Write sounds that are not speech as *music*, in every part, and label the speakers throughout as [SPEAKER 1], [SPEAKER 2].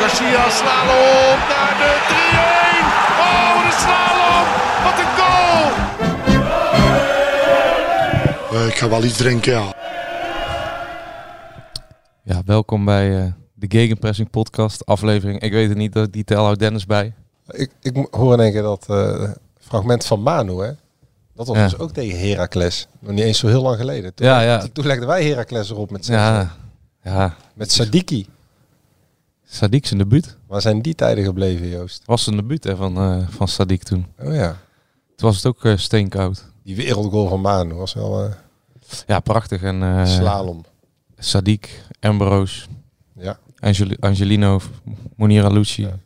[SPEAKER 1] Garcia slalom naar de 3-1. Oh, slalom. Wat een goal.
[SPEAKER 2] Eh, ik ga wel iets drinken, ja.
[SPEAKER 3] Ja, welkom bij eh, de Gegenpressing podcast aflevering. Ik weet het niet, dat die tel houdt Dennis bij.
[SPEAKER 4] Ik, ik hoor in één keer dat eh, fragment van Manu, hè? Dat was
[SPEAKER 3] Ja.
[SPEAKER 4] dus ook tegen Heracles. Nog niet eens zo heel lang geleden. Toen,
[SPEAKER 3] Ja, ja.
[SPEAKER 4] Toen, legden wij Heracles erop met,
[SPEAKER 3] Ja, ja.
[SPEAKER 4] met Sadiki.
[SPEAKER 3] Sadiq zijn debuut.
[SPEAKER 4] Waar zijn die tijden gebleven, Joost?
[SPEAKER 3] Was een debuut hè, van, eh van Sadiq toen.
[SPEAKER 4] Oh ja.
[SPEAKER 3] Toen was het ook eh, steenkoud.
[SPEAKER 4] Die wereldgoal van Manu was wel eh
[SPEAKER 3] Ja, prachtig. En
[SPEAKER 4] slalom.
[SPEAKER 3] Sadiq, Ambrose,
[SPEAKER 4] Ja.
[SPEAKER 3] Angel- Angelino, Monira Lucci.
[SPEAKER 4] Ja.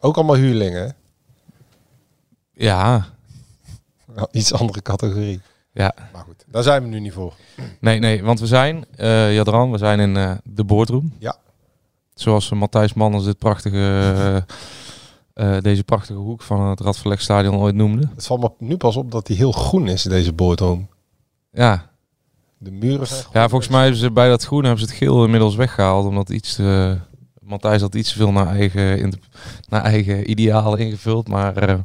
[SPEAKER 4] Ook allemaal huurlingen, hè?
[SPEAKER 3] ja,
[SPEAKER 4] Iets andere categorie.
[SPEAKER 3] ja.
[SPEAKER 4] Maar goed, daar zijn we nu niet voor.
[SPEAKER 3] Nee, nee, want we zijn, Jadran, we zijn in de boardroom.
[SPEAKER 4] Ja.
[SPEAKER 3] Zoals eh, Matthijs Manners dit prachtige, eh, eh, deze prachtige hoek van het Radverlegstadion ooit noemde.
[SPEAKER 4] Het valt me nu pas op dat hij heel groen is, deze boordroom.
[SPEAKER 3] Ja,
[SPEAKER 4] De muren zijn groen.
[SPEAKER 3] Ja, volgens mij hebben ze bij dat groen hebben ze het geel inmiddels weggehaald. Omdat iets te, Matthijs had iets te veel naar eigen, in- naar eigen idealen ingevuld. Maar eh,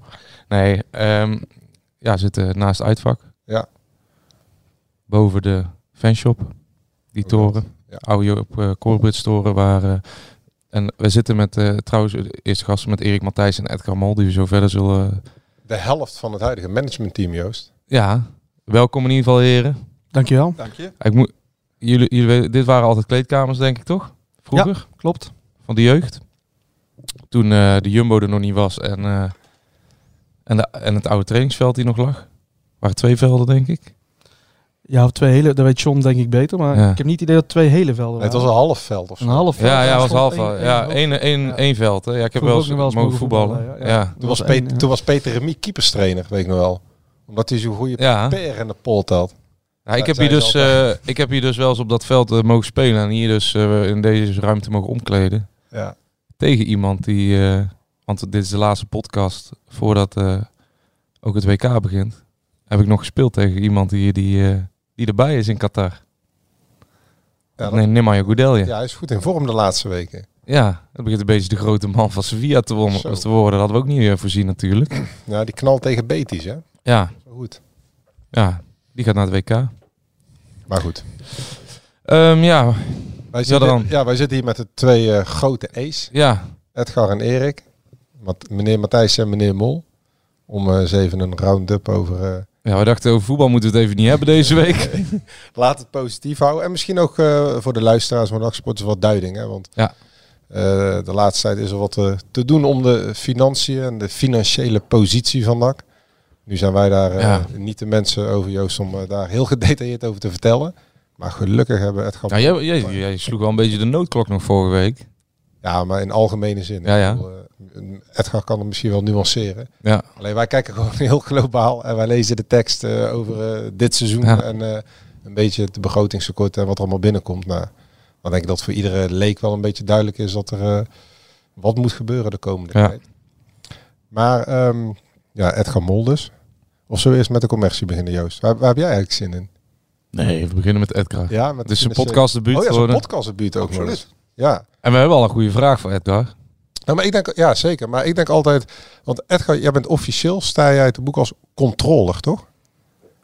[SPEAKER 3] nee, ehm, ja, zitten naast het uitvak.
[SPEAKER 4] Ja.
[SPEAKER 3] Boven de fanshop. Die
[SPEAKER 4] Oh,
[SPEAKER 3] toren.
[SPEAKER 4] Ja.
[SPEAKER 3] Oude op uh, Corbridge toren. Waar, eh, en we zitten met, eh, trouwens, de eerste gasten met Erik Matthijs en Edgar Mol. Die we zo verder zullen...
[SPEAKER 4] De helft van het huidige managementteam, Joost.
[SPEAKER 3] ja, welkom in ieder geval heren.
[SPEAKER 5] Dankjewel.
[SPEAKER 6] Dank je.
[SPEAKER 3] Ik moet, jullie, jullie weten, dit waren altijd kleedkamers, denk ik, toch? Vroeger?
[SPEAKER 5] Klopt.
[SPEAKER 3] Van de jeugd. Toen eh, de Jumbo er nog niet was en, eh, en, de, en het oude trainingsveld die nog lag. waren twee velden, denk ik.
[SPEAKER 5] Ja, of twee hele, dat weet John denk ik beter, maar
[SPEAKER 3] Ja.
[SPEAKER 5] ik heb niet het idee dat twee hele velden
[SPEAKER 4] het was een half veld of zo.
[SPEAKER 5] een half veld.
[SPEAKER 3] Ja, ja, was half. ja, één, één, veld. Hè. Ja, ik heb wel eens
[SPEAKER 5] nog wel eens
[SPEAKER 3] mogen voetballen.
[SPEAKER 5] voetballen,
[SPEAKER 3] Ja,
[SPEAKER 5] ja, ja.
[SPEAKER 3] ja.
[SPEAKER 4] Toen was, Peter,
[SPEAKER 5] één,
[SPEAKER 4] toen was Peter Remy keeperstrainer, weet ik nog wel. Omdat hij zo'n goede
[SPEAKER 3] Ja.
[SPEAKER 4] per in de polt had.
[SPEAKER 3] Ja, ik, heb hier dus, eh, ik heb hier dus wel eens op dat veld eh, mogen spelen. En hier dus eh, in deze ruimte mogen omkleden.
[SPEAKER 4] Ja.
[SPEAKER 3] Tegen iemand die... eh, want dit is de laatste podcast voordat eh, ook het WK begint. Heb ik nog gespeeld tegen iemand die, die, eh, die erbij is in Qatar.
[SPEAKER 4] Ja, dat-
[SPEAKER 3] nee, Nemanja Goudelje.
[SPEAKER 4] ja, hij is goed in vorm de laatste weken.
[SPEAKER 3] Ja, dat begint een beetje de grote man van Sevilla te,
[SPEAKER 4] Zo.
[SPEAKER 3] te worden. Dat hadden we ook niet eh, voorzien natuurlijk. *clears throat*
[SPEAKER 4] Ja, die knalt tegen Betis, hè?
[SPEAKER 3] Ja,
[SPEAKER 4] Zo goed.
[SPEAKER 3] ja, die gaat naar het WK.
[SPEAKER 4] Maar goed.
[SPEAKER 3] Ehm, ja,
[SPEAKER 4] Wij zitten, ja, wij zitten hier met de twee eh, grote E's.
[SPEAKER 3] ja,
[SPEAKER 4] Edgar en Erik. Meneer Matthijs en meneer Mol. Om eh, eens even een round-up over... eh,
[SPEAKER 3] ja, we dachten over voetbal moeten we het even niet hebben deze week. *laughs*
[SPEAKER 4] laat het positief houden. En misschien ook eh, voor de luisteraars van Nachtsport wat duiding. Hè? Want
[SPEAKER 3] Ja.
[SPEAKER 4] eh, de laatste tijd is er wat eh, te doen om de financiën en de financiële positie van NAC. Nu zijn wij daar
[SPEAKER 3] Ja.
[SPEAKER 4] niet de mensen over, Joost, om daar heel *laughs* gedetailleerd over te vertellen. Maar gelukkig hebben Edgar...
[SPEAKER 3] Ja, jij, jij, jij sloeg wel een beetje de noodklok nog vorige week.
[SPEAKER 4] Ja, maar in algemene zin.
[SPEAKER 3] Ja, ja.
[SPEAKER 4] Bedoel, Edgar kan het misschien wel nuanceren.
[SPEAKER 3] Ja,
[SPEAKER 4] Alleen wij kijken *laughs* gewoon heel globaal en wij lezen de tekst eh, over eh, dit seizoen
[SPEAKER 3] Ja.
[SPEAKER 4] en eh, een beetje het begrotingstekort en wat er allemaal binnenkomt. Nou, dan denk ik dat voor iedere leek wel een beetje duidelijk is dat er eh, wat moet gebeuren de komende
[SPEAKER 3] Ja.
[SPEAKER 4] tijd. Maar ehm, ja, Edgar Mol dus. Of zullen we eerst met de commercie beginnen, Joost? Waar, waar heb jij eigenlijk zin in?
[SPEAKER 3] nee, we beginnen met Edgar.
[SPEAKER 4] Ja, met
[SPEAKER 3] Dus een
[SPEAKER 4] financiële-
[SPEAKER 3] podcastdebuut
[SPEAKER 4] Oh ja, zo'n
[SPEAKER 3] geworden.
[SPEAKER 4] podcastdebuut ook.
[SPEAKER 2] Absoluut.
[SPEAKER 4] Ja.
[SPEAKER 3] En we hebben al een goede vraag voor Edgar.
[SPEAKER 4] Nou, maar ik denk, ja zeker. Maar ik denk altijd, want Edgar, jij bent officieel, sta jij uit het boek als controller, toch?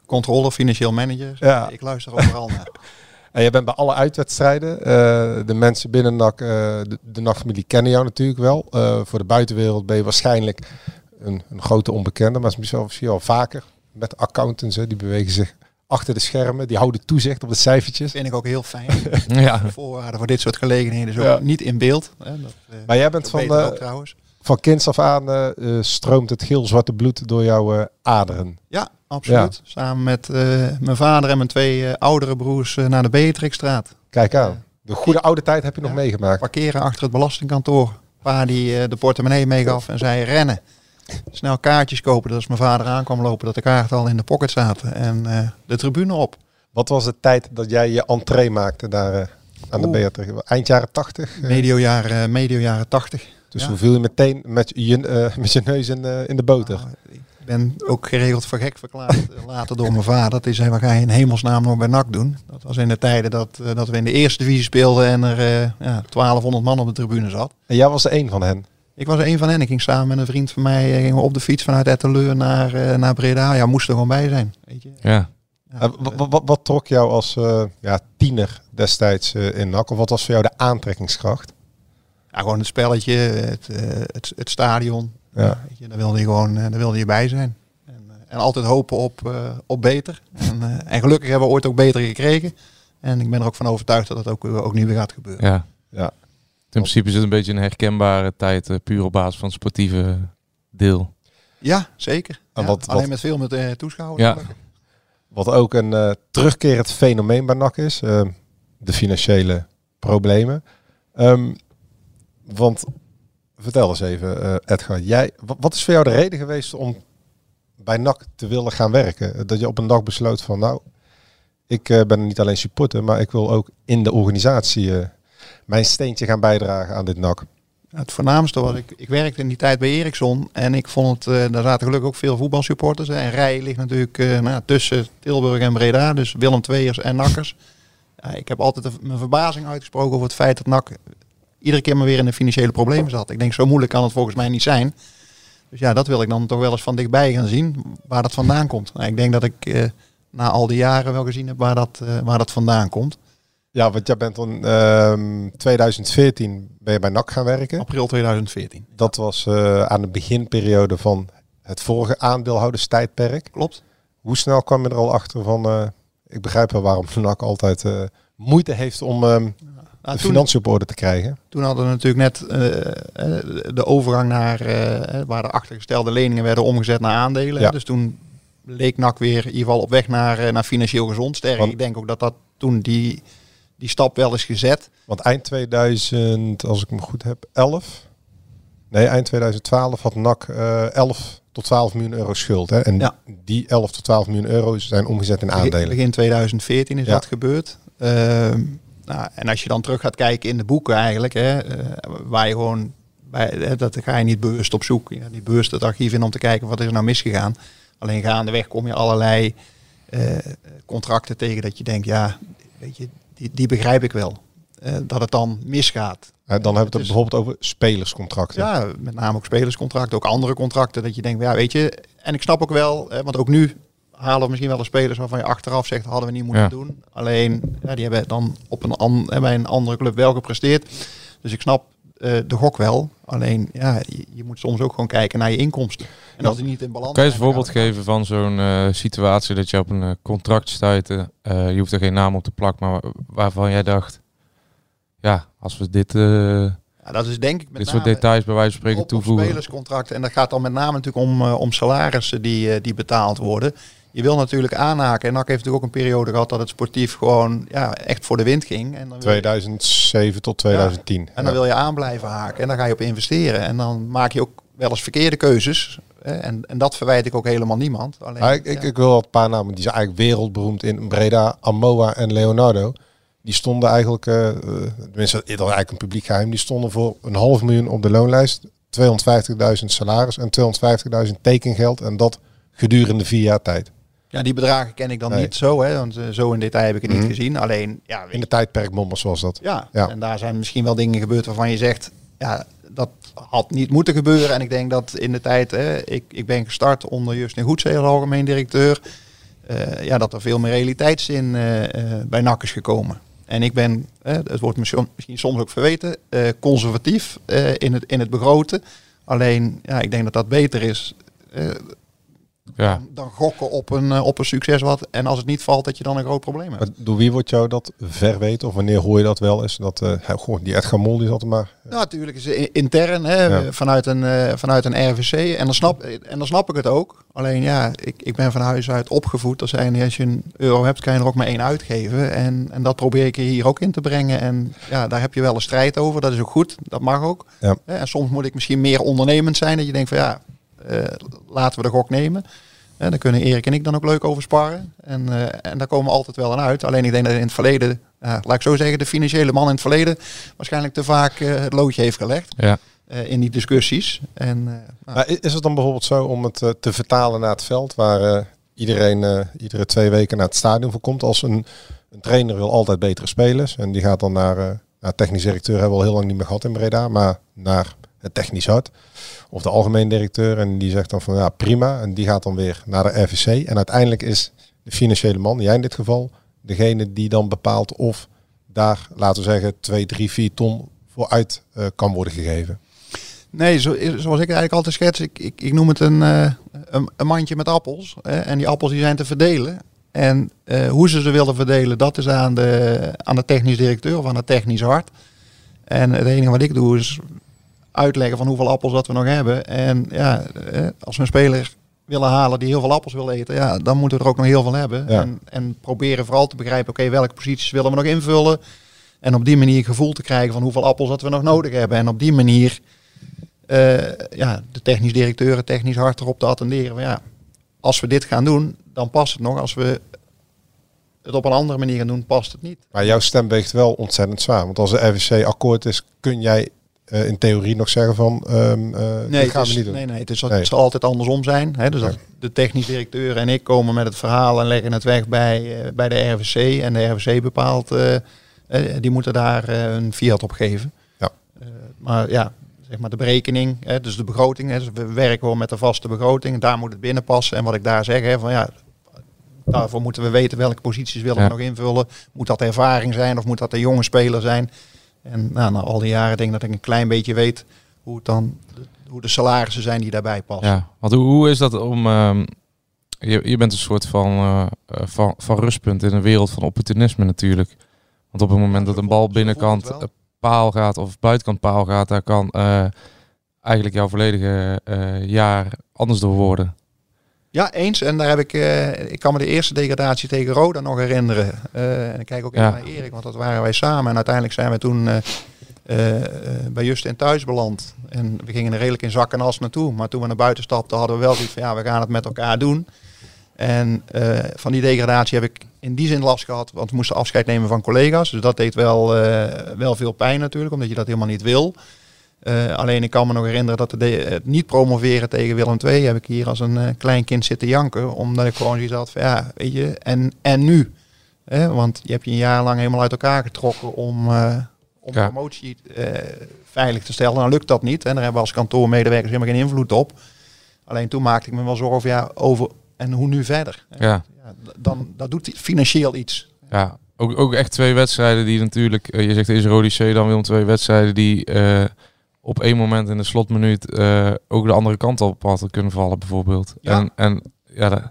[SPEAKER 7] Controle, financieel manager.
[SPEAKER 4] Ja.
[SPEAKER 7] Ik luister overal naar. *laughs*
[SPEAKER 4] En jij bent bij alle uitwedstrijden. eh, de mensen binnen NAC, eh, de, de NAC-familie kennen jou natuurlijk wel. Eh, voor de buitenwereld ben je waarschijnlijk een, een grote onbekende. Maar misschien al vaker met accountants. Hè, die bewegen zich achter de schermen. Die houden toezicht op de cijfertjes.
[SPEAKER 7] vind ik ook heel fijn. *laughs*
[SPEAKER 3] Ja,
[SPEAKER 7] De voorwaarden voor dit soort gelegenheden
[SPEAKER 4] Ja.
[SPEAKER 7] niet in beeld. Hè. Dat, eh,
[SPEAKER 4] Maar jij bent van,
[SPEAKER 7] ook trouwens.
[SPEAKER 4] van kinds af aan eh, eh, stroomt het geel-zwarte bloed door jouw eh, aderen.
[SPEAKER 7] Ja, absoluut. Samen met eh, mijn vader en mijn twee eh, oudere broers naar de Beatrixstraat.
[SPEAKER 4] Kijk aan. De goede oude tijd heb je nog meegemaakt.
[SPEAKER 7] Parkeren achter het belastingkantoor. Pa die eh, de portemonnee meegaf en zei rennen. Snel kaartjes kopen. Dat als mijn vader aankwam lopen, dat de kaarten al in de pocket zaten. En eh, de tribune op.
[SPEAKER 4] Wat was de tijd dat jij je entree maakte daar eh, aan de. Beatrix? Eind jaren 80? eh,
[SPEAKER 7] Medio jaren, medio jaren 80.
[SPEAKER 4] dus
[SPEAKER 7] ja.
[SPEAKER 4] hoe viel je meteen met je, met je neus in, in de boter?
[SPEAKER 7] Nou, ik ben ook geregeld voor gek verklaard later door mijn vader. Die zei, wat ga je in hemelsnaam nog bij NAC doen? Dat was in de tijden dat, dat we in de eerste divisie speelden en er ja, 1200 man op de tribune zat.
[SPEAKER 4] En jij was er één van hen.
[SPEAKER 7] Ik was er een van hen. Ik ging samen met een vriend van mij eh, gingen we op de fiets vanuit Etteleur naar, eh, naar Breda. Ja, moest er gewoon bij zijn. Weet je?
[SPEAKER 3] Ja.
[SPEAKER 7] Ja,
[SPEAKER 4] Eh, wa- wa- wat, wat trok jou als eh, ja, tiener destijds eh, in NAC? Of wat was voor jou de aantrekkingskracht?
[SPEAKER 7] ja, gewoon het spelletje, het, het, het stadion.
[SPEAKER 4] Ja.
[SPEAKER 7] Weet je, daar wilde je gewoon daar wilde je bij zijn. En, en altijd hopen op, eh, op beter. En, eh, en gelukkig hebben we ooit ook beter gekregen. En ik ben er ook van overtuigd dat dat ook, ook nu weer gaat gebeuren.
[SPEAKER 3] ja.
[SPEAKER 4] Ja.
[SPEAKER 3] In principe is het een beetje een herkenbare tijd, eh, puur op basis van het sportieve deel.
[SPEAKER 7] Ja, zeker.
[SPEAKER 4] En
[SPEAKER 7] Ja,
[SPEAKER 4] wat-
[SPEAKER 7] alleen
[SPEAKER 4] wat-
[SPEAKER 7] met veel met eh, toeschouwers.
[SPEAKER 3] Ja.
[SPEAKER 4] Wat ook een eh, terugkerend fenomeen bij NAC is. eh, de financiële problemen. Ehm, want vertel eens even, eh, Edgar. Jij, wat, wat is voor jou de reden geweest om bij NAC te willen gaan werken? Dat je op een dag besloot van nou, ik eh, ben niet alleen supporter, maar ik wil ook in de organisatie eh, mijn steentje gaan bijdragen aan dit NAC.
[SPEAKER 7] Het voornaamste was, ik, ik werkte in die tijd bij Ericsson en ik vond het, eh, daar zaten gelukkig ook veel voetbalsupporters. En Rij ligt natuurlijk eh, nou, tussen Tilburg en Breda, dus Willem Tweers en Nakkers. Ik heb altijd mijn verbazing uitgesproken over het feit dat NAC iedere keer maar weer in de financiële problemen zat. Ik denk, zo moeilijk kan het volgens mij niet zijn. Dus ja, dat wil ik dan toch wel eens van dichtbij gaan zien, waar dat vandaan komt. Nou, ik denk dat ik eh, na al die jaren wel gezien heb waar dat, waar dat vandaan komt.
[SPEAKER 4] Ja, want jij bent in ehm 2014 ben je bij NAC gaan werken.
[SPEAKER 7] April 2014.
[SPEAKER 4] Dat was eh, aan de beginperiode van het vorige aandeelhouderstijdperk.
[SPEAKER 7] Klopt.
[SPEAKER 4] Hoe snel kwam je er al achter van... eh, ik begrijp wel waarom NAC altijd eh, moeite heeft om ehm,
[SPEAKER 7] Nou,
[SPEAKER 4] de financiën op orde te krijgen.
[SPEAKER 7] Toen hadden we natuurlijk net de overgang naar waar de achtergestelde leningen werden omgezet naar aandelen.
[SPEAKER 4] Ja.
[SPEAKER 7] Dus toen leek NAC weer in ieder geval op weg naar, naar financieel gezond. Sterker,
[SPEAKER 4] Want-
[SPEAKER 7] ik denk ook dat dat toen die, die stap wel is gezet.
[SPEAKER 4] Want eind 2000, als ik me goed heb, 11... Nee, eind 2012 had NAC eh 11 tot 12 miljoen euro schuld. Hè? En
[SPEAKER 7] Ja.
[SPEAKER 4] die 11 tot 12 miljoen euro zijn omgezet in aandelen.
[SPEAKER 7] begin 2014 is
[SPEAKER 4] Ja.
[SPEAKER 7] dat gebeurd. Ehm, nou, en als je dan terug gaat kijken in de boeken eigenlijk, hè, eh, waar je gewoon, bij, dat ga je niet bewust op zoek, ja, niet bewust het archief in om te kijken wat is er nou misgegaan. Alleen gaandeweg kom je allerlei eh, contracten tegen dat je denkt, ja, weet je, die, die begrijp ik wel. Eh, dat het dan misgaat.
[SPEAKER 4] Eh, dan hebben we het bijvoorbeeld over spelerscontracten.
[SPEAKER 7] Ja, met name ook spelerscontracten, ook andere contracten. Dat je denkt, ja, weet je, en ik snap ook wel, want ook nu halen we misschien wel de spelers waarvan je achteraf zegt, hadden we niet moeten
[SPEAKER 3] Ja.
[SPEAKER 7] doen. Alleen, ja, die hebben dan op een an, bij een andere club wel gepresteerd. Dus ik snap eh, de gok wel. Alleen, ja, je, je moet soms ook gewoon kijken naar je inkomsten. En als die niet in balans
[SPEAKER 3] Kan je eens een voorbeeld geven van zo'n eh, situatie dat je op een eh, contract stuitte? eh, je hoeft er geen naam op te plakken, maar wa- waarvan jij dacht, ja, als we dit.
[SPEAKER 7] Ja, dat is denk ik met
[SPEAKER 3] dit soort details bij wijze van spreken
[SPEAKER 7] op, op
[SPEAKER 3] toevoegen.
[SPEAKER 7] spelerscontracten. En dat gaat dan met name natuurlijk om, om salarissen die, die betaald worden. Je wil natuurlijk aanhaken. En NAC heeft natuurlijk ook een periode gehad dat het sportief gewoon ja, echt voor de wind ging. En dan wil je-
[SPEAKER 4] 2007 tot 2010.
[SPEAKER 7] En dan wil je aan blijven haken en dan ga je op investeren. En dan maak je ook wel eens verkeerde keuzes. En, en dat verwijt ik ook helemaal niemand. Alleen,
[SPEAKER 4] ik, ik,
[SPEAKER 7] ja.
[SPEAKER 4] ik wil een paar namen die zijn eigenlijk wereldberoemd in Breda, Amoa en Leonardo. Die stonden eigenlijk, eh, tenminste, dat is eigenlijk een publiek geheim, die stonden voor een half miljoen op de loonlijst, 250.000 salaris en 250.000 tekengeld. En dat gedurende vier jaar tijd.
[SPEAKER 7] Ja, die bedragen ken ik dan
[SPEAKER 4] Nee.
[SPEAKER 7] niet zo. Hè? Want eh, zo in detail heb ik het niet
[SPEAKER 4] Mhm.
[SPEAKER 7] gezien. Alleen, ja,
[SPEAKER 4] In de tijdperk Mommers was dat.
[SPEAKER 7] Ja,
[SPEAKER 4] Ja.
[SPEAKER 7] en daar zijn misschien wel dingen gebeurd waarvan je zegt, ja, dat had niet moeten gebeuren. En ik denk dat in de tijd, hè, ik, ik ben gestart onder Justin Goedzee als algemeen directeur, eh, ja, dat er veel meer realiteitszin eh, bij NAC is gekomen. En ik ben, het wordt misschien, misschien soms ook verweten, conservatief in, het, in het begroten. Alleen, ja, ik denk dat dat beter is
[SPEAKER 3] Ja,
[SPEAKER 7] dan gokken op een, eh, op een succes wat. En als het niet valt, dat je dan een groot probleem hebt.
[SPEAKER 4] Maar door wie wordt jou dat verweten? Of wanneer hoor je dat wel eens? Dat, eh, ja, goh, die Edgar Mol die zat er maar.
[SPEAKER 7] Nou, natuurlijk is het intern hè,
[SPEAKER 4] Ja.
[SPEAKER 7] vanuit, een, eh, vanuit een RVC. En dan, snap, en dan snap ik het ook. Alleen ja, ik, ik ben van huis uit opgevoed. Dat zijn, als je een euro hebt, kan je er ook maar één uitgeven. En, en dat probeer ik hier ook in te brengen. En ja, daar heb je wel een strijd over. Dat is ook goed. Dat mag ook.
[SPEAKER 4] Ja.
[SPEAKER 7] Hè, En soms moet ik misschien meer ondernemend zijn. Dat je denkt van ja, laten we de gok nemen. En daar kunnen Erik en ik dan ook leuk over sparren. En, eh, en daar komen we altijd wel aan uit. Alleen ik denk dat in het verleden, ja, laat ik zo zeggen, de financiële man in het verleden waarschijnlijk te vaak eh, het loodje heeft gelegd.
[SPEAKER 3] Ja.
[SPEAKER 7] eh, in die discussies. En, eh, nou,
[SPEAKER 4] Maar is het dan bijvoorbeeld zo om het eh, te vertalen naar het veld, waar eh, iedereen eh, iedere twee weken naar het stadion voor komt? Als een, een trainer wil altijd betere spelers en die gaat dan naar, eh naar technisch directeur, hebben we al heel lang niet meer gehad in Breda, maar naar het technisch hart of de algemeen directeur en die zegt dan van ja prima en die gaat dan weer naar de RVC en uiteindelijk is de financiële man, jij in dit geval, degene die dan bepaalt of daar, laten we zeggen, 2, 3, 4 ton voor uit eh, kan worden gegeven.
[SPEAKER 7] Nee, zo, zoals ik eigenlijk altijd schets, ik, ik, ik noem het een, eh, een, een mandje met appels. Hè, en die appels die zijn te verdelen. En eh, hoe ze ze willen verdelen, dat is aan de, aan de technisch directeur of aan het technisch hart. En het enige wat ik doe is uitleggen van hoeveel appels dat we nog hebben. En ja, eh, als we een speler willen halen die heel veel appels wil eten, ja, dan moeten we er ook nog heel veel hebben.
[SPEAKER 4] Ja.
[SPEAKER 7] En, en proberen vooral te begrijpen, oké, welke posities willen we nog invullen. En op die manier gevoel te krijgen van hoeveel appels dat we nog nodig hebben. En op die manier eh, ja, de technisch directeur, het technisch hart erop te attenderen. Van, ja, als we dit gaan doen, dan past het nog. Als we het op een andere manier gaan doen, past het niet.
[SPEAKER 4] Maar jouw stem weegt wel ontzettend zwaar. Want als de RVC akkoord is, kun jij eh, in theorie nog zeggen van ehm eh
[SPEAKER 7] Nee,
[SPEAKER 4] dit gaan
[SPEAKER 7] is,
[SPEAKER 4] we niet doen.
[SPEAKER 7] nee, nee, het, is,
[SPEAKER 4] Nee.
[SPEAKER 7] het zal altijd andersom zijn. Hè? Dus dat de technisch directeur en ik komen met het verhaal en leggen het weg bij, eh, bij de RVC. En de RVC bepaalt, die moeten daar een fiat op geven.
[SPEAKER 4] Ja.
[SPEAKER 7] Eh, maar ja, zeg maar de berekening, hè, dus de begroting. Hè, dus we werken gewoon met de vaste begroting. Daar moet het binnen passen. En wat ik daar zeg, hè, van ja, daarvoor moeten we weten welke posities willen
[SPEAKER 3] Ja.
[SPEAKER 7] we nog invullen. Moet dat ervaring zijn of moet dat een jonge speler zijn? En nou, na al die jaren denk ik dat ik een klein beetje weet hoe het dan hoe de salarissen zijn die daarbij passen.
[SPEAKER 3] Ja, want hoe, hoe is dat om... ehm, je, je bent een soort van, eh, eh, van, van rustpunt in een wereld van opportunisme natuurlijk. Want op het moment dat een bal binnenkant paal gaat of buitenkant paal gaat, daar kan eh, eigenlijk jouw volledige jaar anders door worden.
[SPEAKER 7] Ja, eens. En daar heb ik, eh, ik kan me de eerste degradatie tegen Roda nog herinneren. Eh, en ik kijk ook even
[SPEAKER 3] Ja.
[SPEAKER 7] naar Erik, want dat waren wij samen. En uiteindelijk zijn we toen eh, bij Justin thuis beland. En we gingen er redelijk in zak en as naartoe. Maar toen we naar buiten stapten, hadden we wel zoiets van ja, we gaan het met elkaar doen. En van die degradatie heb ik in die zin last gehad, want we moesten afscheid nemen van collega's. Dus dat deed wel, wel veel pijn natuurlijk, omdat je dat helemaal niet wil. Eh, alleen ik kan me nog herinneren dat de, het niet promoveren tegen Willem II heb ik hier als een eh, klein kind zitten janken. Omdat ik gewoon zoiets had van ja, weet je, en, en nu? Want je hebt je een jaar lang helemaal uit elkaar getrokken om, eh om
[SPEAKER 3] Ja.
[SPEAKER 7] promotie veilig te stellen. Dan lukt dat niet. En daar hebben we als kantoormedewerkers helemaal geen invloed op. Alleen toen maakte ik me wel zorgen over, ja, over en hoe nu verder?
[SPEAKER 3] Ja.
[SPEAKER 7] Dan, dat doet financieel iets.
[SPEAKER 3] Ja, ook, ook echt twee wedstrijden die natuurlijk, je zegt is Rodi C dan Willem twee wedstrijden die op één moment in de slotminuut eh, ook de andere kant op hadden kunnen vallen bijvoorbeeld.
[SPEAKER 7] Ja.
[SPEAKER 3] En, en ja, dat,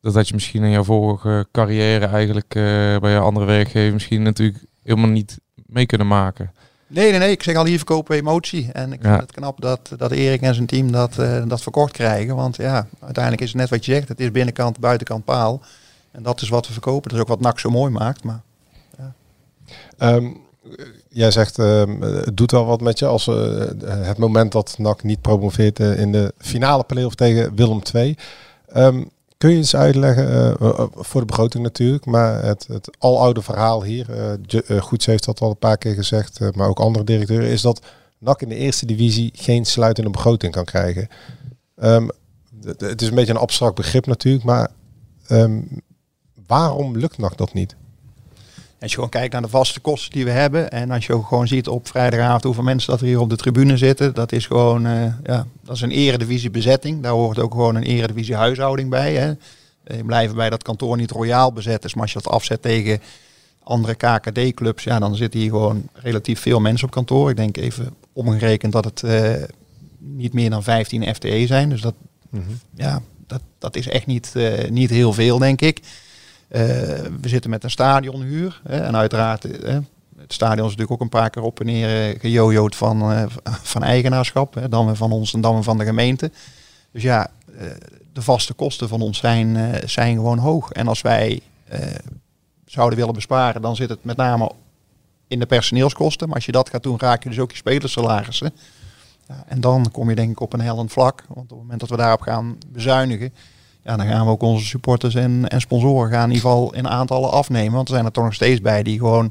[SPEAKER 3] dat had je misschien in jouw vorige carrière eigenlijk eh, bij je andere werkgever misschien natuurlijk helemaal niet mee kunnen maken.
[SPEAKER 7] Nee, nee, nee. Ik zeg al, hier verkopen emotie. En ik
[SPEAKER 3] Ja.
[SPEAKER 7] vind het knap dat, dat Erik en zijn team dat, eh, dat verkocht krijgen. Want ja, uiteindelijk is het net wat je zegt. Het is binnenkant, buitenkant paal. En dat is wat we verkopen. Dat is ook wat NAC zo mooi maakt. Maar
[SPEAKER 4] Ehm, jij zegt, ehm, het doet wel wat met je als eh, het moment dat NAC niet promoveert eh, in de finale play-off tegen Willem II. Ehm, kun je eens uitleggen, eh, voor de begroting natuurlijk, maar het, het aloude verhaal hier, Goeds heeft dat al een paar keer gezegd, maar ook andere directeuren, is dat NAC in de eerste divisie geen sluitende begroting kan krijgen. Ehm, het is een beetje een abstract begrip natuurlijk, maar waarom lukt NAC dat niet?
[SPEAKER 7] Als je gewoon kijkt naar de vaste kosten die we hebben. En als je ook gewoon ziet op vrijdagavond hoeveel mensen dat er hier op de tribune zitten. Dat is gewoon, eh, ja, dat is een eredivisie bezetting. Daar hoort ook gewoon een eredivisie huishouding bij. Hè. Eh, Je blijft bij dat kantoor niet royaal bezet is. Maar als je dat afzet tegen andere KKD-clubs, ja, dan zitten hier gewoon relatief veel mensen op kantoor. Ik denk even omgerekend dat het eh, niet meer dan 15 FTE zijn. Dus dat, ja, dat, dat is echt niet, eh, niet heel veel, denk ik. Eh, we zitten met een stadionhuur. En uiteraard, eh, het stadion is natuurlijk ook een paar keer op en neer eh, gejojoed van, *laughs* van eigenaarschap. Hè, dan van ons en dan van de gemeente. Dus ja, de vaste kosten van ons zijn, zijn gewoon hoog. En als wij zouden willen besparen, dan zit het met name in de personeelskosten. Maar als je dat gaat doen, raak je dus ook je spelersalarissen. En dan kom je denk ik op een hellend vlak. Want op het moment dat we daarop gaan bezuinigen, ja, dan gaan we ook onze supporters en, en sponsoren gaan in ieder geval in aantallen afnemen. Want er zijn er toch nog steeds bij die gewoon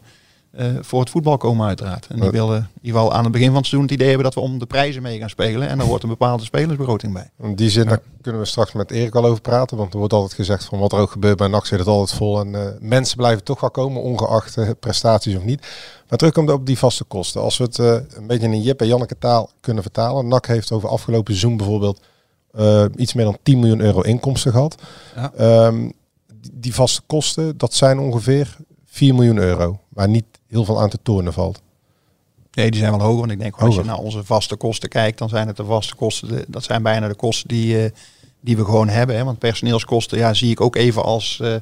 [SPEAKER 7] eh, voor het voetbal komen uiteraard. En die
[SPEAKER 4] Ja.
[SPEAKER 7] wilden in ieder geval aan het begin van het seizoen het idee hebben dat we om de prijzen mee gaan spelen. En daar hoort een bepaalde spelersbegroting bij.
[SPEAKER 4] In die zin, daar kunnen we straks met Erik wel over praten. Want er wordt altijd gezegd van wat er ook gebeurt bij NAC zit het altijd vol. En eh, mensen blijven toch wel komen, ongeacht eh, prestaties of niet. Maar terugkomt op die vaste kosten. Als we het eh, een beetje in Jip en Janneke taal kunnen vertalen. NAC heeft over afgelopen seizoen bijvoorbeeld eh, iets meer dan 10 miljoen euro inkomsten gehad.
[SPEAKER 7] Ja.
[SPEAKER 4] Ehm, die, vaste kosten, dat zijn ongeveer 4 miljoen euro. Waar niet heel veel aan te tornen valt.
[SPEAKER 7] Nee, die zijn wel hoger. Want ik denk, als je naar onze vaste kosten kijkt, dan zijn het de vaste kosten. dat zijn bijna de kosten die, eh, die we gewoon hebben. Hè. Want personeelskosten ja, zie ik ook even als, eh,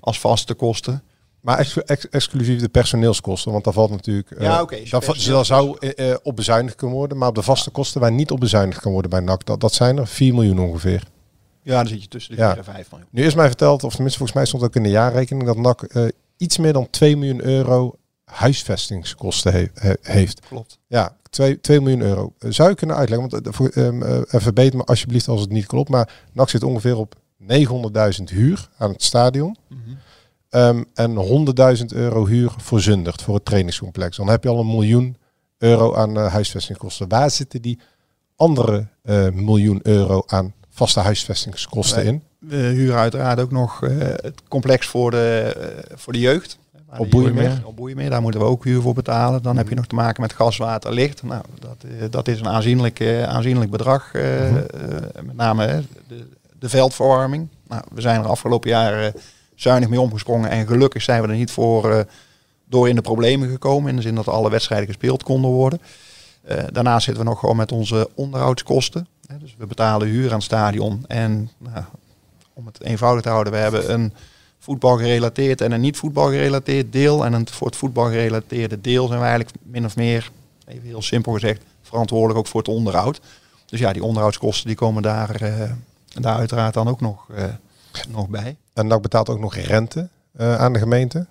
[SPEAKER 7] als vaste kosten.
[SPEAKER 4] Maar ex- ex- exclusief de personeelskosten, want daar valt natuurlijk... eh,
[SPEAKER 7] Ja, oké,
[SPEAKER 4] daar va-
[SPEAKER 7] personeelskosten.
[SPEAKER 4] daar zou eh, eh, op bezuinigd kunnen worden, maar op de vaste kosten waar niet op bezuinigd kan worden bij NAC, dat, dat zijn er 4 miljoen ongeveer.
[SPEAKER 7] Ja, dan zit je tussen de
[SPEAKER 4] Ja.
[SPEAKER 7] 4 en 5 miljoen.
[SPEAKER 4] Nu is mij verteld, of tenminste volgens mij stond ook in de jaarrekening, dat NAC eh, iets meer dan 2 miljoen euro huisvestingskosten he- he- heeft.
[SPEAKER 7] Klopt.
[SPEAKER 4] Ja, 2, 2 miljoen euro. Eh, Zou je kunnen uitleggen, want eh, ehm, eh, verbeter me alsjeblieft als het niet klopt, maar NAC zit ongeveer op 900.000 huur aan het stadion.
[SPEAKER 7] Mhm.
[SPEAKER 4] Ehm, en 100.000 euro huur voor Zundert, voor het trainingscomplex. Dan heb je al een miljoen euro aan eh, huisvestingskosten. Waar zitten die andere eh, miljoen euro aan vaste huisvestingskosten in?
[SPEAKER 7] We huren uiteraard ook nog eh, het complex voor de, voor de jeugd.
[SPEAKER 4] Op
[SPEAKER 7] jeugd- Op Boeimeer, daar moeten we ook huur voor betalen. Dan heb je nog te maken met gas, water, licht. Nou, dat, dat is een aanzienlijk, aanzienlijk bedrag.
[SPEAKER 4] Mhm.
[SPEAKER 7] met name de, de veldverwarming. Nou, we zijn er afgelopen jaar eh, zuinig mee omgesprongen. En gelukkig zijn we er niet voor eh, door in de problemen gekomen. In de zin dat alle wedstrijden gespeeld konden worden. Eh, daarnaast zitten we nog gewoon met onze onderhoudskosten. Dus we betalen huur aan het stadion. En nou, om het eenvoudig te houden, we hebben een voetbalgerelateerd en een niet voetbalgerelateerd deel. En een, voor het voetbalgerelateerde deel zijn we eigenlijk min of meer, even heel simpel gezegd, verantwoordelijk ook voor het onderhoud. Dus ja, die onderhoudskosten die komen daar, eh, daar uiteraard dan ook nog, nog bij.
[SPEAKER 4] En NAC betaalt ook nog rente eh, aan de gemeente.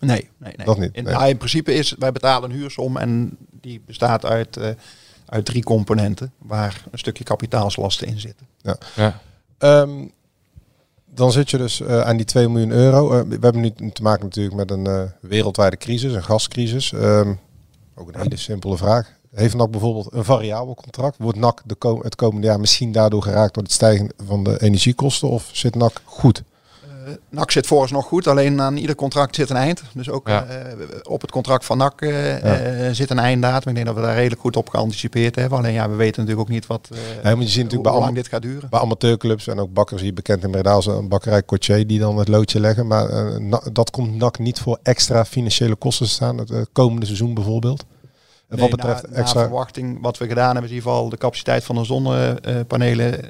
[SPEAKER 7] Nee, nee, nee.
[SPEAKER 4] Dat niet,
[SPEAKER 7] In,
[SPEAKER 4] nee.
[SPEAKER 7] nou, in principe is, wij betalen een huursom en die bestaat uit, eh, uit drie componenten, waar een stukje kapitaalslasten in zitten.
[SPEAKER 4] Ja.
[SPEAKER 3] Ja.
[SPEAKER 4] Ehm, dan zit je dus eh, aan die 2 miljoen euro. We hebben nu te maken natuurlijk met een eh, wereldwijde crisis, een gascrisis. Ehm, ook een hele simpele vraag. Heeft NAC bijvoorbeeld een variabel contract? Wordt NAC de het komende jaar misschien daardoor geraakt door het stijgen van de energiekosten? Of zit NAC goed?
[SPEAKER 7] Eh, NAC zit vooralsnog goed, alleen aan ieder contract zit een eind. Dus ook
[SPEAKER 3] Ja.
[SPEAKER 7] eh, op het contract van NAC eh, zit een einddatum. Ik denk dat we daar redelijk goed op geanticipeerd hebben. Alleen ja, we weten natuurlijk ook niet wat,
[SPEAKER 4] Ja, maar je ziet natuurlijk
[SPEAKER 7] hoe
[SPEAKER 4] bij,
[SPEAKER 7] lang dit gaat duren.
[SPEAKER 4] bij amateurclubs en ook bakkers hier bekend in Breda als een bakkerij Cotier die dan het loodje leggen. Maar dat komt NAC niet voor extra financiële kosten te staan. Het komende seizoen bijvoorbeeld. En wat
[SPEAKER 7] Nee,
[SPEAKER 4] betreft
[SPEAKER 7] na, na
[SPEAKER 4] extra...
[SPEAKER 7] verwachting, wat we gedaan hebben, is in ieder geval de capaciteit van de zonnepanelen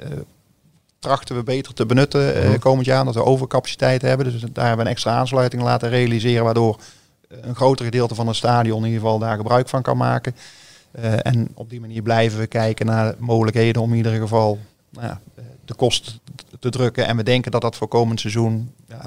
[SPEAKER 7] trachten we beter te benutten eh,
[SPEAKER 4] Mhm.
[SPEAKER 7] komend jaar. Dat we overcapaciteit hebben. Dus daar hebben we een extra aansluiting laten realiseren, waardoor een groter gedeelte van het stadion in ieder geval daar gebruik van kan maken. Eh, en op die manier blijven we kijken naar mogelijkheden om in ieder geval nou ja, eh, de kosten te drukken. En we denken dat dat voor komend seizoen ja,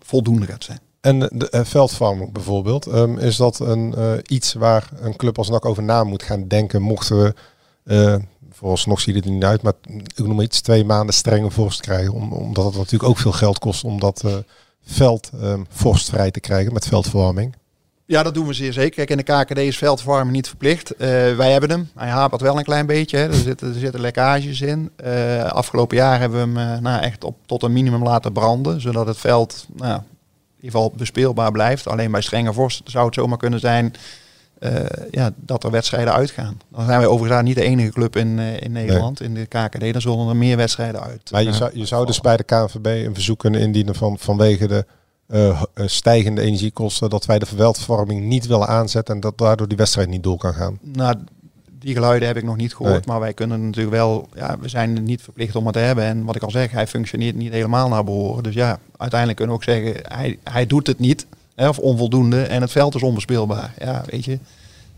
[SPEAKER 7] voldoende gaat zijn.
[SPEAKER 4] En de veldfarming bijvoorbeeld, ehm, is dat een, iets waar een club als NAC over na moet gaan denken, mochten we, vooralsnog ziet het er niet uit, maar ik noem iets, twee maanden strenge vorst krijgen, om, omdat het natuurlijk ook veel geld kost om dat eh, veld ehm, vorstvrij te krijgen met veldverwarming.
[SPEAKER 7] Ja, dat doen we zeer zeker. Kijk, in de KKD is veldverwarming niet verplicht. Eh, wij hebben hem. Hij hapert wel een klein beetje. Hè. Er, zitten, er zitten lekkages in. Eh, afgelopen jaar hebben we hem nou, echt op, tot een minimum laten branden. Zodat het veld nou, in ieder geval bespeelbaar blijft. Alleen bij strenge vorst zou het zomaar kunnen zijn ja, dat er wedstrijden uitgaan. Dan zijn wij overigens daar niet de enige club in, eh, in Nederland, in de KKD. Dan zullen er meer wedstrijden uit.
[SPEAKER 4] Maar je,
[SPEAKER 7] eh,
[SPEAKER 4] zou, je zou dus bij de KNVB een verzoek kunnen indienen van, vanwege de eh, eh, stijgende energiekosten, dat wij de veldverwarming niet willen aanzetten en dat daardoor die wedstrijd niet door kan gaan.
[SPEAKER 7] Nou, die geluiden heb ik nog niet gehoord.
[SPEAKER 4] Nee.
[SPEAKER 7] Maar wij kunnen natuurlijk wel, ja, we zijn niet verplicht om het te hebben. En wat ik al zeg, hij functioneert niet helemaal naar behoren. Dus ja, uiteindelijk kunnen we ook zeggen, hij, hij doet het niet. Hè, of onvoldoende. En het veld is onbespeelbaar. Ja, weet je.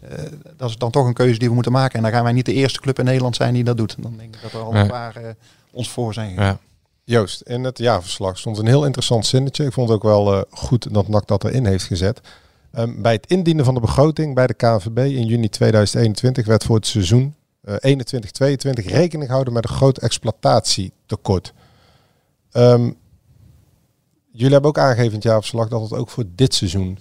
[SPEAKER 7] eh, dat is dan toch een keuze die we moeten maken. En dan gaan wij niet de eerste club in Nederland zijn die dat doet. Dan denk ik dat er al een paar eh, ons voor zijn gegaan.
[SPEAKER 3] Ja.
[SPEAKER 4] Joost, in het jaarverslag stond een heel interessant zinnetje. Ik vond het ook wel eh, goed dat NAC dat erin heeft gezet. Ehm, bij het indienen van de begroting bij de KNVB in juni 2021 werd voor het seizoen eh 21-22 rekening gehouden met een groot exploitatietekort. Ehm, jullie hebben ook aangegeven in het jaarverslag dat het ook voor dit seizoen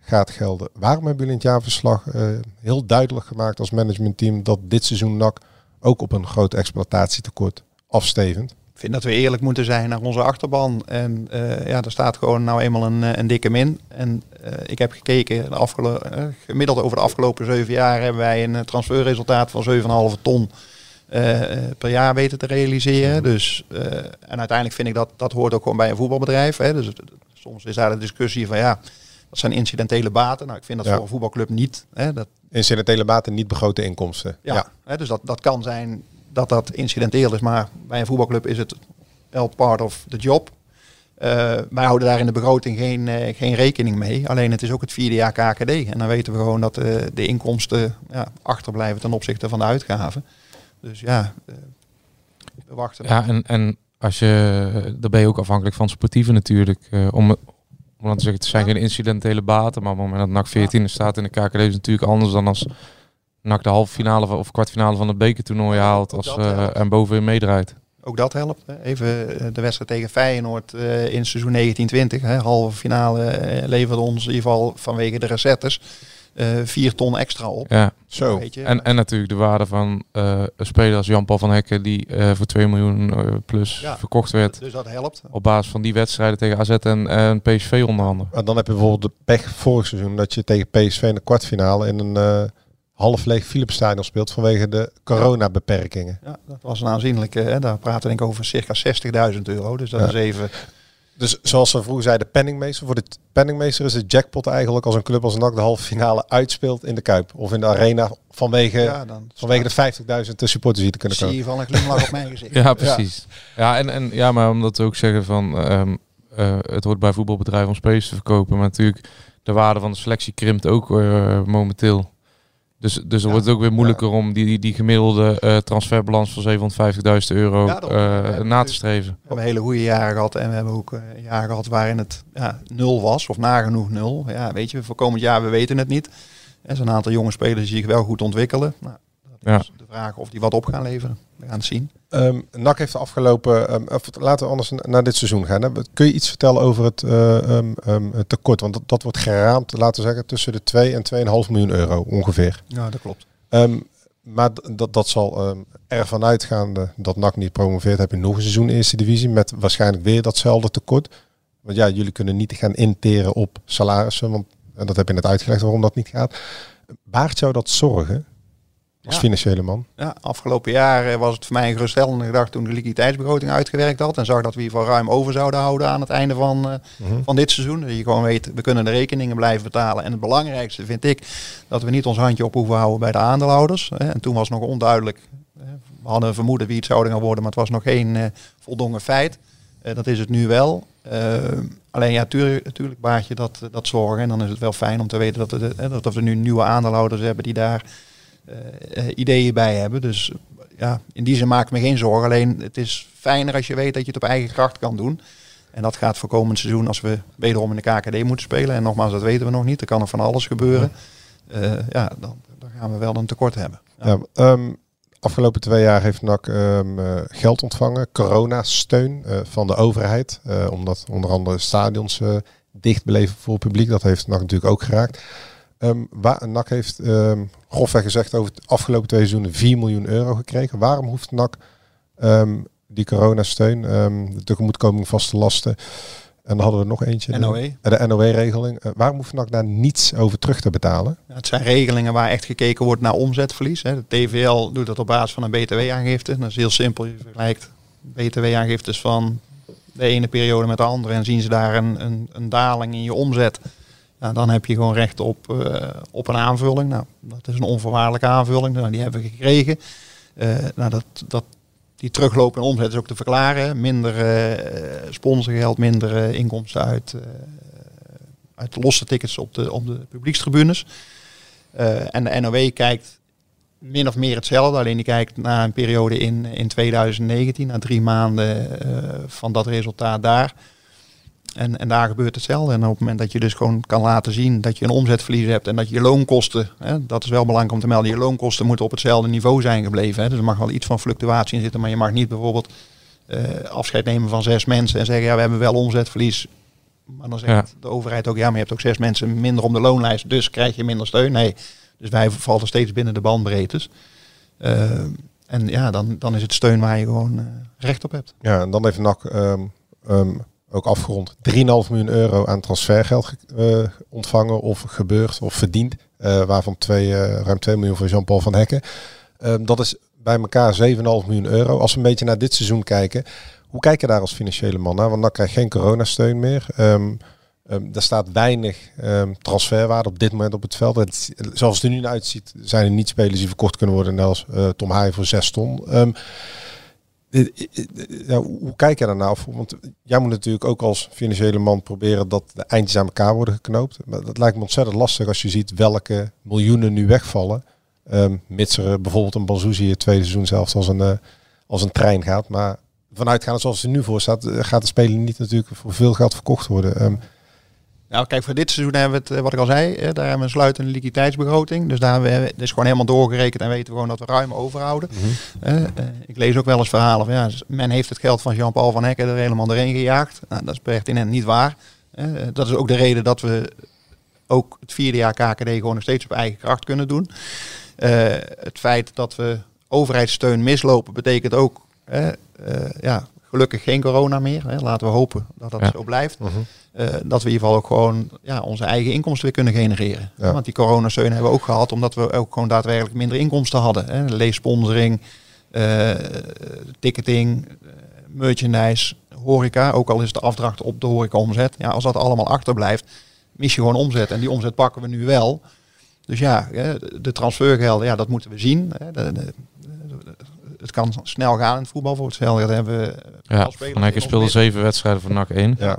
[SPEAKER 4] gaat gelden. Waarom hebben jullie in het jaarverslag eh, heel duidelijk gemaakt als managementteam dat dit seizoen NAC ook op een groot exploitatietekort afstevend?
[SPEAKER 7] Ik vind dat we eerlijk moeten zijn naar onze achterban. En eh, ja, er staat gewoon nou eenmaal een, eh, een dikke min. En ik heb gekeken, gemiddeld over de afgelopen zeven jaar hebben wij een transferresultaat van 7,5 ton eh, eh, per jaar weten te realiseren. Dus, eh, en uiteindelijk vind ik dat dat hoort ook gewoon bij een voetbalbedrijf. Hè. Dus soms is daar de discussie van ja, dat zijn incidentele baten. Nou, ik vind dat
[SPEAKER 4] Ja.
[SPEAKER 7] voor een voetbalclub niet. Hè. Dat,
[SPEAKER 4] Incidentele baten, niet begrote inkomsten.
[SPEAKER 7] ja, Hè, dus dat, dat kan zijn dat dat incidenteel is, maar bij een voetbalclub is het wel part of the job. Eh, wij houden daar in de begroting geen, geen rekening mee. Alleen het is ook het vierde jaar KKD. En dan weten we gewoon dat de inkomsten ja, achterblijven ten opzichte van de uitgaven. Dus ja, eh, we wachten.
[SPEAKER 3] Ja, en, en als je, dan ben je ook afhankelijk van sportieve natuurlijk. eh, om, om dan te zeggen, het zijn geen incidentele baten, maar op het moment dat NAC 14 staat in de KKD is natuurlijk anders dan als NAC de halve finale of kwartfinale van het bekertoernooi haalt als, eh, en bovenin meedraait.
[SPEAKER 7] Ook dat helpt. Even de wedstrijd tegen Feyenoord in seizoen 1920. Hè. Halve finale leverde ons in ieder geval vanwege de recettes eh 4 ton extra op.
[SPEAKER 3] Ja.
[SPEAKER 4] Zo.
[SPEAKER 7] Weet je,
[SPEAKER 3] En, en natuurlijk de waarde van eh, een speler als Jan-Paul van Hekken die eh, voor 2 miljoen eh, plus
[SPEAKER 7] Ja.
[SPEAKER 3] verkocht werd.
[SPEAKER 7] Dus dat helpt.
[SPEAKER 3] Op basis van die wedstrijden tegen AZ en, en PSV onder andere.
[SPEAKER 4] Maar dan heb je bijvoorbeeld de pech vorig seizoen dat je tegen PSV in de kwartfinale in een eh, half leeg Philipsstadion speelt vanwege de coronabeperkingen.
[SPEAKER 7] Ja, dat was een aanzienlijke. Hè. Daar praten we denk ik over circa 60.000 euro. Dus dat
[SPEAKER 4] Ja.
[SPEAKER 7] is even.
[SPEAKER 4] Dus zoals we vroeger zeiden, penningmeester. Voor de penningmeester is de jackpot eigenlijk als een club als NAC de halve finale uitspeelt in de Kuip. Of in de arena vanwege,
[SPEAKER 7] Ja, dan
[SPEAKER 4] vanwege de 50.000 supporters die er kunnen
[SPEAKER 7] zie
[SPEAKER 4] komen.
[SPEAKER 7] je van een glimlach op mijn gezicht. *laughs*
[SPEAKER 3] Ja, precies. Ja, en, en ja, maar omdat we ook zeggen van ehm, eh, het hoort bij voetbalbedrijven om spelers te verkopen, maar natuurlijk de waarde van de selectie krimpt ook eh, momenteel. Dus, dus dan wordt het ook weer moeilijker om die, die, die gemiddelde eh, transferbalans van 750.000 euro
[SPEAKER 7] Ja,
[SPEAKER 3] eh, na te streven.
[SPEAKER 7] We hebben hele goede jaren gehad en we hebben ook eh, jaren gehad waarin het ja, nul was of nagenoeg nul. Ja, weet je, voor komend jaar we weten het niet. Er zijn een aantal jonge spelers die zich wel goed ontwikkelen. Nou, dat is de vraag of die wat op gaan leveren. We gaan het zien.
[SPEAKER 4] Ehm NAC heeft de afgelopen, ehm, of laten we anders na- naar dit seizoen gaan. Hè. Kun je iets vertellen over het, eh, ehm, ehm, het tekort? Want dat, dat wordt geraamd, laten we zeggen, tussen de 2 en 2,5 miljoen euro ongeveer.
[SPEAKER 7] Ja, dat klopt.
[SPEAKER 4] Ehm, maar dat, dat zal ehm ervan uitgaande dat NAC niet promoveert. Heb je nog een seizoen eerste divisie met waarschijnlijk weer datzelfde tekort. Want ja, jullie kunnen niet gaan interen op salarissen. Want en dat heb je net uitgelegd waarom dat niet gaat. Baart jou dat zorgen als
[SPEAKER 7] Ja.
[SPEAKER 4] financiële man?
[SPEAKER 7] Ja, afgelopen jaar was het voor mij een geruststellende gedachte toen de liquiditeitsbegroting uitgewerkt had. En zag dat we ieder geval ruim over zouden houden aan het einde van, eh,
[SPEAKER 4] Mhm.
[SPEAKER 7] van dit seizoen. Dat je gewoon weet, we kunnen de rekeningen blijven betalen. En het belangrijkste vind ik dat we niet ons handje op hoeven houden bij de aandeelhouders. En toen was het nog onduidelijk. We hadden een vermoeden wie het zouden gaan worden, maar het was nog geen eh, voldongen feit. Eh, dat is het nu wel. Alleen ja, tuurlijk, natuurlijk baart je dat, dat zorgen. En dan is het wel fijn om te weten dat we, de- hè, dat we nu nieuwe aandeelhouders hebben die daar ideeën bij hebben. Dus ja, in die zin maak ik me geen zorgen. Alleen het is fijner als je weet dat je het op eigen kracht kan doen. En dat gaat voor komend seizoen als we wederom in de KKD moeten spelen. En nogmaals, dat weten we nog niet. Er kan nog van alles gebeuren. Eh, ja, dan, dan gaan we wel een tekort hebben. Ja.
[SPEAKER 4] Ja, ehm, afgelopen twee jaar heeft NAC ehm, eh, geld ontvangen, coronasteun eh, van de overheid. eh, omdat onder andere stadions eh, dicht bleven voor het publiek. Dat heeft NAC natuurlijk ook geraakt. Ehm waar, NAC heeft ehm grofweg gezegd over het afgelopen twee seizoenen 4 miljoen euro gekregen. Waarom hoeft NAC ehm, die coronasteun, ehm de tegemoetkoming vaste lasten... En dan hadden we nog eentje.
[SPEAKER 7] NOE.
[SPEAKER 4] De, de NOE-regeling. Eh, waarom hoeft NAC daar niets over terug te betalen?
[SPEAKER 7] Ja, het zijn regelingen waar echt gekeken wordt naar omzetverlies. Hè. De TVL doet dat op basis van een BTW-aangifte. Dat is heel simpel. Je vergelijkt BTW-aangiftes van de ene periode met de andere en zien ze daar een, een, een daling in je omzet. Ja, dan heb je gewoon recht op, eh, op een aanvulling. Nou, dat is een onvoorwaardelijke aanvulling. Nou, die hebben we gekregen. Eh, nou, dat, dat, die teruglopende omzet is ook te verklaren. Minder eh, sponsorgeld, minder inkomsten uit, uit losse tickets op de, op de publiekstribunes. En de NOW kijkt min of meer hetzelfde, alleen die kijkt naar een periode in, in 2019, na drie maanden van dat resultaat daar. En, en daar gebeurt hetzelfde. En op het moment dat je dus gewoon kan laten zien dat je een omzetverlies hebt en dat je loonkosten, hè, dat is wel belangrijk om te melden, je loonkosten moeten op hetzelfde niveau zijn gebleven. Hè. Dus er mag wel iets van fluctuatie in zitten, maar je mag niet bijvoorbeeld eh, afscheid nemen van zes mensen en zeggen, ja, we hebben wel omzetverlies. Maar dan zegt
[SPEAKER 3] Ja.
[SPEAKER 7] de overheid ook, ja, maar je hebt ook zes mensen minder om de loonlijst, dus krijg je minder steun. Nee, dus wij vallen steeds binnen de bandbreedtes. Eh, en ja, dan, dan is het steun waar je gewoon eh, recht op hebt.
[SPEAKER 4] Ja, en dan heeft NAC ehm, ehm, ook afgerond 3,5 miljoen euro aan transfergeld ge- eh, ontvangen of gebeurd of verdiend. eh, waarvan twee, eh, ruim 2 miljoen van Jean-Paul van Hekken. Ehm, dat is bij elkaar 7,5 miljoen euro. Als we een beetje naar dit seizoen kijken, hoe kijk je daar als financiële man naar? Want NAC krijgt geen coronasteun meer. Ehm, er staat weinig transferwaarde op dit moment op het veld. Het, zoals het er nu uitziet, zijn er niet spelers die verkocht kunnen worden. Net als Tom Haaien voor 6 ton. Ehm, eh, eh, eh, ja, hoe kijk je daarnaar? Of- Want jij moet natuurlijk ook als financiële man proberen dat de eindjes aan elkaar worden geknoopt. Maar dat lijkt me ontzettend lastig als je ziet welke miljoenen nu wegvallen. Ehm mits er bijvoorbeeld een Banzuzi het tweede seizoen zelfs als een, eh, als een trein gaat. Maar vanuitgaande zoals het er nu voor staat, eh, gaat de speler niet natuurlijk voor veel geld verkocht worden. Ehm,
[SPEAKER 7] Nou, kijk, voor dit seizoen hebben we het, eh, wat ik al zei, hè, daar hebben we een sluitende liquiditeitsbegroting. Dus daar hebben we, het is gewoon helemaal doorgerekend en weten we gewoon dat we ruim overhouden. Eh, eh, ik lees ook wel eens verhalen van, ja, men heeft het geld van Jean-Paul van Hekken er helemaal doorheen gejaagd. Nou, dat is pertinent niet waar. Dat is ook de reden dat we ook het vierde jaar KKD gewoon nog steeds op eigen kracht kunnen doen. Het feit dat we overheidssteun mislopen betekent ook, ja, gelukkig geen corona meer. Hè. Laten we hopen dat dat
[SPEAKER 3] Ja.
[SPEAKER 7] zo blijft.
[SPEAKER 4] Mhm.
[SPEAKER 7] Eh, dat we in ieder geval ook gewoon ja, onze eigen inkomsten weer kunnen genereren.
[SPEAKER 4] Ja.
[SPEAKER 7] Want die coronasteun hebben we ook gehad omdat we ook gewoon daadwerkelijk minder inkomsten hadden. Hè. Leessponsoring, eh, ticketing, eh, merchandise, horeca. Ook al is de afdracht op de horeca omzet. Ja, als dat allemaal achterblijft, mis je gewoon omzet. En die omzet pakken we nu wel. Dus ja, hè, de transfergelden, ja, dat moeten we zien. Het kan snel gaan in het voetbal. Voor hetzelfde hebben we
[SPEAKER 3] Ja,
[SPEAKER 7] al spelers
[SPEAKER 3] Van Hekken speelde zeven wedstrijden voor NAC 1.
[SPEAKER 4] ja.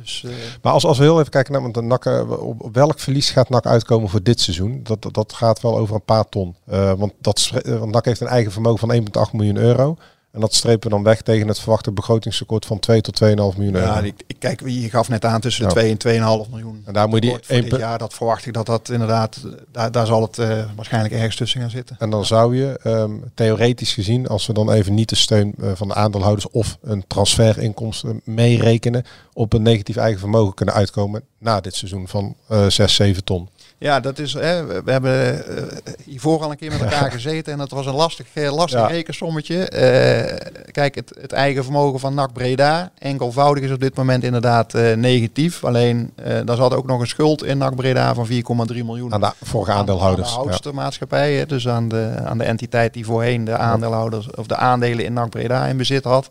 [SPEAKER 7] Dus, eh,
[SPEAKER 4] Maar als, als we heel even kijken naar want de NAC, eh, op, welk verlies gaat NAC uitkomen voor dit seizoen? Dat, dat, dat gaat wel over een paar ton. Eh, want, dat, eh, want NAC heeft een eigen vermogen van 1,8 miljoen euro. En dat strepen we dan weg tegen het verwachte begrotingstekort van 2 tot 2,5 miljoen euro.
[SPEAKER 7] Ja, ik, ik kijk, je gaf net aan tussen de
[SPEAKER 4] Ja.
[SPEAKER 7] 2 en 2,5 miljoen.
[SPEAKER 4] En daar moet je die één
[SPEAKER 7] jaar, dat verwacht ik dat dat inderdaad, daar, daar zal het eh, waarschijnlijk ergens tussen gaan zitten.
[SPEAKER 4] En dan zou je ehm, theoretisch gezien, als we dan even niet de steun eh, van de aandeelhouders of een transferinkomsten meerekenen, op een negatief eigen vermogen kunnen uitkomen na dit seizoen van eh 6, 7 ton.
[SPEAKER 7] Ja, dat is, hè, we, hebben eh, hiervoor al een keer met *laughs* elkaar gezeten en dat was een lastig, eh, lastig
[SPEAKER 4] Ja.
[SPEAKER 7] rekensommetje. Eh, kijk, het, het eigen vermogen van NAC Breda, enkelvoudig is op dit moment inderdaad negatief. Alleen, daar zat ook nog een schuld in NAC Breda van 4,3 miljoen.
[SPEAKER 4] Aan de vorige
[SPEAKER 7] aan-
[SPEAKER 4] aandeelhouders.
[SPEAKER 7] Aan de
[SPEAKER 4] ja.
[SPEAKER 7] oudste maatschappij, dus aan de, aan de entiteit die voorheen de aandeelhouders of de aandelen in NAC Breda in bezit had.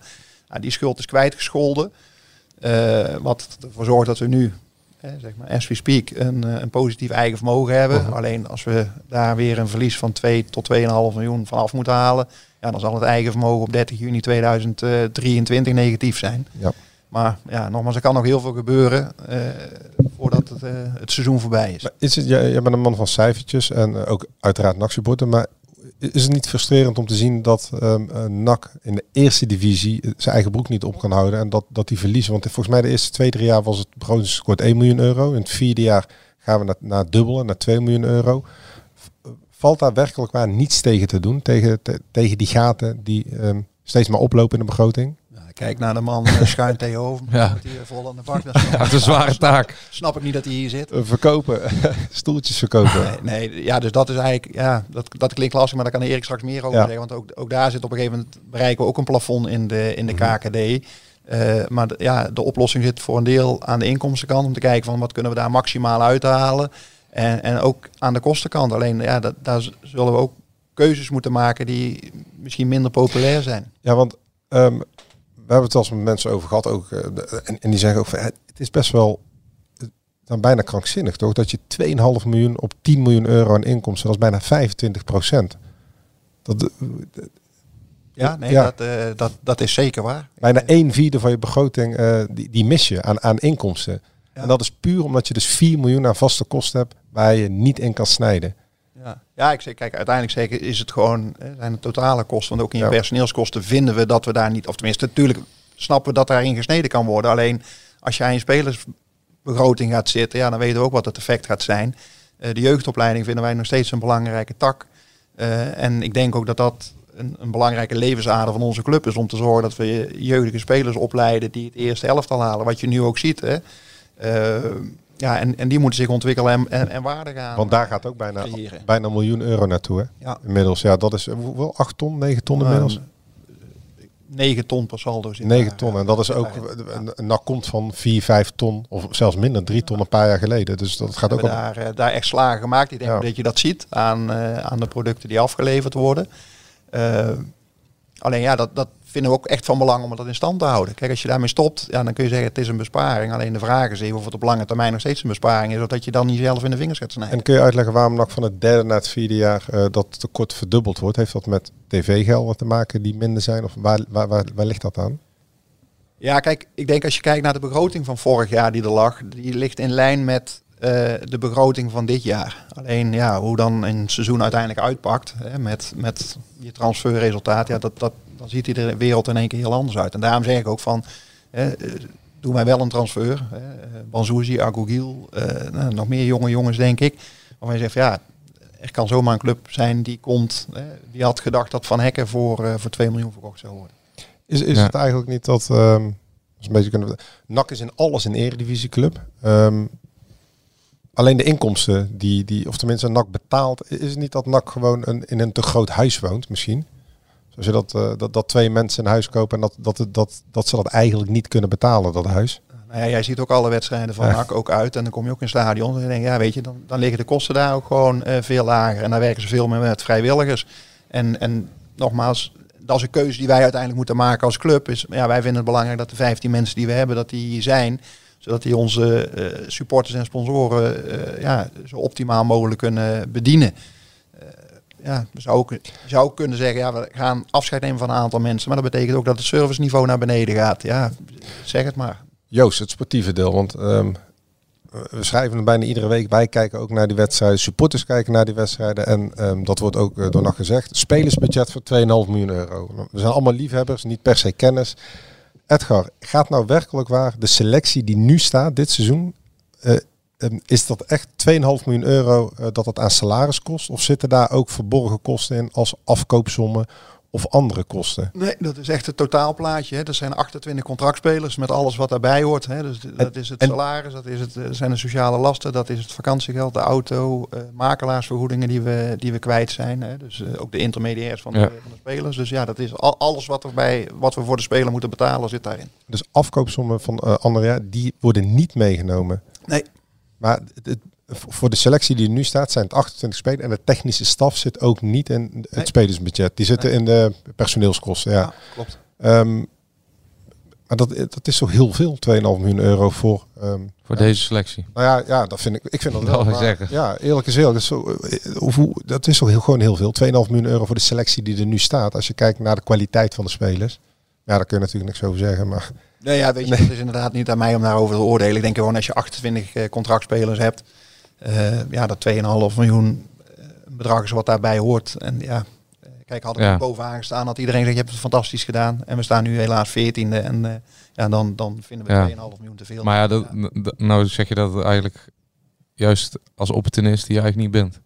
[SPEAKER 7] Nou, die schuld is kwijtgescholden. Wat ervoor zorgt dat we nu, zeg maar, as we speak, een, eh, een positief eigen vermogen hebben. Alleen als we daar weer een verlies van 2 tot 2,5 miljoen van af moeten halen, ja, dan zal het eigen vermogen op 30 juni 2023 negatief zijn.
[SPEAKER 4] Ja.
[SPEAKER 7] Maar ja, nogmaals, er kan nog heel veel gebeuren eh, voordat het, eh, het seizoen voorbij is.
[SPEAKER 4] Maar is het, jij, jij bent een man van cijfertjes en eh, ook uiteraard NAC-supporter, maar is het niet frustrerend om te zien dat ehm eh, NAC in de eerste divisie eh, zijn eigen broek niet op kan houden en dat, dat die verliezen? Want volgens mij de eerste twee, drie jaar was het begrotingstekort 1 miljoen euro. In het vierde jaar gaan we naar, naar dubbele, naar 2 miljoen euro. V- Valt daar werkelijk waar niets tegen te doen, tegen, te- tegen die gaten die ehm, steeds maar oplopen in de begroting?
[SPEAKER 7] Kijk naar de man eh, schuin tegenover me.
[SPEAKER 3] Ja.
[SPEAKER 7] Met die eh, vol aan de bak. Dat *laughs*
[SPEAKER 3] Ja, is een zware *laughs* taak.
[SPEAKER 7] snap ik niet dat hij hier zit.
[SPEAKER 4] Eh, verkopen, *laughs* stoeltjes verkopen.
[SPEAKER 7] Nee, nee, ja, dus dat is eigenlijk, ja, dat, dat klinkt lastig, maar daar kan Erik straks meer over
[SPEAKER 4] Ja.
[SPEAKER 7] zeggen. Want ook, ook daar zit op een gegeven moment, bereiken we ook een plafond in de, in de
[SPEAKER 4] Mhm.
[SPEAKER 7] KKD. Eh, maar de, ja, de oplossing zit voor een deel aan de inkomstenkant, om te kijken van wat kunnen we daar maximaal uithalen. En, en ook aan de kostenkant. Alleen ja, dat, daar zullen we ook keuzes moeten maken die misschien minder populair zijn.
[SPEAKER 4] Ja, want ehm, hebben het wel eens met mensen over gehad. Ook, eh, en, en die zeggen ook van, het is best wel dan bijna krankzinnig toch? Dat je 2,5 miljoen op 10 miljoen euro aan inkomsten, dat is bijna 25 procent. Dat, eh,
[SPEAKER 7] Ja, nee,
[SPEAKER 4] Ja.
[SPEAKER 7] Dat, eh, dat, dat is zeker waar.
[SPEAKER 4] bijna 1 vierde van je begroting, die, die mis je aan, aan inkomsten.
[SPEAKER 7] Ja.
[SPEAKER 4] En dat is puur omdat je dus 4 miljoen aan vaste kosten hebt waar je niet in kan snijden.
[SPEAKER 7] Ja, ja ik zeg, kijk, uiteindelijk zeker is het gewoon, hè, zijn het totale kosten. Want ook in je
[SPEAKER 4] Ja.
[SPEAKER 7] personeelskosten vinden we dat we daar niet, of tenminste, natuurlijk snappen we dat daarin gesneden kan worden. Alleen als je aan je spelersbegroting gaat zitten, ja, dan weten we ook wat het effect gaat zijn. Eh, de jeugdopleiding vinden wij nog steeds een belangrijke tak. Eh, en ik denk ook dat dat een, een, belangrijke levensader van onze club is om te zorgen dat we jeugdige spelers opleiden die het eerste elftal halen. Wat je nu ook ziet. Hè. Uh, ja, en, en die moeten zich ontwikkelen en, en, en waarde gaan.
[SPEAKER 4] Want daar gaat ook bijna, bijna een miljoen euro naartoe. Hè? Ja. Inmiddels, ja, dat is hoeveel? 8 ton, 9 ton inmiddels?
[SPEAKER 7] 9 ton per saldo zit
[SPEAKER 4] 9 ton. En dat is ook, een NAC komt van 4, 5 ton, of zelfs minder, 3 ton een paar jaar geleden. Dus dat gaat ook
[SPEAKER 7] op... daar, uh, daar echt slagen gemaakt. Ik denk ja. dat je dat ziet aan, uh, aan de producten die afgeleverd worden. Uh, alleen ja, dat, dat vinden we ook echt van belang om dat in stand te houden. Kijk, als je daarmee stopt, ja, dan kun je zeggen het is een besparing. Alleen de vraag is even of het op lange termijn nog steeds een besparing is, zodat je dan niet zelf in de vingers gaat snijden.
[SPEAKER 4] En kun je uitleggen waarom nog van het derde naar het vierde jaar uh, dat tekort verdubbeld wordt? Heeft dat met tv-gelden te maken die minder zijn? Of waar, waar, waar, waar ligt dat aan?
[SPEAKER 7] Ja, kijk, ik denk als je kijkt naar de begroting van vorig jaar die er lag, die ligt in lijn met de begroting van dit jaar. Alleen ja, hoe dan een seizoen uiteindelijk uitpakt hè, met, met je transferresultaat, ja, dat, dat, dan ziet die de wereld in één keer heel anders uit. En daarom zeg ik ook van, eh, doe mij wel een transfer. Eh, Banzouzi, Agogiel, eh, nou, nog meer jonge jongens denk ik. Waarvan je zegt, ja, er kan zomaar een club zijn die komt, eh, die had gedacht dat Van Hekken voor, uh, voor 2 miljoen verkocht zou worden.
[SPEAKER 4] Is, is ja. het eigenlijk niet dat, um, een beetje kunnen, NAC is in alles een eredivisieclub. Um, alleen de inkomsten die, die, of tenminste NAC betaalt, is het niet dat NAC gewoon een, in een te groot huis woont misschien? Zoals je dat, uh, dat, dat twee mensen een huis kopen en dat, dat, dat, dat ze dat eigenlijk niet kunnen betalen, dat huis.
[SPEAKER 7] Nou ja, jij ziet ook alle wedstrijden van NAC ook uit en dan kom je ook in het stadion en dan denk je, ja weet je, dan, dan liggen de kosten daar ook gewoon uh, veel lager en daar werken ze veel meer met vrijwilligers. En, en nogmaals, dat is een keuze die wij uiteindelijk moeten maken als club. Is, ja, wij vinden het belangrijk dat de 15 mensen die we hebben, dat die zijn zodat die onze uh, supporters en sponsoren uh, ja, zo optimaal mogelijk kunnen bedienen. Uh, ja, we zou, ook, zou kunnen zeggen, ja, we gaan afscheid nemen van een aantal mensen. Maar dat betekent ook dat het serviceniveau naar beneden gaat. Ja, zeg het maar.
[SPEAKER 4] Joost, het sportieve deel. Want um, we schrijven het bijna iedere week. Wij kijken ook naar die wedstrijden. Supporters kijken naar die wedstrijden. En um, dat wordt ook door nog gezegd. Spelersbudget voor 2,5 miljoen euro. We zijn allemaal liefhebbers, niet per se kennis. Edgar, gaat nou werkelijk waar de selectie die nu staat dit seizoen, uh, um, is dat echt 2,5 miljoen euro uh, dat het aan salaris kost? Of zitten daar ook verborgen kosten in als afkoopsommen of andere kosten?
[SPEAKER 7] Nee, dat is echt het totaalplaatje. Hè. Er zijn 28 contractspelers met alles wat daarbij hoort. Hè. Dus dat is het salaris, dat is het, zijn de sociale lasten, dat is het vakantiegeld, de auto, uh, makelaarsvergoedingen die we, die we kwijt zijn. Hè. Dus uh, ook de intermediairs van de, ja. van de, spelers. Dus ja, dat is al, alles wat, erbij, wat we voor de speler moeten betalen zit daarin.
[SPEAKER 4] Dus afkoopsommen van uh, Andrea, die worden niet meegenomen?
[SPEAKER 7] Nee.
[SPEAKER 4] Maar het, voor de selectie die er nu staat, zijn het 28 spelers. En de technische staf zit ook niet in het nee. spelersbudget. Die zitten nee. in de personeelskosten. Ja, ja
[SPEAKER 7] klopt.
[SPEAKER 4] Um, maar dat, dat is toch heel veel, 2,5 miljoen euro voor... Um,
[SPEAKER 3] voor ja. deze selectie?
[SPEAKER 4] Nou ja, ja, dat vind ik, ik vind dat wel.
[SPEAKER 3] Maar, zeggen.
[SPEAKER 4] Ja, eerlijk is eerlijk. Dat is, zo, hoe, dat is toch heel, gewoon heel veel. 2,5 miljoen euro voor de selectie die er nu staat. Als je kijkt naar de kwaliteit van de spelers. Ja, daar kun je natuurlijk niks over zeggen, maar...
[SPEAKER 7] Nee, ja, weet je, nee. dat is inderdaad niet aan mij om daarover te oordelen. Ik denk gewoon als je 28 uh, contractspelers hebt... Uh, ja, dat 2,5 miljoen uh, bedrag is wat daarbij hoort. En ja, kijk, had ik ja. bovenaan gestaan, had iedereen gezegd, je hebt het fantastisch gedaan. En we staan nu helaas 14e en ja, dan, dan vinden we ja. 2,5 miljoen te veel.
[SPEAKER 3] Maar ja, dat, ja, nou zeg je dat eigenlijk juist als opportunist die je eigenlijk niet bent.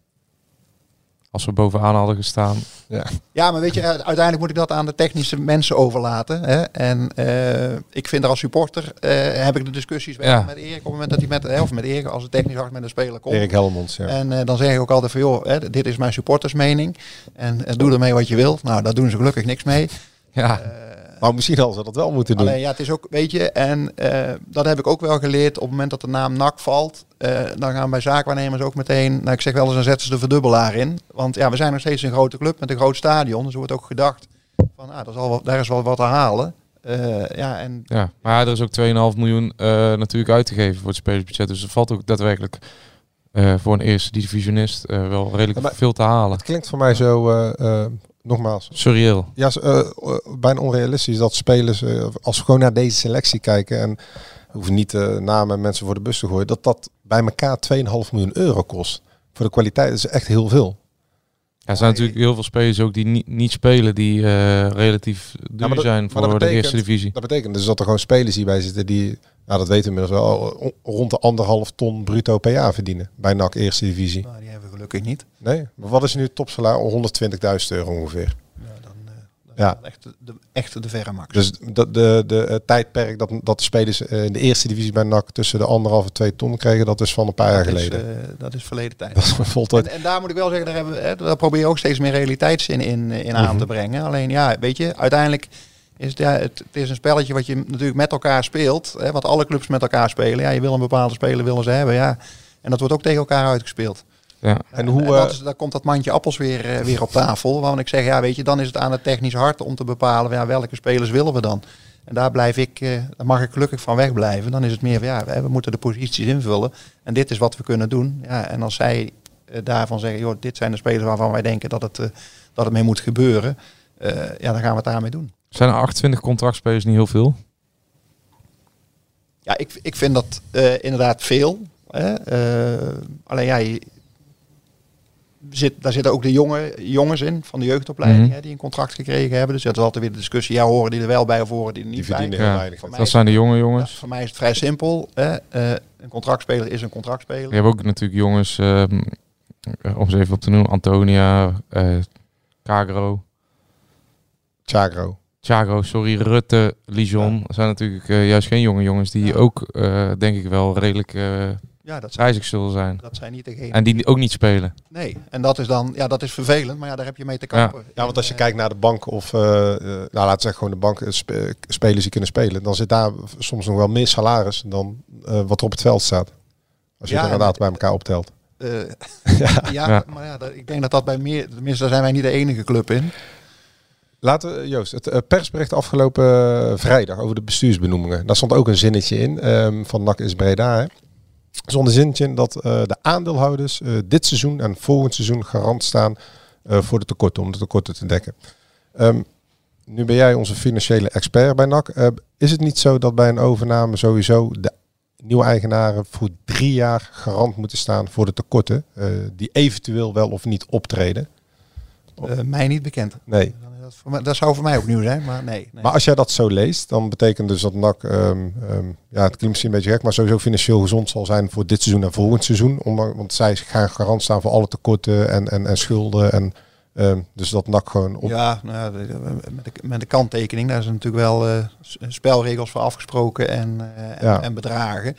[SPEAKER 3] Als we bovenaan hadden gestaan. Ja.
[SPEAKER 7] ja, maar weet je, uiteindelijk moet ik dat aan de technische mensen overlaten. Hè? En uh, ik vind er als supporter, uh, heb ik de discussies ja. met Erik op het moment dat hij met, of met Erik, als het technisch hard met een speler komt.
[SPEAKER 4] Erik Helmonds, ja.
[SPEAKER 7] En uh, dan zeg ik ook altijd van, joh, hè, dit is mijn supportersmening. En doe ermee wat je wilt. Nou, daar doen ze gelukkig niks mee.
[SPEAKER 3] Ja.
[SPEAKER 4] Maar misschien hadden ze dat wel moeten doen.
[SPEAKER 7] Alleen ja, het is ook, weet je, en uh, dat heb ik ook wel geleerd. Op het moment dat de naam NAC valt, uh, dan gaan bij zaakwaarnemers ook meteen, nou ik zeg wel eens, dan zetten ze de verdubbelaar in. Want ja, we zijn nog steeds een grote club met een groot stadion. Dus er wordt ook gedacht van, ah, dat is al, daar is wel wat te halen. Uh, ja, en
[SPEAKER 3] ja, maar er is ook 2,5 miljoen natuurlijk uitgegeven voor het spelersbudget. Dus er valt ook daadwerkelijk voor een eerste divisionist wel redelijk veel te halen.
[SPEAKER 4] Het klinkt voor mij zo nogmaals.
[SPEAKER 3] Surreal.
[SPEAKER 4] Ja, uh, bijna onrealistisch dat spelers, uh, als we gewoon naar deze selectie kijken en hoeven niet uh, namen en mensen voor de bus te gooien, dat dat bij elkaar 2,5 miljoen euro kost. Voor de kwaliteit is echt heel veel.
[SPEAKER 3] Ja, er zijn natuurlijk heel veel spelers ook die niet, niet spelen, die eh, relatief duur
[SPEAKER 4] dat-
[SPEAKER 3] zijn voor de eerste divisie.
[SPEAKER 4] Dat betekent dus dat er gewoon spelers hierbij zitten die, nou dat weten we inmiddels wel, rond de anderhalf ton bruto per jaar verdienen. Bij NAC Eerste Divisie.
[SPEAKER 7] Nou, die hebben niet.
[SPEAKER 4] Nee, maar wat is nu het topsalaris? 120.000 euro ongeveer.
[SPEAKER 7] Ja, dan, eh, dan
[SPEAKER 4] Ja.
[SPEAKER 7] dat echt de, de, echt de verre max.
[SPEAKER 4] Dus de, de, de, het tijdperk dat, dat de spelers eh, in de eerste divisie bij NAC tussen de anderhalf en twee ton kregen, dat is van een paar jaar
[SPEAKER 7] dat, is,
[SPEAKER 4] geleden.
[SPEAKER 7] eh, dat is verleden tijd. *laughs*
[SPEAKER 4] dat.
[SPEAKER 7] En, en daar moet ik wel zeggen, daar, hebben we, hè, daar probeer je ook steeds meer realiteitszin in, in aan
[SPEAKER 4] Mhm.
[SPEAKER 7] te brengen. Alleen ja, weet je, uiteindelijk is het, ja, het, het is een spelletje wat je natuurlijk met elkaar speelt. Hè, wat alle clubs met elkaar spelen. Ja, je wil een bepaalde speler willen ze hebben. Ja. En dat wordt ook tegen elkaar uitgespeeld.
[SPEAKER 3] Ja.
[SPEAKER 4] En hoe,
[SPEAKER 7] dat
[SPEAKER 4] eh,
[SPEAKER 7] is, daar komt dat mandje appels weer, eh, weer op tafel. Waarvan ik zeg, ja, weet je, dan is het aan het technisch hart om te bepalen ja, welke spelers willen we dan. En daar blijf ik, eh, daar mag ik gelukkig van wegblijven. Dan is het meer van ja, we, we moeten de posities invullen. En dit is wat we kunnen doen. Ja, en als zij daarvan zeggen, joh, dit zijn de spelers waarvan wij denken dat het, eh, dat het mee moet gebeuren. eh, ja, dan gaan we het daarmee doen.
[SPEAKER 3] Zijn er 28 contractspelers niet heel veel?
[SPEAKER 7] Ja, ik, ik vind dat eh, inderdaad veel. Hè? Eh, alleen ja, je- zit, daar zitten ook de jonge jongens in van de jeugdopleiding
[SPEAKER 3] Mhm.
[SPEAKER 7] hè, die een contract gekregen hebben. Dus dat is altijd weer de discussie. Ja, horen die er wel bij of horen die er niet
[SPEAKER 4] Die
[SPEAKER 7] bij?
[SPEAKER 4] verdienen heel
[SPEAKER 3] Ja,
[SPEAKER 4] weinig.
[SPEAKER 7] Voor mij
[SPEAKER 3] Dat
[SPEAKER 7] is-
[SPEAKER 3] zijn de jonge
[SPEAKER 7] Ja,
[SPEAKER 3] jongens.
[SPEAKER 7] voor mij is het vrij simpel. Hè? Eh, een contractspeler is een contractspeler.
[SPEAKER 3] Je hebt ook natuurlijk jongens, ehm, eh, om ze even op te noemen, Antonia, eh Cagro,
[SPEAKER 4] Chagro.
[SPEAKER 3] Thiago, sorry, Rutte, Lijon. Dat zijn natuurlijk eh, juist geen jonge jongens die
[SPEAKER 7] Ja.
[SPEAKER 3] ook, eh, denk ik wel, redelijk eh
[SPEAKER 7] Ja, dat zijn,
[SPEAKER 3] reizig zullen zijn.
[SPEAKER 7] dat zijn niet degene.
[SPEAKER 3] En die ook niet spelen.
[SPEAKER 7] Nee, en dat is dan, ja, dat is vervelend, maar ja, daar heb je mee te kampen.
[SPEAKER 4] Ja, want als je kijkt naar de bank of, eh, eh, nou laten we zeggen gewoon de bank, eh, spe- spelers die kunnen spelen, dan zit daar soms nog wel meer salaris dan eh, wat er op het veld staat. Als je
[SPEAKER 7] Ja,
[SPEAKER 4] het inderdaad bij elkaar optelt.
[SPEAKER 7] eh, *laughs*
[SPEAKER 4] ja.
[SPEAKER 7] maar ja, dat- ik denk dat dat bij meer, tenminste daar zijn wij niet de enige club in.
[SPEAKER 4] Laten we, Joost, het persbericht afgelopen vrijdag over de bestuursbenoemingen. Daar stond ook een zinnetje in ehm, van NAC is Breda. Hè. Er een zinnetje in dat eh, de aandeelhouders eh, dit seizoen en volgend seizoen garant staan eh, voor de tekorten, om de tekorten te dekken. Ehm, nu ben jij onze financiële expert bij NAC. Is het niet zo dat bij een overname sowieso de nieuwe eigenaren voor drie jaar garant moeten staan voor de tekorten die eventueel wel of niet optreden?
[SPEAKER 7] Eh, mij niet bekend.
[SPEAKER 4] Nee.
[SPEAKER 7] Dat, voor mij, dat zou voor mij ook nieuw zijn, maar nee. nee.
[SPEAKER 4] Maar als jij dat zo leest, dan betekent dus dat NAC, ehm, ehm, ja, het klinkt misschien een beetje gek, maar sowieso financieel gezond zal zijn voor dit seizoen en volgend seizoen. Ondanks, want zij gaan garant staan voor alle tekorten en, en, en schulden. En, ehm, dus dat NAC gewoon op.
[SPEAKER 7] Ja, nou, met, de, met de kanttekening, daar zijn natuurlijk wel eh, spelregels voor afgesproken en, eh, en,
[SPEAKER 4] Ja.
[SPEAKER 7] en bedragen.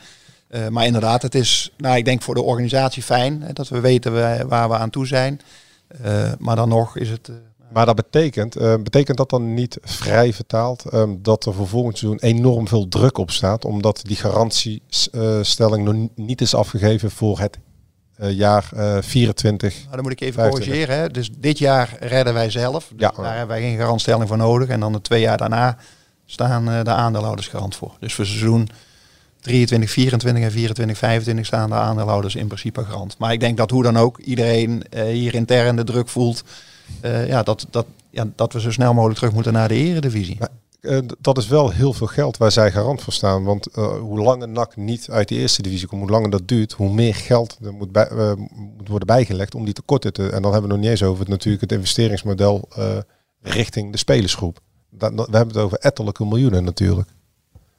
[SPEAKER 7] Eh, maar inderdaad, het is, nou, ik denk voor de organisatie fijn hè, dat we weten we- waar we aan toe zijn. Maar dan nog is het. Eh,
[SPEAKER 4] Maar dat betekent, eh, betekent dat dan niet vrij vertaald ehm, dat er voor volgend seizoen enorm veel druk op staat, omdat die garantiestelling nog ni- niet is afgegeven voor het eh, jaar eh 24.
[SPEAKER 7] nou, dan moet ik even
[SPEAKER 4] 25.
[SPEAKER 7] corrigeren. Hè. Dus dit jaar redden wij zelf. Dus
[SPEAKER 4] Ja.
[SPEAKER 7] Daar hebben wij geen garantstelling voor nodig. En dan de twee jaar daarna staan eh, de aandeelhouders garant voor. Dus voor seizoen 23, 24 en 24, 25 staan de aandeelhouders in principe garant. Maar ik denk dat hoe dan ook iedereen eh, hier intern de druk voelt. Eh, ja, dat, dat, ja, dat we zo snel mogelijk terug moeten naar de eredivisie.
[SPEAKER 4] Maar- Eh, dat is wel heel veel geld waar zij garant voor staan. Want eh, hoe langer NAC niet uit de eerste divisie komt, hoe langer dat duurt, hoe meer geld er moet, bij, moet worden bijgelegd om die tekorten te... En dan hebben we nog niet eens over het, natuurlijk het investeringsmodel richting de spelersgroep. Dat, dat- we hebben het over ettelijke miljoenen natuurlijk.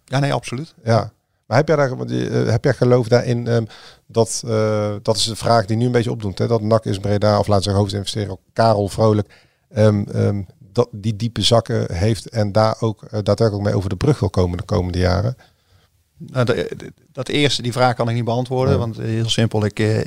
[SPEAKER 7] Ja, nee, absoluut.
[SPEAKER 4] Ja. Maar heb jij, daar, eh, heb jij geloof daarin ehm, dat, eh, dat is de vraag die nu een beetje opdoet, hè, dat NAC is Breda, of laten we zeggen hoofdinvesteerder Karel Vrolijk, ehm, ehm, dat die diepe zakken heeft en daar ook eh, daadwerkelijk mee over de brug wil komen de komende jaren.
[SPEAKER 7] Nou, de- de- dat eerste, die vraag kan ik niet beantwoorden.
[SPEAKER 4] Ja.
[SPEAKER 7] Want heel simpel, ik, eh, ik,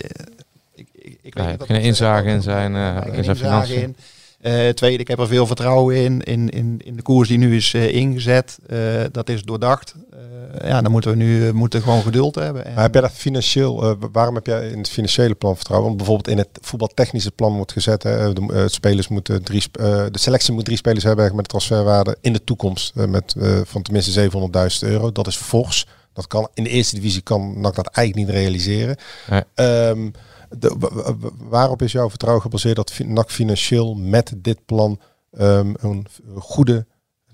[SPEAKER 7] ik, ik weet
[SPEAKER 3] Ja,
[SPEAKER 7] niet wat
[SPEAKER 3] geen inzage in zijn, eh, in zijn
[SPEAKER 7] inzage
[SPEAKER 3] financiën.
[SPEAKER 7] in. Eh, tweede, ik heb er veel vertrouwen in, in, in, in de koers die nu is eh, ingezet. Eh, dat is doordacht. Eh, ja, dan moeten we nu moeten gewoon geduld hebben. En,
[SPEAKER 4] Maar heb jij dat financieel, waarom heb jij in het financiële plan vertrouwen? Want bijvoorbeeld in het voetbaltechnische plan wordt gezet, hè, de, spelers moeten drie, eh, de selectie moet drie spelers hebben met een transferwaarde in de toekomst met, van tenminste 700.000 euro. Dat is fors. Dat kan, in de eerste divisie kan NAC dat eigenlijk niet realiseren.
[SPEAKER 3] Nee.
[SPEAKER 4] Ehm, de, waarop is jouw vertrouwen gebaseerd dat NAC financieel met dit plan ehm, een goede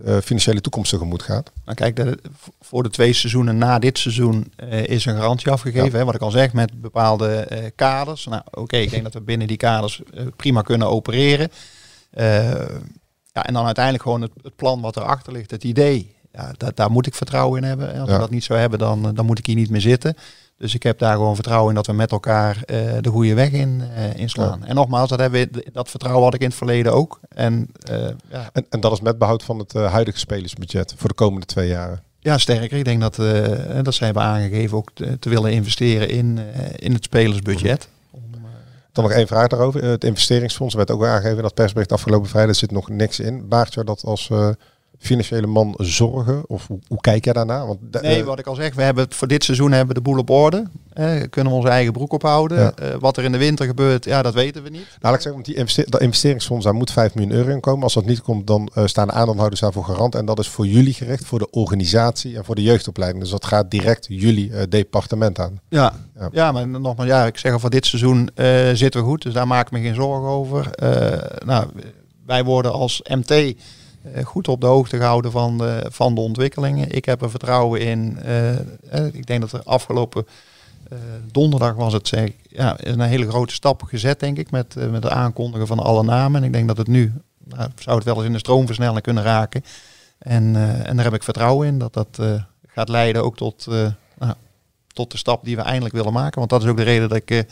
[SPEAKER 4] eh, financiële toekomst tegemoet gaat.
[SPEAKER 7] Nou kijk, de, voor de twee seizoenen na dit seizoen eh, is een garantie afgegeven. Hè, wat ik al zeg, met bepaalde eh, kaders. Nou oké, ik denk dat we binnen die kaders prima kunnen opereren. Ja, en dan uiteindelijk gewoon het, het plan wat erachter ligt, het idee. Ja, da- daar moet ik vertrouwen in hebben. En als
[SPEAKER 4] Ja.
[SPEAKER 7] we dat niet zou hebben, dan, dan moet ik hier niet meer zitten. Dus ik heb daar gewoon vertrouwen in dat we met elkaar eh, de goede weg in eh, inslaan. En nogmaals, dat, hebben we, dat vertrouwen had ik in het verleden ook. En eh, ja,
[SPEAKER 4] En, en dat is met behoud van het huidige spelersbudget voor de komende twee jaren.
[SPEAKER 7] ja, sterker. Ik denk dat, dat zij hebben aangegeven ook te, te willen investeren in, in het spelersbudget.
[SPEAKER 4] Dan nog één vraag daarover. Het investeringsfonds werd ook aangegeven dat persbericht afgelopen vrijdag. Zit nog niks in. Baart jou dat als financiële man zorgen? Of hoe, hoe kijk jij daarna? Want
[SPEAKER 7] Nee,
[SPEAKER 4] eh,
[SPEAKER 7] wat ik al zeg, we hebben het voor dit seizoen hebben we de boel op orde. Eh, kunnen we onze eigen broek ophouden.
[SPEAKER 4] Ja.
[SPEAKER 7] Eh, wat er in de winter gebeurt, ja, dat weten we niet.
[SPEAKER 4] Nou, laat ik zeggen, want die investe- dat investeringsfonds, daar moet 5 miljoen euro in komen. Als dat niet komt, dan staan de aandeelhouders daarvoor garant. En dat is voor jullie gericht, voor de organisatie en voor de jeugdopleiding. Dus dat gaat direct jullie departement aan.
[SPEAKER 7] Ja,
[SPEAKER 4] Ja.
[SPEAKER 7] ja. maar nogmaals, ja, ik zeg al, voor dit seizoen zitten we goed. Dus daar maak ik me geen zorgen over. Nou, wij worden als MT goed op de hoogte gehouden van de, van de ontwikkelingen. Ik heb er vertrouwen in. eh, eh, ik denk dat er afgelopen eh, donderdag was het, zeg, ja, een hele grote stap gezet, denk ik, met, eh, met het aankondigen van alle namen. En ik denk dat het nu, nou, zou het wel eens in de stroomversnelling kunnen raken. En, eh, en daar heb ik vertrouwen in dat dat eh, gaat leiden ook tot, eh, nou, tot de stap die we eindelijk willen maken. Want dat is ook de reden dat ik eh, eh,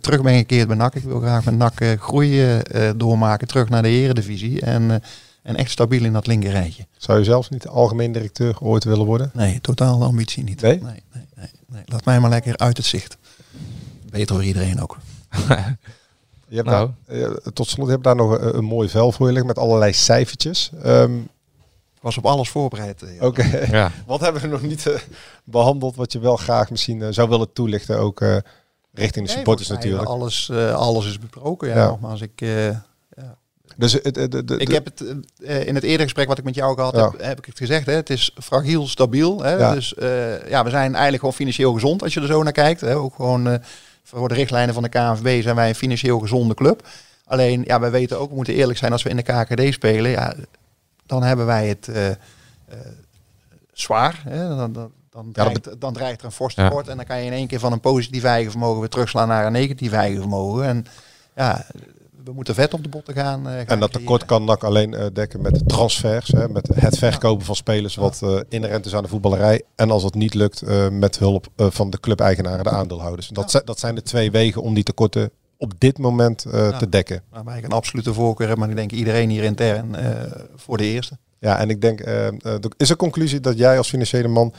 [SPEAKER 7] terug ben gekeerd bij NAC. Ik wil graag met NAC eh, groei eh, eh, doormaken, terug naar de eredivisie. En, eh, en echt stabiel in dat linkerrijtje.
[SPEAKER 4] Zou je zelfs niet algemeen directeur ooit willen worden?
[SPEAKER 7] Nee, totaal de ambitie niet.
[SPEAKER 4] Nee?
[SPEAKER 7] Nee, nee, nee, nee. Laat mij maar lekker uit het zicht. Beter voor iedereen ook. *laughs*
[SPEAKER 4] Je hebt
[SPEAKER 3] Nou.
[SPEAKER 4] daar, eh, tot slot, je hebt daar nog een, een mooi vel voor je liggen met allerlei cijfertjes. Ehm,
[SPEAKER 7] Ik was op alles voorbereid. eh,
[SPEAKER 4] Oké. *laughs*
[SPEAKER 3] Ja.
[SPEAKER 4] Wat hebben we nog niet eh, behandeld wat je wel graag misschien eh, zou willen toelichten, ook eh, richting de
[SPEAKER 7] Nee,
[SPEAKER 4] supporters
[SPEAKER 7] mij
[SPEAKER 4] natuurlijk.
[SPEAKER 7] Alles, eh, alles is besproken. Ja,
[SPEAKER 4] Ja.
[SPEAKER 7] nogmaals, ik, eh,
[SPEAKER 4] Dus het, het, het-
[SPEAKER 7] ik heb het eh, in het eerdere gesprek wat ik met jou gehad
[SPEAKER 4] Ja.
[SPEAKER 7] heb, heb ik het gezegd. Hè, het is fragiel, stabiel. Hè,
[SPEAKER 4] Ja.
[SPEAKER 7] Dus eh, ja, we zijn eigenlijk gewoon financieel gezond als je er zo naar kijkt. Hè. Ook gewoon eh, voor de richtlijnen van de KNVB zijn wij een financieel gezonde club. Alleen, ja, wij weten ook, we moeten eerlijk zijn, als we in de KKD spelen, ja, dan hebben wij het eh, eh, zwaar. Hè. Dan, dan, dan,
[SPEAKER 4] Ja,
[SPEAKER 7] dreigt, dan dreigt er een fors
[SPEAKER 3] Ja.
[SPEAKER 7] tekort. En dan kan je in één keer van een positief eigen vermogen weer terugslaan naar een negatief eigen vermogen. En ja, we moeten vet op de botten gaan. eh, gaan
[SPEAKER 4] En dat tekort kan NAC alleen eh, dekken met transfers, hè, met het verkopen van spelers wat eh, inherent is aan de voetballerij. En als dat niet lukt, met hulp van de clubeigenaren, de aandeelhouders. Dat, dat zijn de twee wegen om die tekorten op dit moment te dekken.
[SPEAKER 7] Waarbij ik een absolute voorkeur heb, maar ik denk iedereen hier intern voor de eerste.
[SPEAKER 4] Ja, en ik denk, is een conclusie dat jij als financiële man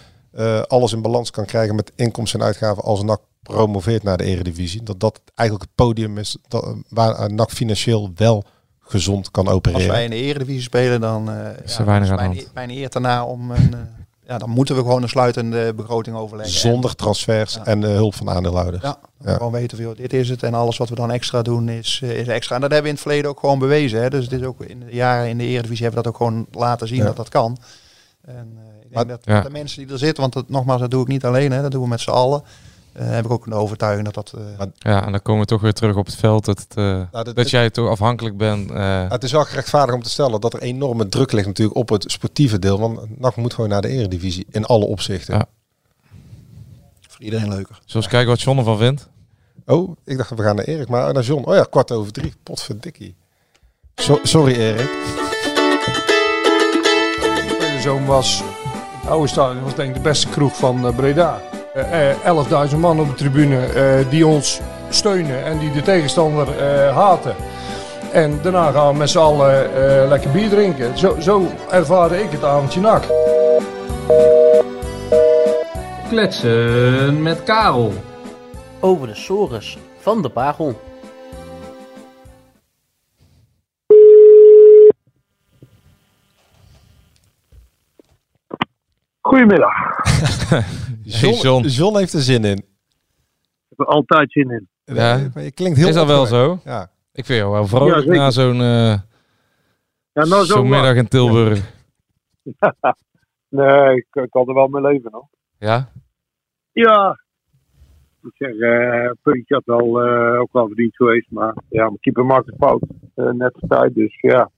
[SPEAKER 4] alles in balans kan krijgen met inkomsten en uitgaven als NAC promoveert naar de eredivisie. Dat dat eigenlijk het podium is dat, waar eh, NAC financieel wel gezond kan
[SPEAKER 7] Als
[SPEAKER 4] opereren.
[SPEAKER 7] wij in de eredivisie spelen, dan
[SPEAKER 3] Is
[SPEAKER 7] eh
[SPEAKER 3] er
[SPEAKER 7] ja,
[SPEAKER 3] weinig aan de
[SPEAKER 7] mijn, mijn eer daarna om een, eh, ja, dan moeten we gewoon een sluitende begroting overleggen.
[SPEAKER 4] Zonder transfers
[SPEAKER 7] Ja.
[SPEAKER 4] en de hulp van aandeelhouders.
[SPEAKER 7] Ja,
[SPEAKER 4] Ja.
[SPEAKER 7] gewoon weten van, joh, dit is het en alles wat we dan extra doen is, eh, is extra. En dat hebben we in het verleden ook gewoon bewezen. Hè. Dus het is ook in de jaren in de Eredivisie hebben we dat ook gewoon laten zien
[SPEAKER 4] Ja.
[SPEAKER 7] dat dat kan. En eh, ik denk
[SPEAKER 4] Maar-
[SPEAKER 7] dat
[SPEAKER 3] Ja.
[SPEAKER 7] de mensen die er zitten, want dat, nogmaals, dat doe ik niet alleen, hè, dat doen we met z'n allen. Eh, heb ik ook een overtuiging dat dat... eh,
[SPEAKER 3] Ja, en dan komen we toch weer terug op het veld. Dat, het, eh,
[SPEAKER 4] Nou, dat-
[SPEAKER 3] dat jij toch afhankelijk bent. eh,
[SPEAKER 4] Het is wel gerechtvaardigd om te stellen dat er enorme druk ligt natuurlijk op het sportieve deel. Want NAC moet gewoon naar de eredivisie in alle opzichten.
[SPEAKER 3] Ja.
[SPEAKER 7] voor iedereen leuker.
[SPEAKER 3] zullen we eens kijken wat John ervan vindt?
[SPEAKER 4] Oh, ik dacht we gaan naar Erik, maar naar John. Oh ja, kwart over drie. Potverdikkie. So sorry Erik.
[SPEAKER 8] Zoom was, het oude stadion was denk ik de beste kroeg van Breda. Eh, eh, 11.000 man op de tribune eh, die ons steunen en die de tegenstander eh, haten. En daarna gaan we met z'n allen eh, lekker bier drinken. Zo, zo ervaarde ik het avondje nak.
[SPEAKER 9] Kletsen met Karel.
[SPEAKER 10] Over de sores van de Pagel.
[SPEAKER 11] Goedemiddag. *laughs*
[SPEAKER 4] John,
[SPEAKER 3] John.
[SPEAKER 4] John heeft er zin in.
[SPEAKER 11] Ik heb er altijd zin in.
[SPEAKER 3] Ja.
[SPEAKER 4] Maar je klinkt heel
[SPEAKER 3] Is dat wel zo?
[SPEAKER 4] Ja.
[SPEAKER 3] Ik vind jou wel vrolijk
[SPEAKER 11] Ja,
[SPEAKER 3] na zo'n eh,
[SPEAKER 11] Ja, nou zo
[SPEAKER 3] zo'n middag in Tilburg. *laughs*
[SPEAKER 11] Nee, ik, ik kan er wel mee leven hoor.
[SPEAKER 3] Ja?
[SPEAKER 11] Ja. Ik zeg, eh puntje had wel, eh, ook wel verdiend geweest. Maar ja, mijn keeper maakt een fout. net op tijd, dus ja.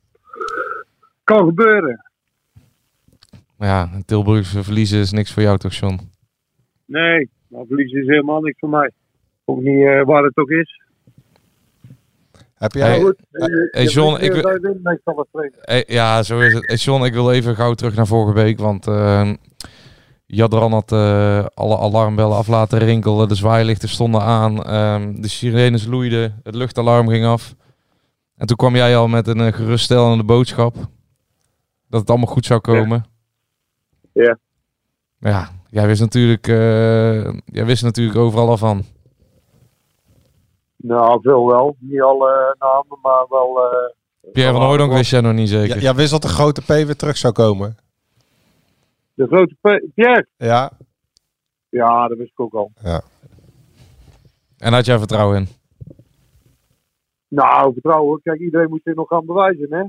[SPEAKER 11] Kan gebeuren.
[SPEAKER 3] Maar ja, een Tilburgse verliezen is niks voor jou toch, John?
[SPEAKER 11] Nee, maar verliezen is helemaal niks voor mij. Ook niet eh, waar het ook is.
[SPEAKER 4] Heb
[SPEAKER 3] jij... Hey,
[SPEAKER 11] eh,
[SPEAKER 3] hey,
[SPEAKER 11] je
[SPEAKER 3] John, ik
[SPEAKER 11] eh,
[SPEAKER 3] wil-. Hey, ja, zo is het. Hey, John, ik wil even gauw terug naar vorige week. Want eh Jadran had eh, alle alarmbellen af laten rinkelen. De zwaailichten stonden aan. ehm, de sirenes loeiden. Het luchtalarm ging af. En toen kwam jij al met een eh, geruststellende boodschap. Dat het allemaal goed zou komen.
[SPEAKER 11] Ja.
[SPEAKER 3] Maar ja, jij wist natuurlijk, eh, jij wist natuurlijk overal al van.
[SPEAKER 11] Nou, veel wel. Niet alle namen, maar wel... eh,
[SPEAKER 3] Pierre van Hooydonk wist jij nog niet zeker.
[SPEAKER 4] Ja, jij wist dat de grote P weer terug zou komen.
[SPEAKER 11] de grote P- Pierre.
[SPEAKER 4] Ja.
[SPEAKER 11] Ja, dat wist ik ook al.
[SPEAKER 4] Ja.
[SPEAKER 3] En had jij vertrouwen in?
[SPEAKER 11] Nou, vertrouwen. Kijk, iedereen moet zich nog gaan bewijzen, hè.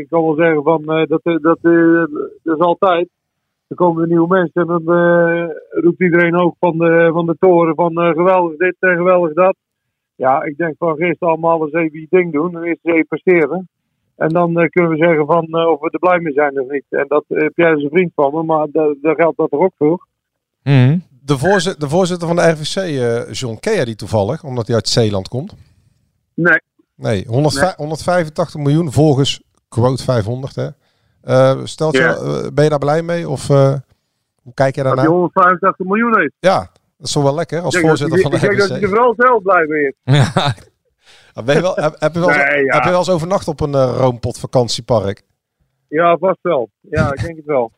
[SPEAKER 11] Ik kan wel zeggen van, eh, dat, eh, dat, eh, dat is altijd. Er komen er nieuwe mensen en dan eh, roept iedereen ook van de, van de toren van eh, geweldig dit en geweldig dat. Ja, ik denk van eerst allemaal eens even je ding doen en eerst eens even presteren. En dan eh, kunnen we zeggen van eh, of we er blij mee zijn of niet. En dat, eh Pierre is een vriend van me, maar da- daar geldt dat er ook voor.
[SPEAKER 4] De, voorzitter, de voorzitter van de RVC, eh, John, ken jij die toevallig? Omdat hij uit Zeeland komt?
[SPEAKER 11] Nee.
[SPEAKER 4] Nee, 105 185 miljoen volgens quote 500. Hè? Eh, stelt je,
[SPEAKER 11] Ja.
[SPEAKER 4] eh, ben je daar blij mee? Of eh, hoe kijk je
[SPEAKER 11] Dat
[SPEAKER 4] daarnaar?
[SPEAKER 11] hij 185 miljoen heeft.
[SPEAKER 4] Ja, dat is toch wel lekker als
[SPEAKER 11] dat
[SPEAKER 4] voorzitter van de
[SPEAKER 11] Ik denk dat hij er vooral zelf blij mee is.
[SPEAKER 4] Ja, ben je wel, heb, heb je wel eens,
[SPEAKER 11] Nee, ja.
[SPEAKER 4] heb je wel eens overnacht op een roompot vakantiepark?
[SPEAKER 11] Ja, vast wel. Ja, ik denk het wel.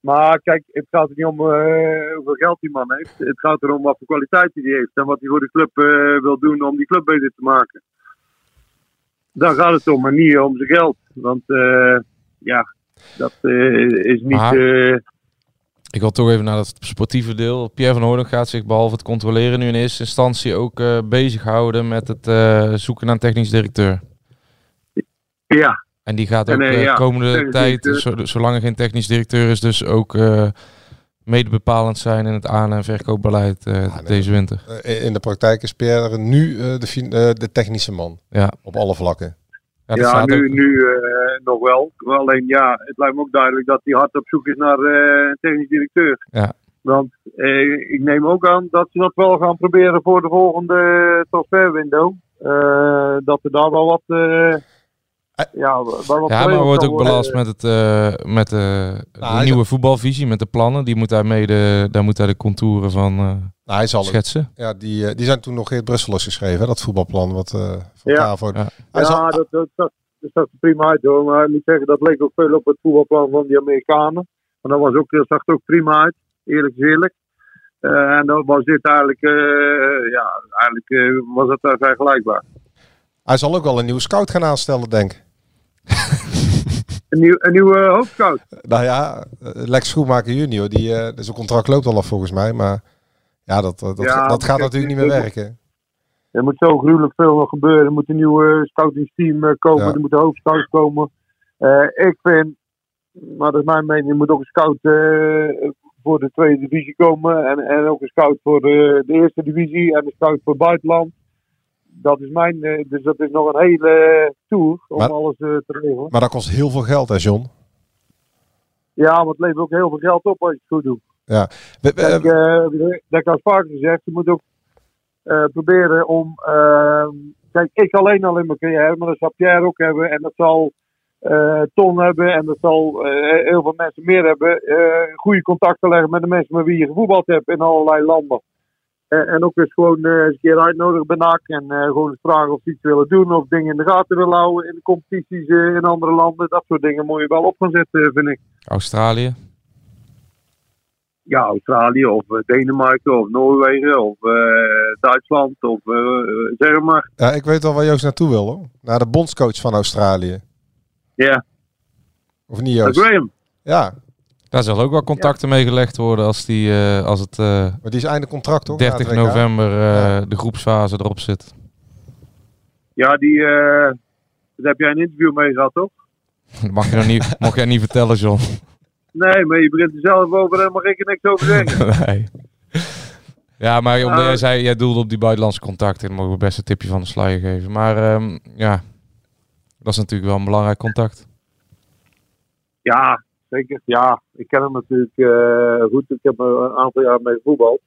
[SPEAKER 11] Maar kijk, het gaat er niet om eh, hoeveel geld die man heeft. Het gaat erom wat voor kwaliteit hij heeft en wat hij voor de club eh, wil doen om die club beter te maken. Daar gaat het om, maar niet om zijn geld. Want eh, ja, dat eh, is niet.
[SPEAKER 3] Maar-
[SPEAKER 11] eh,
[SPEAKER 3] Ik wil toch even naar het sportieve deel. Pierre van Hooydonk gaat zich behalve het controleren nu in eerste instantie ook eh, bezighouden met het eh, zoeken naar een technisch directeur.
[SPEAKER 11] ja.
[SPEAKER 3] En die gaat ook de
[SPEAKER 11] ja,
[SPEAKER 3] komende tijd, zolang er geen technisch directeur is, dus ook eh mede bepalend zijn in het aan- en verkoopbeleid eh, deze winter.
[SPEAKER 4] In de praktijk is Pierre nu eh, de, technische man.
[SPEAKER 3] Ja.
[SPEAKER 4] Op alle vlakken.
[SPEAKER 3] Ja, dat
[SPEAKER 11] nu,
[SPEAKER 3] ook-
[SPEAKER 11] nu eh, nog wel. Alleen ja, het lijkt me ook duidelijk dat hij hard op zoek is naar eh, een technisch directeur.
[SPEAKER 3] Ja.
[SPEAKER 11] Want eh, ik neem ook aan dat ze dat wel gaan proberen voor de volgende transferwindow. Eh, dat er daar wel wat. eh, ja, wel wat
[SPEAKER 3] Ja, maar wordt ook belast met, het, eh, met de, de nieuwe voetbalvisie, met de plannen. Die moet hij mede, daar moet hij de contouren van eh,
[SPEAKER 4] Nou, hij zal het-
[SPEAKER 3] schetsen.
[SPEAKER 4] Ja, die, eh, die zijn toen nog in Brussel geschreven, hè, dat voetbalplan wat eh van
[SPEAKER 11] Ja.
[SPEAKER 4] Hij
[SPEAKER 11] ja,
[SPEAKER 4] zal-
[SPEAKER 11] dat, dat, dat, dat zag er prima uit hoor. Maar ik moet zeggen, dat leek ook veel op het voetbalplan van die Amerikanen. Maar dat, was ook, dat zag er ook prima uit, eerlijk is eerlijk. Eh, en dan was dit eigenlijk, eh, ja, eigenlijk eh, was het daar vergelijkbaar.
[SPEAKER 4] Hij zal ook wel een nieuwe scout gaan aanstellen, denk ik. *laughs*
[SPEAKER 11] Een, nieuw, een nieuwe hoofdscout.
[SPEAKER 4] Nou ja, eh, Lex Schoenmaker junior, die, eh zijn contract loopt al af volgens mij. Maar ja, dat, eh, dat,
[SPEAKER 11] Ja,
[SPEAKER 4] dat gaat natuurlijk niet meer werken.
[SPEAKER 11] Er moet zo gruwelijk veel nog gebeuren. Er moet een nieuw scoutingsteam eh, komen.
[SPEAKER 4] Ja.
[SPEAKER 11] Er moet een hoofdscout komen. Eh, ik vind, maar dat is mijn mening, er moet ook een scout eh, voor de tweede divisie komen. En, en ook een scout voor de, de eerste divisie. En een scout voor het buitenland. Dat is mijn, eh, dus dat is nog een hele tour om
[SPEAKER 4] Maar-
[SPEAKER 11] alles eh, te regelen.
[SPEAKER 4] Maar dat kost heel veel geld, hè John?
[SPEAKER 11] Ja, maar het levert ook heel veel geld op als je het goed doet.
[SPEAKER 4] Ja.
[SPEAKER 11] Kijk, eh, dat heb ik vaker gezegd. Je moet ook eh, proberen om. eh, kijk, ik alleen al in mijn carrière, maar dat zal Pierre ook hebben. En dat zal eh, Ton hebben. En dat zal eh, heel veel mensen meer hebben. eh, goede contacten leggen met de mensen met wie je gevoetbald hebt in allerlei landen. Eh, en ook eens gewoon eh, eens een keer uitnodigen bij NAC. En eh, gewoon eens vragen of ze iets willen doen. Of dingen in de gaten willen houden in de competities eh, in andere landen. Dat soort dingen moet je wel op gaan zetten, vind ik.
[SPEAKER 3] Australië.
[SPEAKER 11] Ja, Australië of eh, Denemarken of Noorwegen of eh, Duitsland of eh, zeg maar.
[SPEAKER 4] Ja, ik weet wel waar Joost naartoe wil, hoor. Naar de bondscoach van Australië.
[SPEAKER 11] Ja,
[SPEAKER 4] Of niet,
[SPEAKER 11] uh,
[SPEAKER 4] Joost?
[SPEAKER 11] Graham.
[SPEAKER 4] Ja,
[SPEAKER 3] Daar zal ook wel contacten mee gelegd worden als, die, eh, als het eh,
[SPEAKER 4] maar die is einde contract, toch?
[SPEAKER 3] 30
[SPEAKER 4] Na het WK?
[SPEAKER 3] november eh, de groepsfase erop zit.
[SPEAKER 11] Ja, die, eh, daar heb jij een interview mee gehad, toch? *laughs*
[SPEAKER 3] Dat mag je nog niet, *laughs* mocht jij niet vertellen, John.
[SPEAKER 11] Nee, maar je begint er zelf over en mag ik er niks over zeggen. *laughs*
[SPEAKER 3] nee. Ja, maar omdat
[SPEAKER 11] Ah.
[SPEAKER 3] jij zei, jij doelde op die buitenlandse contacten, dan mogen we best een tipje van de sluier geven. Maar ehm, ja, dat is natuurlijk wel een belangrijk contact.
[SPEAKER 11] Ja, zeker. Ja, ik ken hem natuurlijk eh, goed. Ik heb een aantal jaar mee gevoetbald.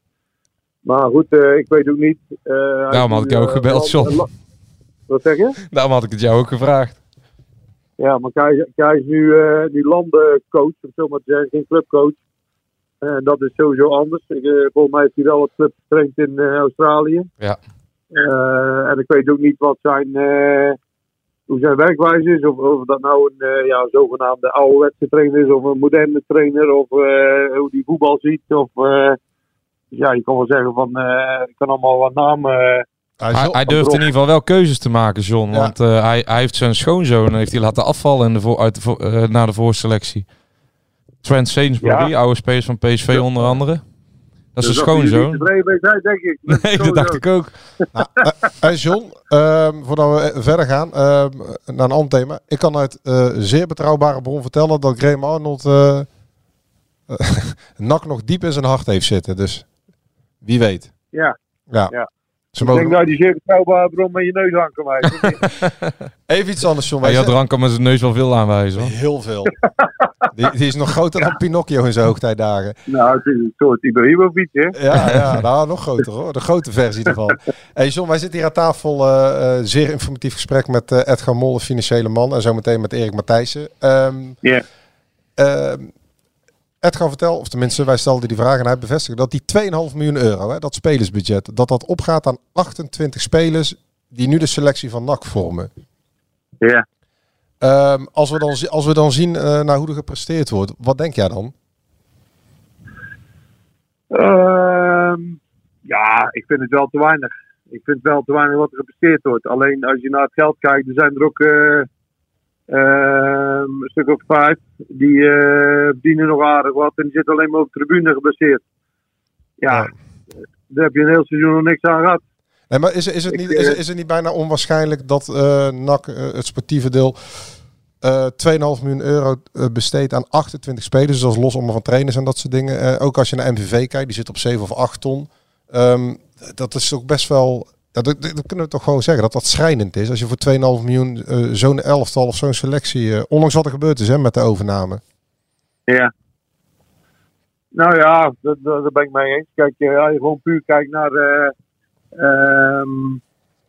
[SPEAKER 11] Maar goed, eh, ik weet ook niet. hij
[SPEAKER 3] Daarom had ik jou ook gebeld, John.
[SPEAKER 11] Wat zeg je?
[SPEAKER 3] Daarom had ik het jou ook gevraagd.
[SPEAKER 11] Ja, maar hij is nu, eh nu landencoach, om zo maar te zeggen, geen clubcoach. En dat is sowieso anders. Ik, eh, volgens mij heeft hij wel wat clubs getraind in eh, Australië.
[SPEAKER 3] Ja.
[SPEAKER 11] En ik weet ook niet wat zijn, hoe zijn werkwijze is. Of, of dat nou een ja, zogenaamde ouderwetse trainer is of een moderne trainer. Of hoe die voetbal ziet. Of, ja, je kan wel zeggen van, ik kan allemaal wat namen. Eh,
[SPEAKER 3] Hij, hij durft in ieder geval wel keuzes te maken, John.
[SPEAKER 11] Ja.
[SPEAKER 3] Want eh, hij, hij heeft zijn schoonzoon heeft hij laten afvallen in de voor, uit de voor, eh, na de voorselectie. Trent Sainsbury,
[SPEAKER 11] Ja.
[SPEAKER 3] oude spelers van PSV onder andere. Dat is
[SPEAKER 11] dus
[SPEAKER 3] zijn schoonzoon.
[SPEAKER 11] zijn, denk ik. *laughs*
[SPEAKER 3] Nee, dat dacht ik ook.
[SPEAKER 4] Nou, eh, hey John, ehm, voordat we eh, verder gaan ehm, naar een ander thema. Ik kan uit eh, zeer betrouwbare bron vertellen dat Graham Arnold eh *laughs* nak nog diep in zijn hart heeft zitten. Dus wie weet.
[SPEAKER 11] Ja.
[SPEAKER 4] Ja. Ze
[SPEAKER 11] Ik
[SPEAKER 4] mogen-
[SPEAKER 11] denk dat je zeer betrouwbare bron met je neus aan kan wijzen. *laughs*
[SPEAKER 4] Even iets anders, John.
[SPEAKER 3] Hij had drank met zijn neus wel veel aanwijzen. hoor.
[SPEAKER 4] Heel veel. *laughs* Die, die is nog groter dan Pinocchio in zijn hoogtijdagen.
[SPEAKER 11] nou, het is een soort Ibrahimovic, hè?
[SPEAKER 4] Ja, ja nou, nog groter hoor. De grote versie ervan. *laughs* Hey John, wij zitten hier aan tafel. eh, eh, zeer informatief gesprek met eh, Edgar Mol, de financiële man. En zometeen met Erik Matthijssen. Ehm,
[SPEAKER 11] Ja.
[SPEAKER 4] ehm, Edgar vertel, of tenminste wij stelden die vraag en hij bevestigde dat die 2,5 miljoen euro, hè, dat spelersbudget, dat dat opgaat aan 28 spelers die nu de selectie van NAC vormen.
[SPEAKER 11] Ja.
[SPEAKER 4] Ehm, als, we dan, als we dan zien eh, naar hoe er gepresteerd wordt, wat denk jij dan?
[SPEAKER 11] Ehm, ja, ik vind het wel te weinig. Ik vind het wel te weinig wat er gepresteerd wordt. Alleen als je naar het geld kijkt, er zijn er ook eh, een stuk of vijf die eh, verdienen nog aardig wat en die zitten alleen maar op de tribune gebaseerd. Ja, daar heb je een heel seizoen nog niks aan gehad.
[SPEAKER 4] Nee, maar is, is, het niet, is,
[SPEAKER 11] eh,
[SPEAKER 4] is het niet bijna onwaarschijnlijk dat eh NAC, het sportieve deel, eh 2,5 miljoen euro besteedt aan 28 spelers, dus dat is los allemaal van trainers en dat soort dingen. Ook als je naar MVV kijkt, die zit op 7 of 8 ton. Ehm, dat is ook best wel, dat, dat kunnen we toch gewoon zeggen, dat dat schrijnend is. Als je voor 2,5 miljoen eh, zo'n elftal of zo'n selectie, eh, ondanks wat er gebeurd is hè, met de overname.
[SPEAKER 11] Ja. Nou ja, daar ben ik mee eens. Kijk, eh, als je gewoon puur kijkt naar, eh, ehm,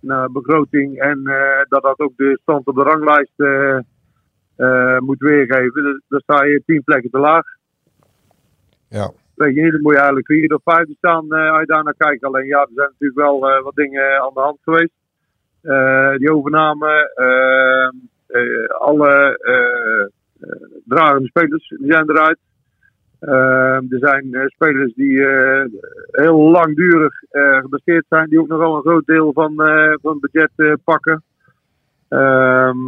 [SPEAKER 11] naar begroting en dat dat ook de stand op de ranglijst moet weergeven, dan, dan sta je tien plekken te laag.
[SPEAKER 4] Ja.
[SPEAKER 11] Dan moet je eigenlijk vier of vijf staan eh, als je daar naar kijkt. Alleen ja, er zijn natuurlijk wel eh, wat dingen aan de hand geweest. Eh, die overname, alle dragende spelers die zijn eruit. Er zijn spelers die heel langdurig gebaseerd zijn, die ook nogal een groot deel van, van het budget pakken. Ehm,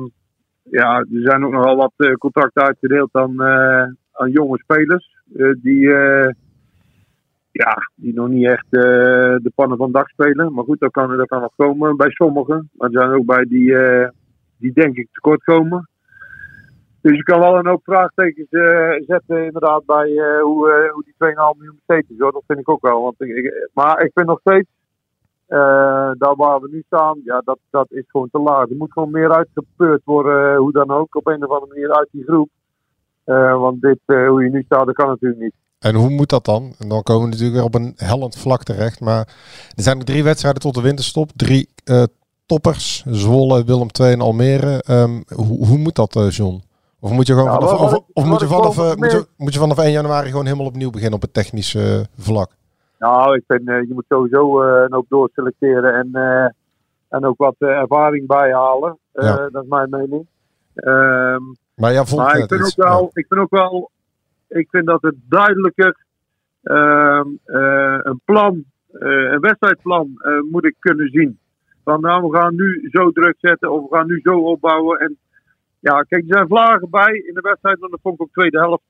[SPEAKER 11] ja, er zijn ook nogal wat contracten uitgedeeld aan, aan jonge spelers. Eh, die, eh, ja, die nog niet echt eh, de pannen van dak spelen. Maar goed, dat kan, dat kan nog komen bij sommigen. Maar er zijn ook bij die, die denk ik tekort komen. Dus je kan wel een hoop vraagtekens zetten inderdaad bij hoe, hoe die 2,5 miljoen besteed is. Hoor. Dat vind ik ook wel. Want ik, maar ik vind nog steeds, daar waar we nu staan, ja, dat, dat is gewoon te laag. Er moet gewoon meer uitgepeurd worden, hoe dan ook, op een of andere manier uit die groep. Eh, want dit, eh, hoe je nu staat, dat kan natuurlijk niet.
[SPEAKER 4] En hoe moet dat dan? En dan komen we natuurlijk weer op een hellend vlak terecht. Maar er zijn drie wedstrijden tot de winterstop. Drie eh, toppers. Zwolle, Willem II en Almere. Ehm, hoe, hoe moet dat, John? Of moet je gewoon
[SPEAKER 11] Ja,
[SPEAKER 4] vanaf, of, of moet, je vanaf, moet, je, moet je vanaf 1 januari gewoon helemaal opnieuw beginnen op het technische vlak?
[SPEAKER 11] Nou, ik vind, je moet sowieso een hoop doorselecteren en, en ook wat ervaring bijhalen.
[SPEAKER 4] Ja.
[SPEAKER 11] Dat is mijn mening. Ehm,
[SPEAKER 4] Maar vond
[SPEAKER 11] maar ik vind, ook wel, ik vind ook wel, ik vind dat het duidelijker ehm, eh, een plan, eh, een wedstrijdplan eh, moet ik kunnen zien. Van nou, we gaan nu zo druk zetten of we gaan nu zo opbouwen. En ja, kijk, er zijn vlagen bij in de wedstrijd, want dat vond ik ook tweede helft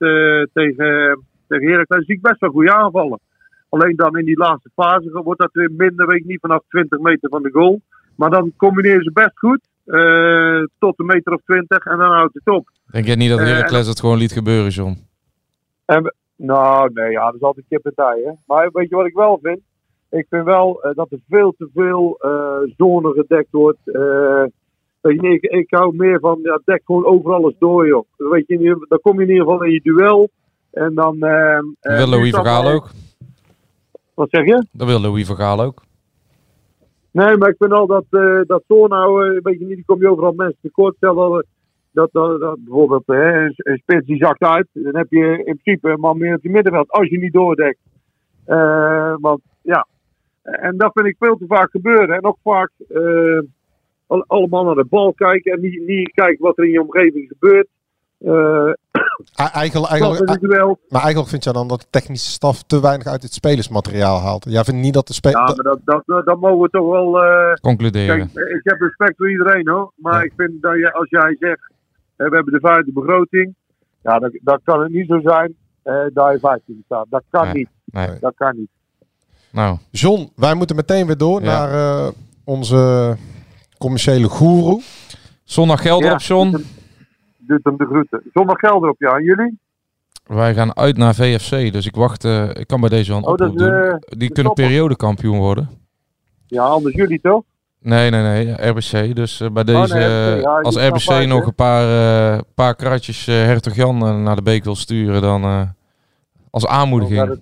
[SPEAKER 11] tegen, tegen Heracles. zie ik best wel goede aanvallen. Alleen dan in die laatste fase wordt dat weer minder, weet ik niet, vanaf 20 meter van de goal. Maar dan combineren ze best goed, eh, tot een meter of 20 en dan houdt het op.
[SPEAKER 3] Denk jij niet dat
[SPEAKER 11] Eh,
[SPEAKER 3] Heracles het gewoon liet gebeuren, John?
[SPEAKER 11] En nou, nee, ja, dat is altijd kip en ei, hè. Maar weet je wat ik wel vind? Ik vind wel eh, dat er veel te veel zone gedekt wordt. Weet je, ik, ik hou meer van, ja, dek gewoon overal eens door, joh. Weet je, dan kom je in ieder geval in je duel. En dan...
[SPEAKER 3] Dat
[SPEAKER 11] eh,
[SPEAKER 3] wil Louis
[SPEAKER 11] is dat
[SPEAKER 3] Vergaal ook.
[SPEAKER 11] Wat zeg je?
[SPEAKER 3] Dat wil Louis Vergaal ook.
[SPEAKER 11] Nee, maar ik vind al dat, eh dat nou, eh, weet je niet, die kom je overal mensen tekort. Stel dat, eh, dat, dat, dat bijvoorbeeld eh, een, een spits die zakt uit, dan heb je in principe een man meer op het middenveld, als je niet doordekt. Want ja, en dat vind ik veel te vaak gebeuren. En ook vaak al- allemaal naar de bal kijken en niet, niet kijken wat er in je omgeving gebeurt.
[SPEAKER 4] Eigenlijk,
[SPEAKER 11] dat
[SPEAKER 4] eigenlijk, maar eigenlijk vind je dan dat de technische staf te weinig uit het spelersmateriaal haalt. Jij vindt niet dat de
[SPEAKER 11] Ja,
[SPEAKER 4] spelers...
[SPEAKER 11] maar dat, dat, dat, dat mogen we toch wel. eh,
[SPEAKER 3] Concluderen.
[SPEAKER 11] Kijk, ik heb respect voor iedereen hoor. Maar ik vind dat je, als jij zegt, eh, we hebben de vijfde begroting. Ja, dan, dan kan het niet zo zijn eh, dat je 15 staat. Dat kan
[SPEAKER 3] Nee,
[SPEAKER 11] niet.
[SPEAKER 3] nee.
[SPEAKER 11] Dat kan niet.
[SPEAKER 3] Nou,
[SPEAKER 4] John, wij moeten meteen weer door
[SPEAKER 3] Ja.
[SPEAKER 4] naar eh, onze commerciële goeroe.
[SPEAKER 3] zondag geld
[SPEAKER 11] Ja.
[SPEAKER 3] erop, John.
[SPEAKER 11] Doet hem de groeten. Zonder geld erop, ja. En jullie?
[SPEAKER 3] Wij gaan uit naar VFC, dus ik wacht. eh, ik kan bij deze een
[SPEAKER 11] Oh,
[SPEAKER 3] doen.
[SPEAKER 11] eh,
[SPEAKER 3] Die kunnen periodekampioen worden.
[SPEAKER 11] Ja, anders jullie toch?
[SPEAKER 3] Nee, nee, nee. RBC. Dus eh, bij
[SPEAKER 11] nee,
[SPEAKER 3] deze,
[SPEAKER 11] RBC, ja,
[SPEAKER 3] als RBC nog een paar, paar kratjes eh, Hertog Jan naar de beek wil sturen, dan als aanmoediging.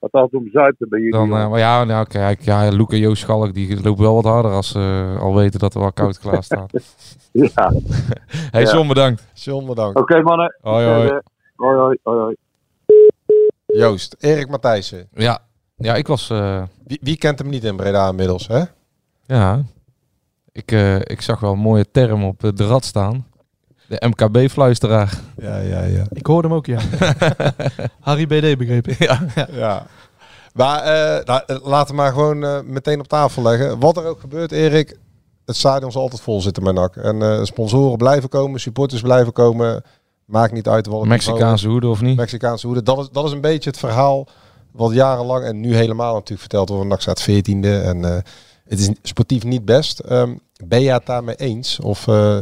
[SPEAKER 11] Altijd om zuiden bij jullie.
[SPEAKER 3] Dan, eh, maar ja, nou, kijk, ja, Loek en Joost Schalk die lopen wel wat harder als ze al weten dat er wel koud klaar staat. *laughs*
[SPEAKER 11] ja. *laughs*
[SPEAKER 3] hey,
[SPEAKER 11] Ja.
[SPEAKER 3] John, bedankt.
[SPEAKER 4] John, bedankt.
[SPEAKER 11] Oké mannen.
[SPEAKER 3] Hoi, hoi.
[SPEAKER 11] Eh, hoi, hoi, hoi, hoi.
[SPEAKER 4] Joost, Erik Matthijssen.
[SPEAKER 3] Ja, ja ik was... eh,
[SPEAKER 4] Wie, wie kent hem niet in Breda inmiddels, hè?
[SPEAKER 3] Ja, ik, eh, ik zag wel een mooie term op eh, de rad staan. De MKB-fluisteraar.
[SPEAKER 4] Ja, ja, ja.
[SPEAKER 5] Ik hoorde hem ook, ja. *laughs* Harry BD begreep ik.
[SPEAKER 3] Ja.
[SPEAKER 4] Ja. Maar eh, nou, eh, laten we maar gewoon eh, meteen op tafel leggen. Wat er ook gebeurt, Erik. Het stadion zal altijd vol zitten, mijn nak. En eh, sponsoren blijven komen, supporters blijven komen. Maakt niet uit wat
[SPEAKER 3] Mexicaanse
[SPEAKER 4] is.
[SPEAKER 3] hoede of niet?
[SPEAKER 4] Mexicaanse hoede. Dat is, dat is een beetje het verhaal wat jarenlang en nu helemaal natuurlijk verteld wordt. NAC staat 14e en eh, het is sportief niet best. Ehm, ben je het daarmee eens? Of eh,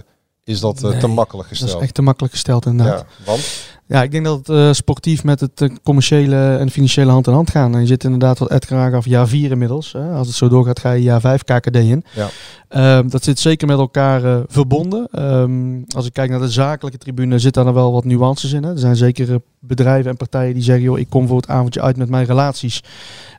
[SPEAKER 4] is dat eh, te makkelijk
[SPEAKER 5] Dat
[SPEAKER 4] gesteld?
[SPEAKER 5] is echt te makkelijk gesteld inderdaad.
[SPEAKER 4] Ja, want?
[SPEAKER 5] Ja, ik denk dat het eh, sportief met het eh, commerciële en financiële hand in hand gaan. En je zit inderdaad, wat Edgar aangaf, jaar 4 inmiddels. Hè. Als het zo doorgaat, ga je jaar 5 KKD in.
[SPEAKER 4] Ja.
[SPEAKER 5] Ehm, dat zit zeker met elkaar verbonden. Ehm, als ik kijk naar de zakelijke tribune, zit daar wel wat nuances in. Hè. Er zijn zeker bedrijven en partijen die zeggen, joh, ik kom voor het avondje uit met mijn relaties.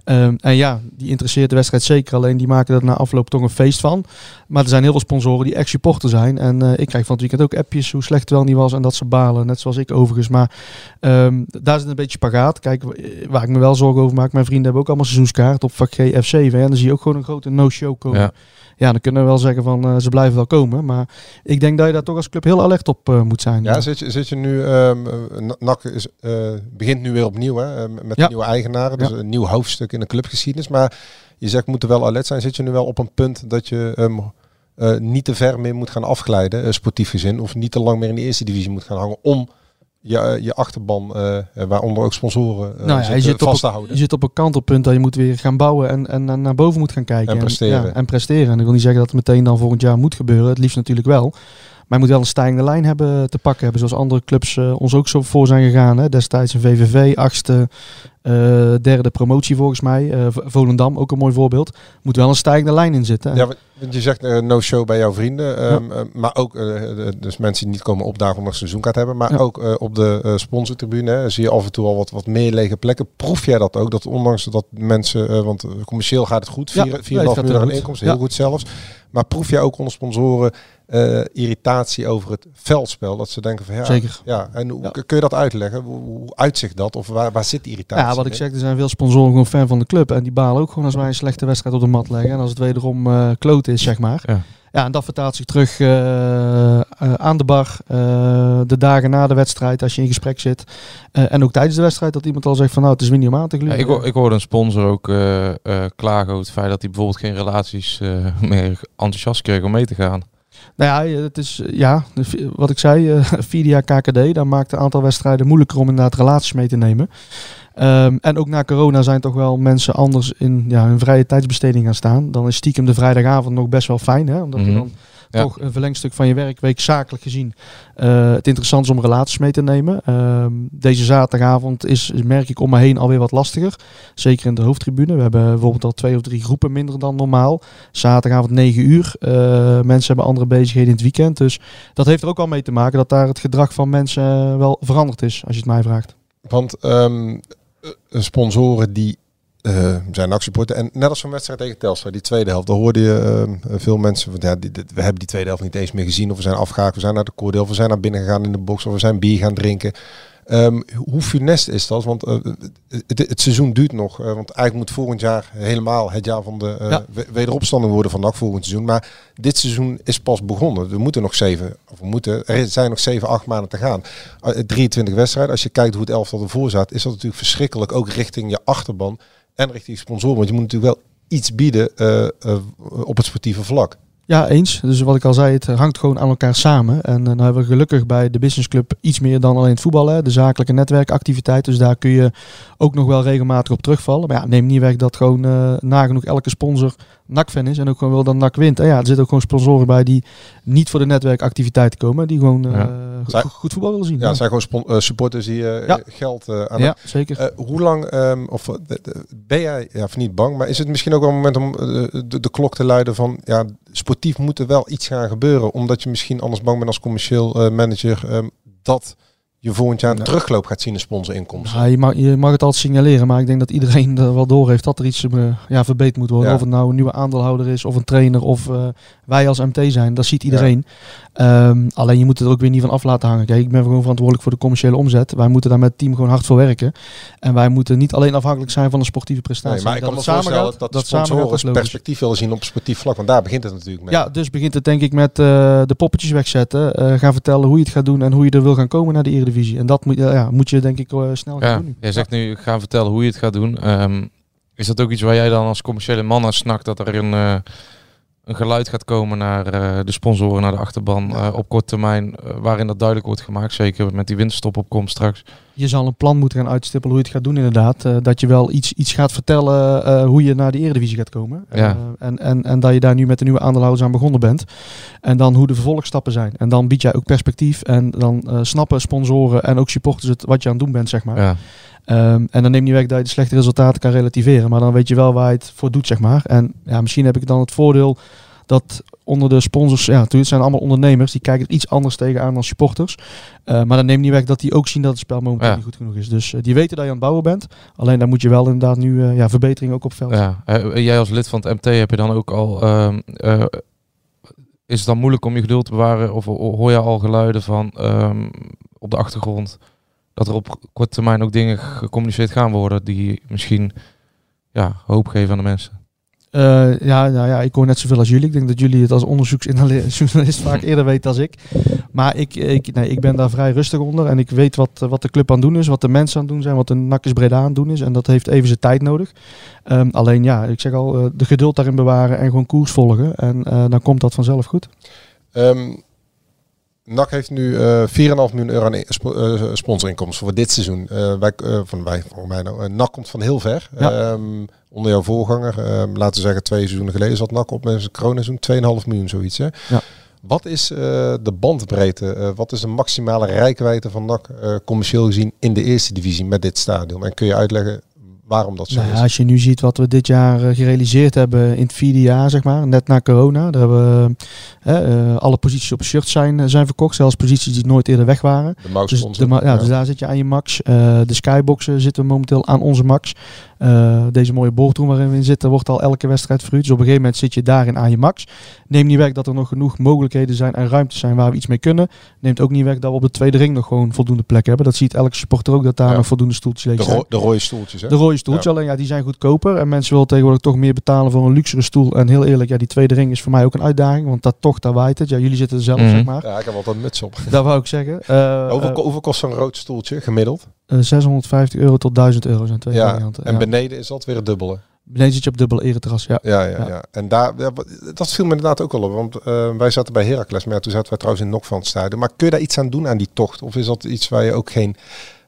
[SPEAKER 5] Ehm, en ja, die interesseert de wedstrijd zeker. Alleen die maken er na afloop toch een feest van. Maar er zijn heel veel sponsoren die echt supporter zijn. En eh, ik krijg van het weekend ook appjes hoe slecht het wel niet was. En dat ze balen, net zoals ik overigens. Maar ehm, daar zit een beetje spagaat. Kijk, w- waar ik me wel zorgen over maak. Mijn vrienden hebben ook allemaal seizoenskaart op vak G F7. hè. En dan zie je ook gewoon een grote no-show komen.
[SPEAKER 3] Ja.
[SPEAKER 5] Ja. dan kunnen we wel zeggen van eh, ze blijven wel komen. Maar ik denk dat je daar toch als club heel alert op eh, moet zijn.
[SPEAKER 4] Ja, zit je, zit je nu, ehm eh, NAC is, eh, begint nu weer opnieuw hè, eh, met
[SPEAKER 5] Ja.
[SPEAKER 4] nieuwe eigenaren. Dus
[SPEAKER 5] Ja.
[SPEAKER 4] een nieuw hoofdstuk in de clubgeschiedenis. Maar je zegt, moet er wel alert zijn. Zit je nu wel op een punt dat je ehm, eh, niet te ver meer moet gaan afglijden, sportief gezin. Of niet te lang meer in de eerste divisie moet gaan hangen om je, je achterban, waaronder ook sponsoren,
[SPEAKER 5] nou ja, je,
[SPEAKER 4] zitten,
[SPEAKER 5] zit op,
[SPEAKER 4] vast te houden.
[SPEAKER 5] je zit op een kantelpunt dat je moet weer gaan bouwen en, en, en naar boven moet gaan kijken.
[SPEAKER 4] En presteren.
[SPEAKER 5] ja, en presteren. En ik wil niet zeggen dat het meteen dan volgend jaar moet gebeuren. Het liefst natuurlijk wel. Maar je moet wel een stijgende lijn hebben te pakken hebben. Zoals andere clubs eh, ons ook zo voor zijn gegaan. Hè. Destijds een VVV, achtste, eh, derde promotie volgens mij. Eh, Volendam, ook een mooi voorbeeld. Moet wel een stijgende lijn in zitten.
[SPEAKER 4] Ja, want- je zegt eh, no show bij jouw vrienden. ehm, eh, maar ook dus mensen die niet komen opdagen omdat ze een seizoenkaart hebben. Maar
[SPEAKER 5] Ja.
[SPEAKER 4] ook op de sponsortribune hè, zie je af en toe al wat, wat meer lege plekken. Proef jij dat ook? Dat ondanks dat mensen, want commercieel gaat het goed.
[SPEAKER 5] Ja,
[SPEAKER 4] 4,5
[SPEAKER 5] nee, het gaat
[SPEAKER 4] miljoen
[SPEAKER 5] heel
[SPEAKER 4] aan inkomsten, heel
[SPEAKER 5] Ja.
[SPEAKER 4] goed zelfs. Maar proef jij ook onder sponsoren eh, irritatie over het veldspel? Dat ze denken van ja,
[SPEAKER 5] Zeker.
[SPEAKER 4] Ja, en hoe kun je dat uitleggen? Hoe, hoe uitzicht dat? Of waar, waar zit die irritatie?
[SPEAKER 5] Ja, wat ik zeg, er zijn veel sponsoren gewoon fan van de club. En die balen ook gewoon als wij een slechte wedstrijd op de mat leggen. En als het wederom eh kloot is, zeg maar.
[SPEAKER 3] Ja.
[SPEAKER 5] Ja, en dat vertaalt zich terug eh, eh, aan de bar. eh, de dagen na de wedstrijd, als je in gesprek zit. En ook tijdens de wedstrijd, dat iemand al zegt van nou, het is weer niet om aan te
[SPEAKER 3] Ja, ik, ik hoorde een sponsor ook klagen over het feit dat hij bijvoorbeeld geen relaties meer enthousiast kreeg om mee te gaan.
[SPEAKER 5] Nou ja, het is, ja, wat ik zei, *laughs* vierde jaar KKD, daar maakt een aantal wedstrijden moeilijker om inderdaad relaties mee te nemen. Ehm, en ook na corona zijn toch wel mensen anders in ja, hun vrije tijdsbesteding gaan staan. Dan is stiekem de vrijdagavond nog best wel fijn, hè? omdat
[SPEAKER 3] Mhm.
[SPEAKER 5] er dan
[SPEAKER 3] Ja.
[SPEAKER 5] toch een verlengstuk van je werkweek zakelijk gezien eh, het interessant is om relaties mee te nemen. Ehm, deze zaterdagavond is, merk ik om me heen alweer wat lastiger. Zeker in de hoofdtribune. We hebben bijvoorbeeld al twee of drie groepen minder dan normaal. Zaterdagavond 9 uur. Eh, mensen hebben andere bezigheden in het weekend. Dus dat heeft er ook al mee te maken dat daar het gedrag van mensen wel veranderd is, als je het mij vraagt.
[SPEAKER 4] Want ehm, eh, sponsoren die eh, zijn actieporten. En net als van wedstrijd tegen Telstar, die tweede helft, daar hoorde je ehm, veel mensen van, ja, we hebben die tweede helft niet eens meer gezien. Of we zijn afgehaakt, we zijn naar de koordeel, we zijn naar binnen gegaan in de box, of we zijn bier gaan drinken. Ehm, hoe funest is dat? Want eh, het, het seizoen duurt nog. eh, want eigenlijk moet volgend jaar helemaal het jaar van de eh,
[SPEAKER 5] Ja.
[SPEAKER 4] wederopstanding worden van NAC volgend seizoen. Maar dit seizoen is pas begonnen. We moeten nog zeven, of we moeten, er zijn nog zeven, acht maanden te gaan. Eh, 23 wedstrijden. Als je kijkt hoe het elftal ervoor staat, is dat natuurlijk verschrikkelijk. Ook richting je achterban en richting sponsoren. Want je moet natuurlijk wel iets bieden op het sportieve vlak.
[SPEAKER 5] Ja, eens. Dus wat ik al zei, het hangt gewoon aan elkaar samen. En uh, nou hebben we gelukkig bij de Business Club iets meer dan alleen het voetbal. Hè. De zakelijke netwerkactiviteit. Dus daar kun je ook nog wel regelmatig op terugvallen. Maar ja, neem niet weg dat gewoon uh, nagenoeg elke sponsor NAC-fan is. En ook gewoon wil dat NAC wint. En ja, er zitten ook gewoon sponsoren bij die niet voor de netwerkactiviteiten komen. Die gewoon uh,
[SPEAKER 4] Ja.
[SPEAKER 5] goed, goed voetbal willen zien.
[SPEAKER 4] Ja, het zijn gewoon eh, supporters die eh,
[SPEAKER 5] Ja.
[SPEAKER 4] geld eh, aan
[SPEAKER 5] Ja, zeker.
[SPEAKER 4] Eh, hoe lang, ehm, of eh, de- de- ben jij, ja, of niet bang, maar is het misschien ook wel een moment om eh, de, de klok te luiden van, ja, sportief moet er wel iets gaan gebeuren, omdat je misschien anders bang bent als commercieel eh, manager, ehm, dat je volgend jaar een terugloop gaat zien in sponsorinkomsten.
[SPEAKER 5] Ja, je, mag, je mag het altijd signaleren, maar ik denk dat iedereen *laughs* er wel door heeft dat er iets eh, ja, verbeterd moet worden.
[SPEAKER 4] Ja.
[SPEAKER 5] Of het nou een nieuwe aandeelhouder is, of een trainer, of eh, wij als MT zijn. Dat ziet iedereen. Ehm, alleen je moet het er ook weer niet van af laten hangen. Kijk, ik ben gewoon verantwoordelijk voor de commerciële omzet. Wij moeten daar met het team gewoon hard voor werken. En wij moeten niet alleen afhankelijk zijn van een sportieve prestatie.
[SPEAKER 4] Nee, maar ik kan me
[SPEAKER 5] het samen
[SPEAKER 4] voorstellen
[SPEAKER 5] gaat,
[SPEAKER 4] dat,
[SPEAKER 5] dat
[SPEAKER 4] de
[SPEAKER 5] samen gaat,
[SPEAKER 4] sponsoren
[SPEAKER 5] dat
[SPEAKER 4] perspectief willen zien op sportief vlak, want daar begint het natuurlijk mee.
[SPEAKER 5] Ja, dus begint het denk ik met eh, de poppetjes wegzetten. eh, gaan vertellen hoe je het gaat doen en hoe je er wil gaan komen naar de Eredivisie. En dat moet, ja, moet je denk ik eh, snel gaan
[SPEAKER 3] Ja,
[SPEAKER 5] doen. nu.
[SPEAKER 3] jij zegt nu gaan vertellen hoe je het gaat doen. Ehm, is dat ook iets waar jij dan als commerciële man naar snakt dat er een, eh, een geluid gaat komen naar eh, de sponsoren, naar de achterban eh, op korte termijn, eh, waarin dat duidelijk wordt gemaakt, zeker met die winststop op komst straks.
[SPEAKER 5] je zal een plan moeten gaan uitstippelen hoe je het gaat doen inderdaad. Dat je wel iets, iets gaat vertellen hoe je naar de Eredivisie gaat komen.
[SPEAKER 3] Ja.
[SPEAKER 5] En, en, en dat je daar nu met de nieuwe aandeelhouders aan begonnen bent. En dan hoe de vervolgstappen zijn. En dan bied jij ook perspectief. En dan snappen sponsoren en ook supporters het wat je aan het doen bent, zeg maar.
[SPEAKER 3] Ja.
[SPEAKER 5] Ehm, en dan neem niet weg dat je de slechte resultaten kan relativeren. Maar dan weet je wel waar je het voor doet, zeg maar. En ja, misschien heb ik dan het voordeel dat onder de sponsors, ja, natuurlijk het zijn allemaal ondernemers, die kijken er iets anders tegenaan dan supporters. Uh, maar dat neemt niet weg dat die ook zien dat het spel momenteel
[SPEAKER 3] Ja.
[SPEAKER 5] niet goed genoeg is. Dus uh, die weten dat je aan het bouwen bent. Alleen daar moet je wel inderdaad nu uh, ja, verbetering ook op veld.
[SPEAKER 3] Ja. Eh, jij als lid van het MT heb je dan ook al. ehm, eh, is het dan moeilijk om je geduld te bewaren? Of hoor je al geluiden van op de achtergrond dat er op korte termijn ook dingen gecommuniceerd gaan worden die misschien ja, hoop geven aan de mensen?
[SPEAKER 5] Uh, ja, nou ja, ik hoor net zoveel als jullie. Ik denk dat jullie het als onderzoeksjournalist *laughs* vaak eerder weten als ik. Maar ik, ik, nee, ik ben daar vrij rustig onder. En ik weet wat, wat de club aan het doen is, wat de mensen aan het doen zijn, wat de Nakkers Breda aan het doen is. En dat heeft even zijn tijd nodig. Um, alleen ja, ik zeg al, uh, de geduld daarin bewaren en gewoon koers volgen. En uh, dan komt dat vanzelf goed.
[SPEAKER 4] Um, NAC heeft nu uh, 4,5 miljoen euro aan spo uh, sponsorinkomsten voor dit seizoen. Uh, wij, van wij, voor mij nou, NAC komt van heel ver.
[SPEAKER 5] Ja.
[SPEAKER 4] Um, onder jouw voorganger, um, laten we zeggen twee seizoenen geleden zat NAC op met zijn coronaseizoen 2,5 miljoen zoiets. Hè?
[SPEAKER 5] Ja.
[SPEAKER 4] Wat is de bandbreedte, wat is de maximale rijkwijde van NAC commercieel gezien in de eerste divisie met dit stadion? En kun je uitleggen waarom dat zo
[SPEAKER 5] nou,
[SPEAKER 4] is?
[SPEAKER 5] Als je nu ziet wat we dit jaar uh, gerealiseerd hebben in het vierde jaar, zeg maar, net na corona. Daar hebben uh, uh, alle posities op shirt zijn, zijn verkocht, zelfs posities die nooit eerder weg waren.
[SPEAKER 4] De
[SPEAKER 5] dus, de, ja, ja. dus daar zit je aan je max. Uh, de skyboxen zitten we momenteel aan onze max. Uh, deze mooie boardroom waarin we in zitten wordt al elke wedstrijd verhuurd. Dus op een gegeven moment zit je daarin aan je max. Neemt niet weg dat er nog genoeg mogelijkheden zijn en ruimtes zijn waar we iets mee kunnen. Neemt ook niet weg dat we op de tweede ring nog gewoon voldoende plek hebben. Dat ziet elke supporter ook dat daar
[SPEAKER 4] Ja.
[SPEAKER 5] nog voldoende stoeltjes leeg
[SPEAKER 4] De, ro de rode stoeltjes, hè?
[SPEAKER 5] De rode stoeltjes,
[SPEAKER 4] Ja.
[SPEAKER 5] alleen ja, die zijn goedkoper. En mensen willen tegenwoordig toch meer betalen voor een luxere stoel. En heel eerlijk, ja, die tweede ring is voor mij ook een uitdaging. Want dat toch, daar waait het. Ja, jullie zitten er zelf,
[SPEAKER 3] Mhm.
[SPEAKER 5] zeg maar.
[SPEAKER 4] Ja, ik heb altijd een muts op.
[SPEAKER 5] Dat wou ik zeggen. *laughs* Eh,
[SPEAKER 4] hoeveel,
[SPEAKER 5] eh,
[SPEAKER 4] ko- hoeveel kost zo'n rood stoeltje gemiddeld?
[SPEAKER 5] eh, 650 euro tot 1000 euro zijn twee
[SPEAKER 4] Ja,
[SPEAKER 5] varianten.
[SPEAKER 4] en
[SPEAKER 5] ja.
[SPEAKER 4] beneden is dat weer het dubbele.
[SPEAKER 5] Beneden zit je op dubbele ereterras, ja.
[SPEAKER 4] Ja, ja,
[SPEAKER 5] Ja.
[SPEAKER 4] ja. En daar, ja, dat viel me inderdaad ook al op. Want eh, wij zaten bij Heracles, maar ja, toen zaten wij trouwens in Nok van het stadion. Maar kun je daar iets aan doen aan die tocht? Of is dat iets waar je ook geen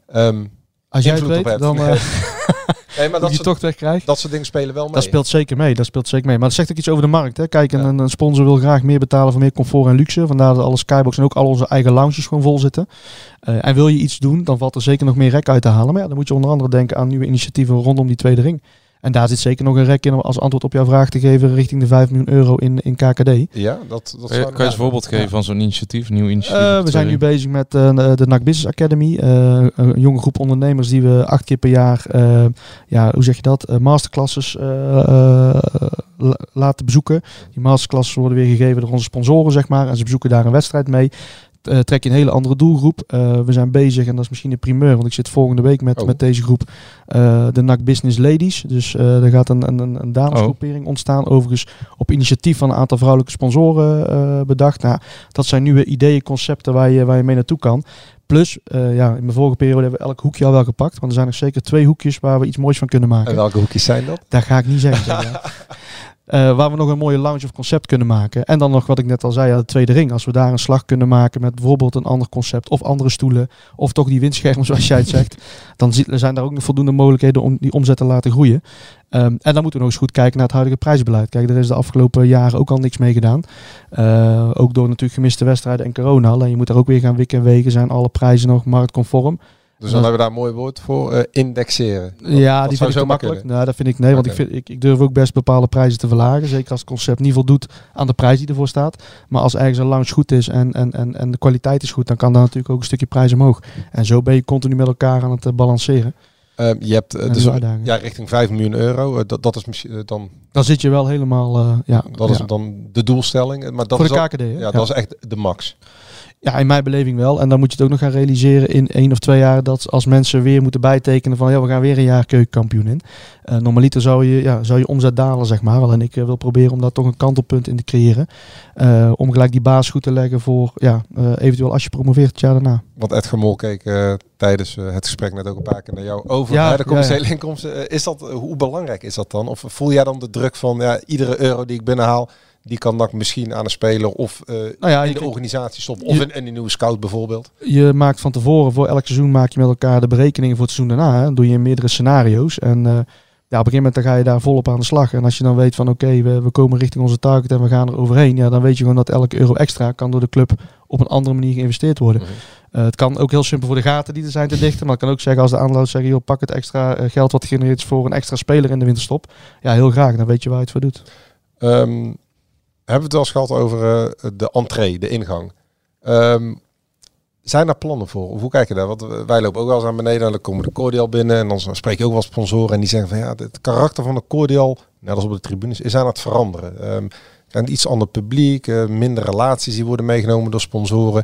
[SPEAKER 4] ehm
[SPEAKER 5] Als jij het
[SPEAKER 4] invloed
[SPEAKER 5] weet,
[SPEAKER 4] op hebt?
[SPEAKER 5] dan... *laughs* eh,
[SPEAKER 4] Nee, maar *laughs* dat
[SPEAKER 5] je
[SPEAKER 4] soort,
[SPEAKER 5] toch wegkrijgt.
[SPEAKER 4] dat soort dingen spelen wel mee.
[SPEAKER 5] Dat speelt zeker mee. Dat speelt zeker mee. Maar dat zegt ook iets over de markt. Hè. Kijk, een, een sponsor wil graag meer betalen voor meer comfort en luxe. Vandaar dat alle skybox en ook al onze eigen lounges gewoon vol zitten. Eh, en wil je iets doen, dan valt er zeker nog meer rek uit te halen. Maar ja, dan moet je onder andere denken aan nieuwe initiatieven rondom die tweede ring. En daar zit zeker nog een rek in om als antwoord op jouw vraag te geven richting de 5 miljoen euro in, in KKD.
[SPEAKER 4] Ja, dat, dat
[SPEAKER 3] Kan je,
[SPEAKER 4] zou-
[SPEAKER 3] kan je eens een voorbeeld geven van zo'n initiatief, nieuw initiatief?
[SPEAKER 5] Eh,
[SPEAKER 3] op
[SPEAKER 5] we zijn nu bezig met eh, de NAC Business Academy. eh, een jonge groep ondernemers die we acht keer per jaar, eh, ja, hoe zeg je dat, masterclasses eh, eh, la- laten bezoeken. Die masterclasses worden weer gegeven door onze sponsoren, zeg maar. En ze bezoeken daar een wedstrijd mee. Eh, trek je een hele andere doelgroep. Eh, we zijn bezig, en dat is misschien een primeur, want ik zit volgende week met,
[SPEAKER 4] Oh.
[SPEAKER 5] met deze groep, eh, de NAC Business Ladies. Dus er gaat een, een, een- damesgroepering ontstaan. Overigens op initiatief van een aantal vrouwelijke sponsoren bedacht. Nou, dat zijn nieuwe ideeën, concepten waar je, waar je mee naartoe kan. Plus, ja, in mijn vorige periode hebben we elk hoekje al wel gepakt. Want er zijn nog zeker twee hoekjes waar we iets moois van kunnen maken.
[SPEAKER 4] En welke hoekjes zijn dat?
[SPEAKER 5] Dat ga ik niet zeggen. zeg maar. *laughs* Eh, waar we nog een mooie lounge of concept kunnen maken. En dan nog wat ik net al zei, ja, de tweede ring. Als we daar een slag kunnen maken met bijvoorbeeld een ander concept of andere stoelen. Of toch die windschermen *laughs* zoals jij het zegt. Dan zi- zijn daar ook nog voldoende mogelijkheden om die omzet te laten groeien. Ehm, en dan moeten we nog eens goed kijken naar het huidige prijsbeleid. Kijk, er is de afgelopen jaren ook al niks mee gedaan. Eh, ook door natuurlijk gemiste wedstrijden en corona. Alleen je moet daar ook weer gaan wikken en wegen. Zijn alle prijzen nog marktconform?
[SPEAKER 4] Dus dan hebben we daar een mooi woord voor. eh, indexeren. Dat-
[SPEAKER 5] Ja,
[SPEAKER 4] dat
[SPEAKER 5] die vind ik
[SPEAKER 4] zomaar
[SPEAKER 5] makkelijk. Nou, dat vind ik nee, want ik, vind, ik, ik durf ook best bepaalde prijzen te verlagen. Zeker als het concept niet voldoet aan de prijs die ervoor staat. Maar als ergens een lounge goed is en, en, en, en de kwaliteit is goed, dan kan daar natuurlijk ook een stukje prijs omhoog. En zo ben je continu met elkaar aan het eh, balanceren.
[SPEAKER 4] Ehm, je hebt eh,
[SPEAKER 5] is
[SPEAKER 4] dus ja, richting 5 miljoen euro. Dat, dat is misschien dan,
[SPEAKER 5] Dan zit je wel helemaal, ja.
[SPEAKER 4] dat is dan de doelstelling. Maar dat
[SPEAKER 5] Voor
[SPEAKER 4] is
[SPEAKER 5] de KKD?
[SPEAKER 4] Ja,
[SPEAKER 5] Ja.
[SPEAKER 4] dat is echt de max.
[SPEAKER 5] Ja, in mijn beleving wel. En dan moet je het ook nog gaan realiseren in één of twee jaar dat als mensen weer moeten bijtekenen van ja, we gaan weer een jaar keukenkampioen in. Eh normaliter zou je, ja, zou je omzet dalen, zeg maar. Alleen ik eh, wil proberen om daar toch een kantelpunt in te creëren. Eh, om gelijk die baas goed te leggen voor ja, eventueel als je promoveert het jaar daarna.
[SPEAKER 4] Want Edgar Mol keek tijdens het gesprek net ook een paar keer naar jou over
[SPEAKER 5] Ja,
[SPEAKER 4] de commerciële
[SPEAKER 5] ja, ja.
[SPEAKER 4] inkomsten. Is dat, hoe belangrijk is dat dan? Of voel jij dan de druk van ja, iedere euro die ik binnenhaal, die kan dan misschien aan een speler of
[SPEAKER 5] Nou ja,
[SPEAKER 4] in de organisatie stoppen. Of in een nieuwe scout bijvoorbeeld.
[SPEAKER 5] Je maakt van tevoren, voor elk seizoen maak je met elkaar de berekeningen voor het seizoen daarna. Hè. Dat doe je in meerdere scenario's. En eh, ja, op een gegeven moment dan ga je daar volop aan de slag. En als je dan weet van oké, we, we komen richting onze target en we gaan er overheen. Ja, dan weet je gewoon dat elke euro extra kan door de club op een andere manier geïnvesteerd worden. Eh, het kan ook heel simpel voor de gaten die er zijn te dichten. Maar het kan ook zeggen als de aanloop zeggen, joh, pak het extra geld wat gegenereerd is voor een extra speler in de winterstop. Ja, heel graag. Dan weet je waar je het voor doet.
[SPEAKER 4] Ehm, hebben we het wel eens gehad over eh, de entree, de ingang. Ehm, zijn daar plannen voor? Of hoe kijk je daar? Want eh, wij lopen ook wel eens aan beneden en dan komen de cordial binnen. En dan spreek je ook wel sponsoren en die zeggen van ja, het karakter van de cordial, net als op de tribunes, is aan het veranderen. Ehm een iets ander publiek, eh, minder relaties die worden meegenomen door sponsoren.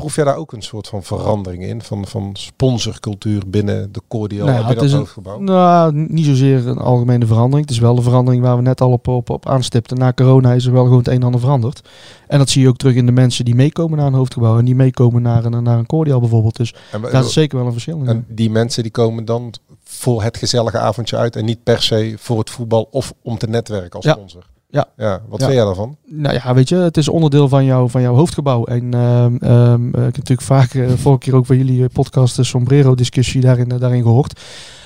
[SPEAKER 4] Proef jij daar ook een soort van verandering in? Van, van sponsorcultuur binnen de cordial,
[SPEAKER 5] Nou ja,
[SPEAKER 4] binnen
[SPEAKER 5] het
[SPEAKER 4] het
[SPEAKER 5] is een,
[SPEAKER 4] hoofdgebouw?
[SPEAKER 5] nou, niet zozeer een algemene verandering. Het is wel de verandering waar we net al op, op, op aanstipten. Na corona is er wel gewoon het een en ander veranderd. En dat zie je ook terug in de mensen die meekomen naar een hoofdgebouw. En die meekomen naar een, naar een cordial bijvoorbeeld. Dus
[SPEAKER 4] En
[SPEAKER 5] daar is zeker wel een verschil in.
[SPEAKER 4] En die mensen die komen dan voor het gezellige avondje uit en niet per se voor het voetbal of om te netwerken als
[SPEAKER 5] Ja.
[SPEAKER 4] sponsor.
[SPEAKER 5] Ja.
[SPEAKER 4] ja wat
[SPEAKER 5] Ja.
[SPEAKER 4] vind jij daarvan?
[SPEAKER 5] Nou ja, weet je, het is onderdeel van, jou, van jouw hoofdgebouw. En ehm, ehm, ik heb natuurlijk vaak, eh, vorige keer ook van jullie eh, podcast, de Sombrero-discussie daarin, eh, daarin gehoord.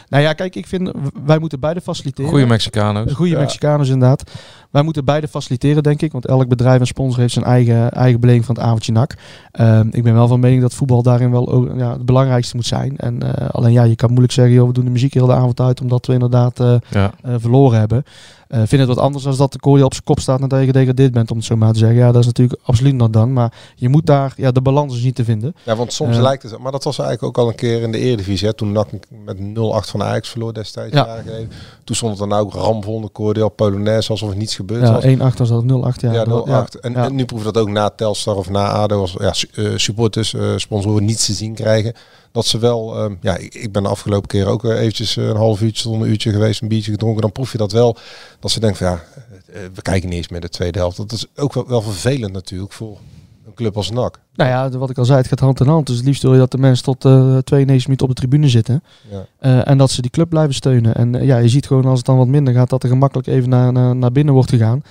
[SPEAKER 5] Nou ja, kijk, ik vind, wij moeten beide faciliteren.
[SPEAKER 3] Goeie Mexicano's.
[SPEAKER 5] Goede
[SPEAKER 3] Ja.
[SPEAKER 5] Mexicanos inderdaad. Wij moeten beide faciliteren, denk ik. Want elk bedrijf en sponsor heeft zijn eigen, eigen beleving van het avondje nak. Ehm, ik ben wel van mening dat voetbal daarin wel ook, ja, het belangrijkste moet zijn. En eh, alleen ja, je kan moeilijk zeggen, joh, we doen de muziek heel de avond uit, omdat we inderdaad eh,
[SPEAKER 3] Ja.
[SPEAKER 5] eh, verloren hebben. Eh vind het wat anders als dat de kooi op zijn kop staat nadat je gedegradeerd bent, om het zo maar te zeggen. Ja, dat is natuurlijk absoluut not dan. Maar je moet daar, ja, de balans is niet te vinden.
[SPEAKER 4] Ja, want soms lijkt het, maar dat was eigenlijk ook al een keer in de Eredivisie. Hè, toen NAC met 0-8 van Ajax verloor destijds.
[SPEAKER 5] Ja.
[SPEAKER 4] jaren geleden. Toen stond het dan ook ramvol, de cordial, Polonaise, alsof er niets gebeurd
[SPEAKER 5] Ja,
[SPEAKER 4] was.
[SPEAKER 5] 1-8 was dat 0-8. Ja,
[SPEAKER 4] Ja,
[SPEAKER 5] Dat-
[SPEAKER 4] 0-8. En,
[SPEAKER 5] ja.
[SPEAKER 4] en nu proeven we dat ook na Telstar of na ADO als ja, eh, supporters, eh, sponsoren niets te zien krijgen. Dat ze wel, ehm, ja, ik, ik ben de afgelopen keer ook eh, eventjes een half uurtje tot een uurtje geweest, een biertje gedronken. Dan proef je dat wel, dat ze denken van ja, we kijken niet eens meer de tweede helft. Dat is ook wel, wel vervelend natuurlijk voor een club als NAC.
[SPEAKER 5] Nou ja, wat ik al zei, het gaat hand in hand. Dus het liefst wil je dat de mensen tot eh 92 minuten op de tribune zitten.
[SPEAKER 4] Ja.
[SPEAKER 5] Eh, en dat ze die club blijven steunen. En eh, ja, je ziet gewoon als het dan wat minder gaat, dat er gemakkelijk even naar, naar, naar binnen wordt gegaan.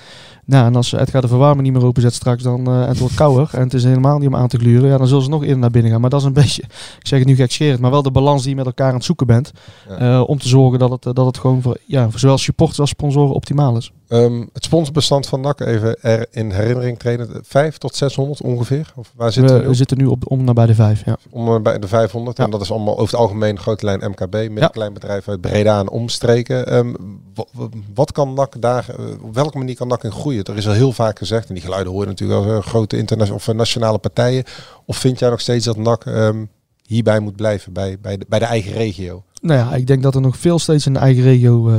[SPEAKER 5] Nou, en als het gaat de verwarming niet meer openzet straks, dan eh, en het wordt kouder en het is helemaal niet om aan te gluren, ja, dan zullen ze nog eerder naar binnen gaan. Maar dat is een *laughs* beetje, ik zeg het nu gekscherend, maar wel de balans die je met elkaar aan het zoeken bent.
[SPEAKER 4] Ja.
[SPEAKER 5] om te zorgen dat het, dat het gewoon voor, ja, voor zowel supporters als sponsoren optimaal is.
[SPEAKER 4] Ehm, het sponsorbestand van NAC, even er in herinnering trainen, 5 tot 600 ongeveer? Of waar zitten we,
[SPEAKER 5] zitten nu op, om naar bij de vijf, ja.
[SPEAKER 4] Om bij de 500. En dat is allemaal over het algemeen grote lijn MKB, middenklein bedrijf uit Breda en omstreken. Ehm, wa- wa- wat kan NAC daar, eh, op welke manier kan NAC in groeien? Er is al heel vaak gezegd, en die geluiden horen natuurlijk als eh, grote internationale of eh, nationale partijen. Of vind jij nog steeds dat NAC ehm, hierbij moet blijven, bij, bij, de, bij de eigen regio?
[SPEAKER 5] Nou ja, ik denk dat er nog veel steeds in de eigen regio eh,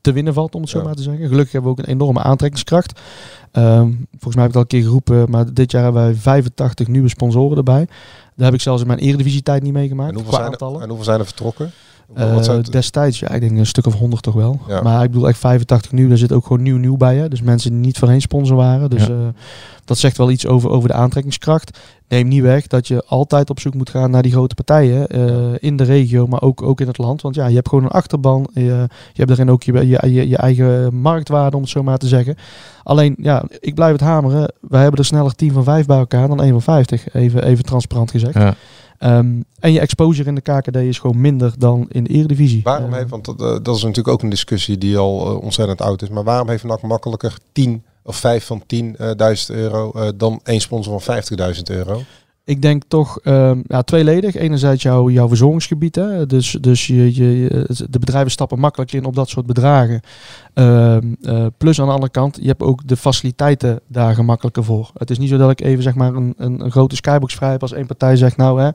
[SPEAKER 5] te winnen valt, om het zo
[SPEAKER 4] Ja.
[SPEAKER 5] maar te zeggen. Gelukkig hebben we ook een enorme aantrekkingskracht. Ehm, volgens mij heb ik het al een keer geroepen, maar dit jaar hebben wij 85 nieuwe sponsoren erbij. Daar heb ik zelfs in mijn eredivisietijd niet meegemaakt.
[SPEAKER 4] En hoeveel, zijn er,
[SPEAKER 5] aantallen.
[SPEAKER 4] en hoeveel zijn er vertrokken?
[SPEAKER 5] Eh,
[SPEAKER 4] het-
[SPEAKER 5] destijds, ja, ik denk een stuk of 100 toch wel.
[SPEAKER 4] Ja.
[SPEAKER 5] Maar ik bedoel echt 85 nu, daar zit ook gewoon nieuw nieuw bij. Hè? Dus mensen die niet voorheen sponsor waren. Dus
[SPEAKER 3] Ja.
[SPEAKER 5] eh, dat zegt wel iets over, over de aantrekkingskracht. Neem niet weg dat je altijd op zoek moet gaan naar die grote partijen eh, in de regio, maar ook, ook in het land. Want ja, je hebt gewoon een achterban. Je, je hebt daarin ook je, je, je, je eigen marktwaarde, om het zo maar te zeggen. Alleen, ja, ik blijf het hameren. Wij hebben er sneller 10 van 5 bij elkaar dan 1 van 50. Even, even transparant gezegd.
[SPEAKER 3] Ja.
[SPEAKER 5] Ehm, en je exposure in de KKD is gewoon minder dan in de Eredivisie.
[SPEAKER 4] Waarom
[SPEAKER 5] Eh,
[SPEAKER 4] heeft, want dat, eh, dat is natuurlijk ook een discussie die al eh, ontzettend oud is, maar waarom heeft NAC makkelijker 10 of 5 van 10.000 euro eh, dan één sponsor van 50.000 euro?
[SPEAKER 5] Ik denk toch ehm, ja, tweeledig. Enerzijds jouw, jouw verzorgingsgebied. Hè? Dus, dus je, je, de bedrijven stappen makkelijk in op dat soort bedragen. Ehm, eh, plus aan de andere kant, je hebt ook de faciliteiten daar gemakkelijker voor. Het is niet zo dat ik even zeg maar een, een, een grote skybox vrij heb als één partij zegt nou hè,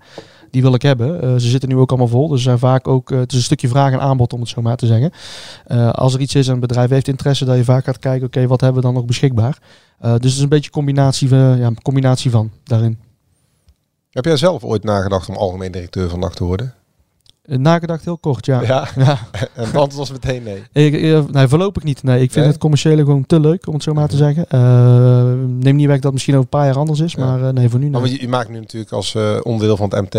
[SPEAKER 5] die wil ik hebben. Eh, ze zitten nu ook allemaal vol. Dus zijn vaak ook, eh, het is een stukje vraag en aanbod om het zo maar te zeggen. Eh, als er iets is en een bedrijf heeft interesse, dat je vaak gaat kijken, oké, wat hebben we dan nog beschikbaar? Dus het is een beetje combinatie, van- ja, combinatie van daarin.
[SPEAKER 4] Heb jij zelf ooit nagedacht om algemeen directeur van NAC te worden?
[SPEAKER 5] Eh, Nagedacht heel kort, ja.
[SPEAKER 4] Ja.
[SPEAKER 5] ja. *laughs*
[SPEAKER 4] en het antwoord was meteen nee.
[SPEAKER 5] Ik, eh, nee, voorlopig niet. Nee, ik vind
[SPEAKER 4] Nee?
[SPEAKER 5] het commerciële gewoon te leuk, om het zo maar te zeggen. Eh, neem niet weg dat het misschien over een paar jaar anders is,
[SPEAKER 4] Ja.
[SPEAKER 5] maar nee, voor nu
[SPEAKER 4] Maar
[SPEAKER 5] nee.
[SPEAKER 4] je, je maakt nu natuurlijk als onderdeel van het MT,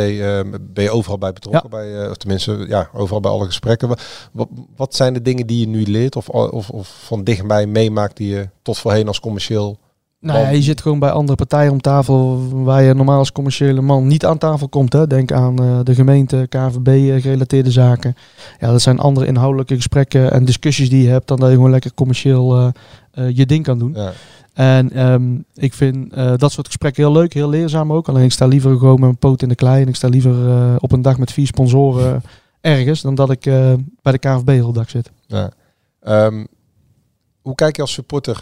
[SPEAKER 4] ben je overal bij betrokken, bij, of tenminste, ja, overal bij alle gesprekken. Wa- Wat, wat zijn de dingen die je nu leert of, of, of van dichtbij meemaakt die je tot voorheen als commercieel...
[SPEAKER 5] Nou ja, je zit gewoon bij andere partijen om tafel waar je normaal als commerciële man niet aan tafel komt. Hè. Denk aan eh, de gemeente, KVB-gerelateerde zaken. Ja, dat zijn andere inhoudelijke gesprekken en discussies die je hebt dan dat je gewoon lekker commercieel eh, eh, je ding kan doen.
[SPEAKER 4] Ja.
[SPEAKER 5] En ehm, ik vind eh, dat soort gesprekken heel leuk, heel leerzaam ook. Alleen ik sta liever gewoon met mijn poot in de klei en ik sta liever eh, op een dag met vier sponsoren ergens dan dat ik eh, bij de KVB heel dag zit.
[SPEAKER 4] Ja. Ehm, hoe kijk je als supporter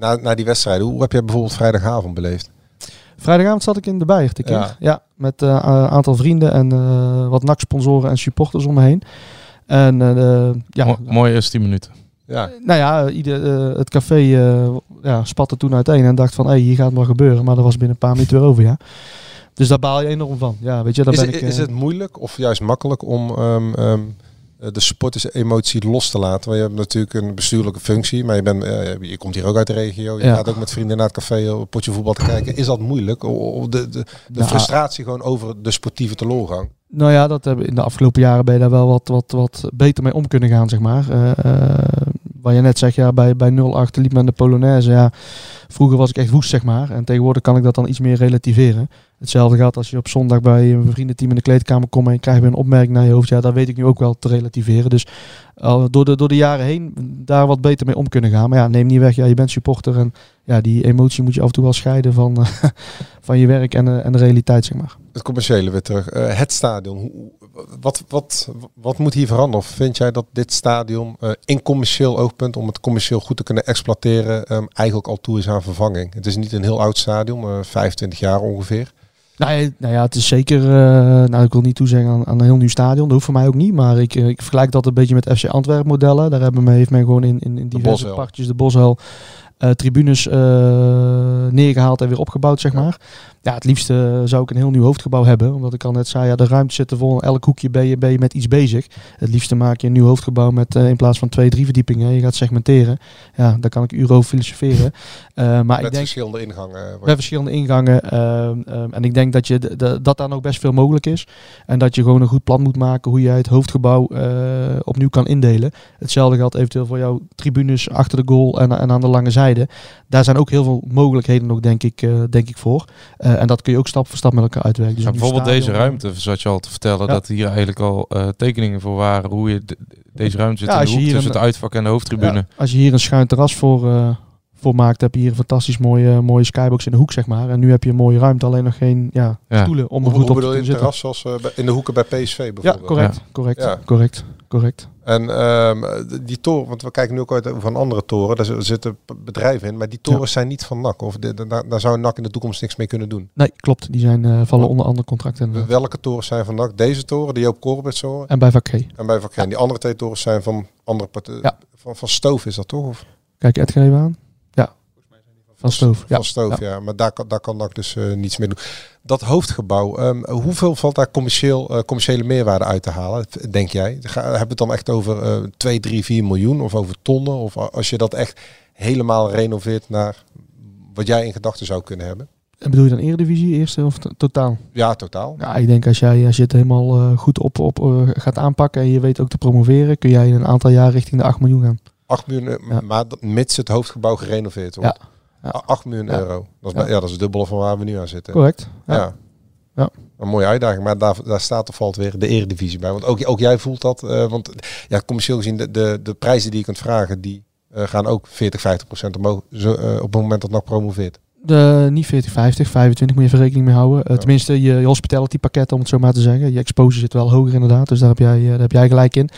[SPEAKER 4] eh, naar, naar die wedstrijden? Hoe heb jij bijvoorbeeld vrijdagavond beleefd?
[SPEAKER 5] Vrijdagavond zat ik in de een keer.
[SPEAKER 4] Ja.
[SPEAKER 5] Ja, met een aantal vrienden en eh, wat NAC-sponsoren en supporters om me heen. En eh, ja,
[SPEAKER 3] Mo- mooie eerste 10 minuten.
[SPEAKER 4] Ja.
[SPEAKER 5] nou ja, ieder, eh, het café eh, ja, spatte toen uiteen en dacht van, hé, hier gaat het wel gebeuren. Maar dat was binnen een paar minuten weer over, ja. Dus daar baal je enorm van. Ja, weet je, daar
[SPEAKER 4] Is,
[SPEAKER 5] ben
[SPEAKER 4] het-
[SPEAKER 5] ik...
[SPEAKER 4] is
[SPEAKER 5] eh,
[SPEAKER 4] het moeilijk of juist makkelijk om ehm, ehm, eh, de supporters emotie los te laten? Want je hebt natuurlijk een bestuurlijke functie, maar je, bent, eh, je komt hier ook uit de regio. Je
[SPEAKER 5] Ja.
[SPEAKER 4] gaat ook met vrienden naar het café op potje voetbal te kijken. Is dat moeilijk? O- o- De, de, de
[SPEAKER 5] Nou,
[SPEAKER 4] frustratie gewoon over de sportieve teleurgang?
[SPEAKER 5] Nou ja, dat hebben in de afgelopen jaren ben je daar wel wat, wat, wat beter mee om kunnen gaan, zeg maar. Eh, eh, waar je net zegt, ja, bij, bij 0-8 liep men de Polonaise. Ja, vroeger was ik echt woest, zeg maar. En tegenwoordig kan ik dat dan iets meer relativeren. Hetzelfde gaat als je op zondag bij een vriendenteam in de kleedkamer komt en je krijgt weer een opmerking naar je hoofd. Ja, dat weet ik nu ook wel te relativeren. Dus al door, de, door de jaren heen daar wat beter mee om kunnen gaan. Maar ja, neem niet weg, ja, je bent supporter en ja, die emotie moet je af en toe wel scheiden van, eh, *laughs* van je werk en, eh, en de realiteit, zeg maar.
[SPEAKER 4] Het commerciële weer terug. Eh, het stadion. Wat, wat, wat moet hier veranderen? Of vind jij dat dit stadion eh, in commercieel oogpunt, om het commercieel goed te kunnen exploiteren, ehm, eigenlijk al toe is aan vervanging? Het is niet een heel oud stadion, eh 25 jaar ongeveer.
[SPEAKER 5] Nou, ja, nou ja, het is zeker. eh, nou, ik wil niet toezeggen aan, aan een heel nieuw stadion. Dat hoeft voor mij ook niet. Maar ik, eh, ik vergelijk dat een beetje met FC Antwerpen modellen. Daar hebben men, heeft men gewoon in, in, in diverse parkjes de Bosuil. Eh, tribunes eh, neergehaald en weer opgebouwd, zeg maar. Ja, het liefst eh, zou ik een heel nieuw hoofdgebouw hebben. Omdat ik al net zei, ja, de ruimte zit er vol. Elk hoekje ben je, ben je met iets bezig. Het liefste maak je een nieuw hoofdgebouw met in plaats van twee, drie verdiepingen. Je gaat segmenteren. Ja, daar kan ik uren over filosoferen. *laughs* Maar
[SPEAKER 4] Met
[SPEAKER 5] ik denk,
[SPEAKER 4] verschillende ingangen.
[SPEAKER 5] met verschillende ingangen. ehm, ehm, en ik denk dat, je de, de- dat daar nog best veel mogelijk is. En dat je gewoon een goed plan moet maken hoe jij het hoofdgebouw opnieuw kan indelen. Hetzelfde geldt eventueel voor jouw tribunes achter de goal en, en aan de lange zijde. Daar zijn ook heel veel mogelijkheden nog, denk ik, eh, denk ik voor. Eh, en dat kun je ook stap voor stap met elkaar uitwerken. Dus
[SPEAKER 3] Ja, bijvoorbeeld deze ruimte, zat je al te vertellen,
[SPEAKER 5] Ja.
[SPEAKER 3] dat hier eigenlijk al eh, tekeningen voor waren hoe je de- deze ruimte zit
[SPEAKER 5] Ja,
[SPEAKER 3] in de hoek
[SPEAKER 5] hier
[SPEAKER 3] tussen
[SPEAKER 5] een-
[SPEAKER 3] het uitvak en de hoofdtribune.
[SPEAKER 5] Ja, als je hier een schuin terras voor, eh, voor maakt, heb je hier een fantastisch mooie, mooie skybox in de hoek, zeg maar. En nu heb je een mooie ruimte, alleen nog geen ja,
[SPEAKER 3] Ja.
[SPEAKER 5] stoelen om er
[SPEAKER 4] Hoe,
[SPEAKER 5] goed
[SPEAKER 4] hoe
[SPEAKER 5] op te
[SPEAKER 4] bedoel je
[SPEAKER 5] kunnen
[SPEAKER 4] een
[SPEAKER 5] zitten.
[SPEAKER 4] terras zoals eh, bij- in de hoeken bij PSV
[SPEAKER 5] Ja,
[SPEAKER 4] bijvoorbeeld?
[SPEAKER 5] correct, correct,
[SPEAKER 4] Ja.
[SPEAKER 5] correct, correct.
[SPEAKER 4] En ehm, die toren, want we kijken nu ook uit een andere toren, daar zitten bedrijven in, maar die torens zijn niet van NAC. Of de, de- daar, daar zou NAC in de toekomst niks mee kunnen doen.
[SPEAKER 5] Nee, klopt. Die zijn, eh, vallen onder andere contracten. eh,
[SPEAKER 4] Welke torens zijn van NAC? Deze toren, die op Corbett horen.
[SPEAKER 5] En bij vak G.
[SPEAKER 4] En bij Vak G. En die andere twee torens zijn van andere partijen.
[SPEAKER 5] Ja.
[SPEAKER 4] Van, van Stoof is dat toch? Of?
[SPEAKER 5] Kijk Edgar even aan? Van Stoof. Ja.
[SPEAKER 4] Van Stoof, ja. Maar daar kan, daar kan NAC dus eh, niets meer doen. Dat hoofdgebouw, ehm, hoeveel valt daar commercieel, eh, commerciële meerwaarde uit te halen, denk jij? Ga, hebben we het dan echt over eh 2, 3, 4 miljoen of over tonnen? Of als je dat echt helemaal renoveert naar wat jij in gedachten zou kunnen hebben?
[SPEAKER 5] En bedoel je dan Eredivisie, eerste of to- totaal?
[SPEAKER 4] Ja, totaal.
[SPEAKER 5] Ja, ik denk als jij als je het helemaal eh, goed op, op gaat aanpakken en je weet ook te promoveren, kun jij in een aantal jaar richting de 8 miljoen gaan.
[SPEAKER 4] 8 miljoen, maar dat- mits het hoofdgebouw gerenoveerd wordt.
[SPEAKER 5] Ja. Ja.
[SPEAKER 4] A- 8 miljoen
[SPEAKER 5] Ja.
[SPEAKER 4] euro. Dat is,
[SPEAKER 5] Ja.
[SPEAKER 4] bij- ja, dat is het dubbele van waar we nu aan zitten.
[SPEAKER 5] Correct.
[SPEAKER 4] Ja.
[SPEAKER 5] Ja.
[SPEAKER 4] Een mooie uitdaging, maar daar, daar staat of valt weer de eredivisie bij. Want ook, ook jij voelt dat, eh, want ja, commercieel gezien, de, de, de prijzen die je kunt vragen, die eh, gaan ook 40, 50 procent omhoog zo, eh, op het moment dat NAC promoveert.
[SPEAKER 5] De, niet 40, 50, 25 moet je even rekening mee houden. Tenminste, je, je hospitality pakket, om het zo maar te zeggen. Je exposure zit wel hoger inderdaad, dus daar heb jij, daar heb jij gelijk in.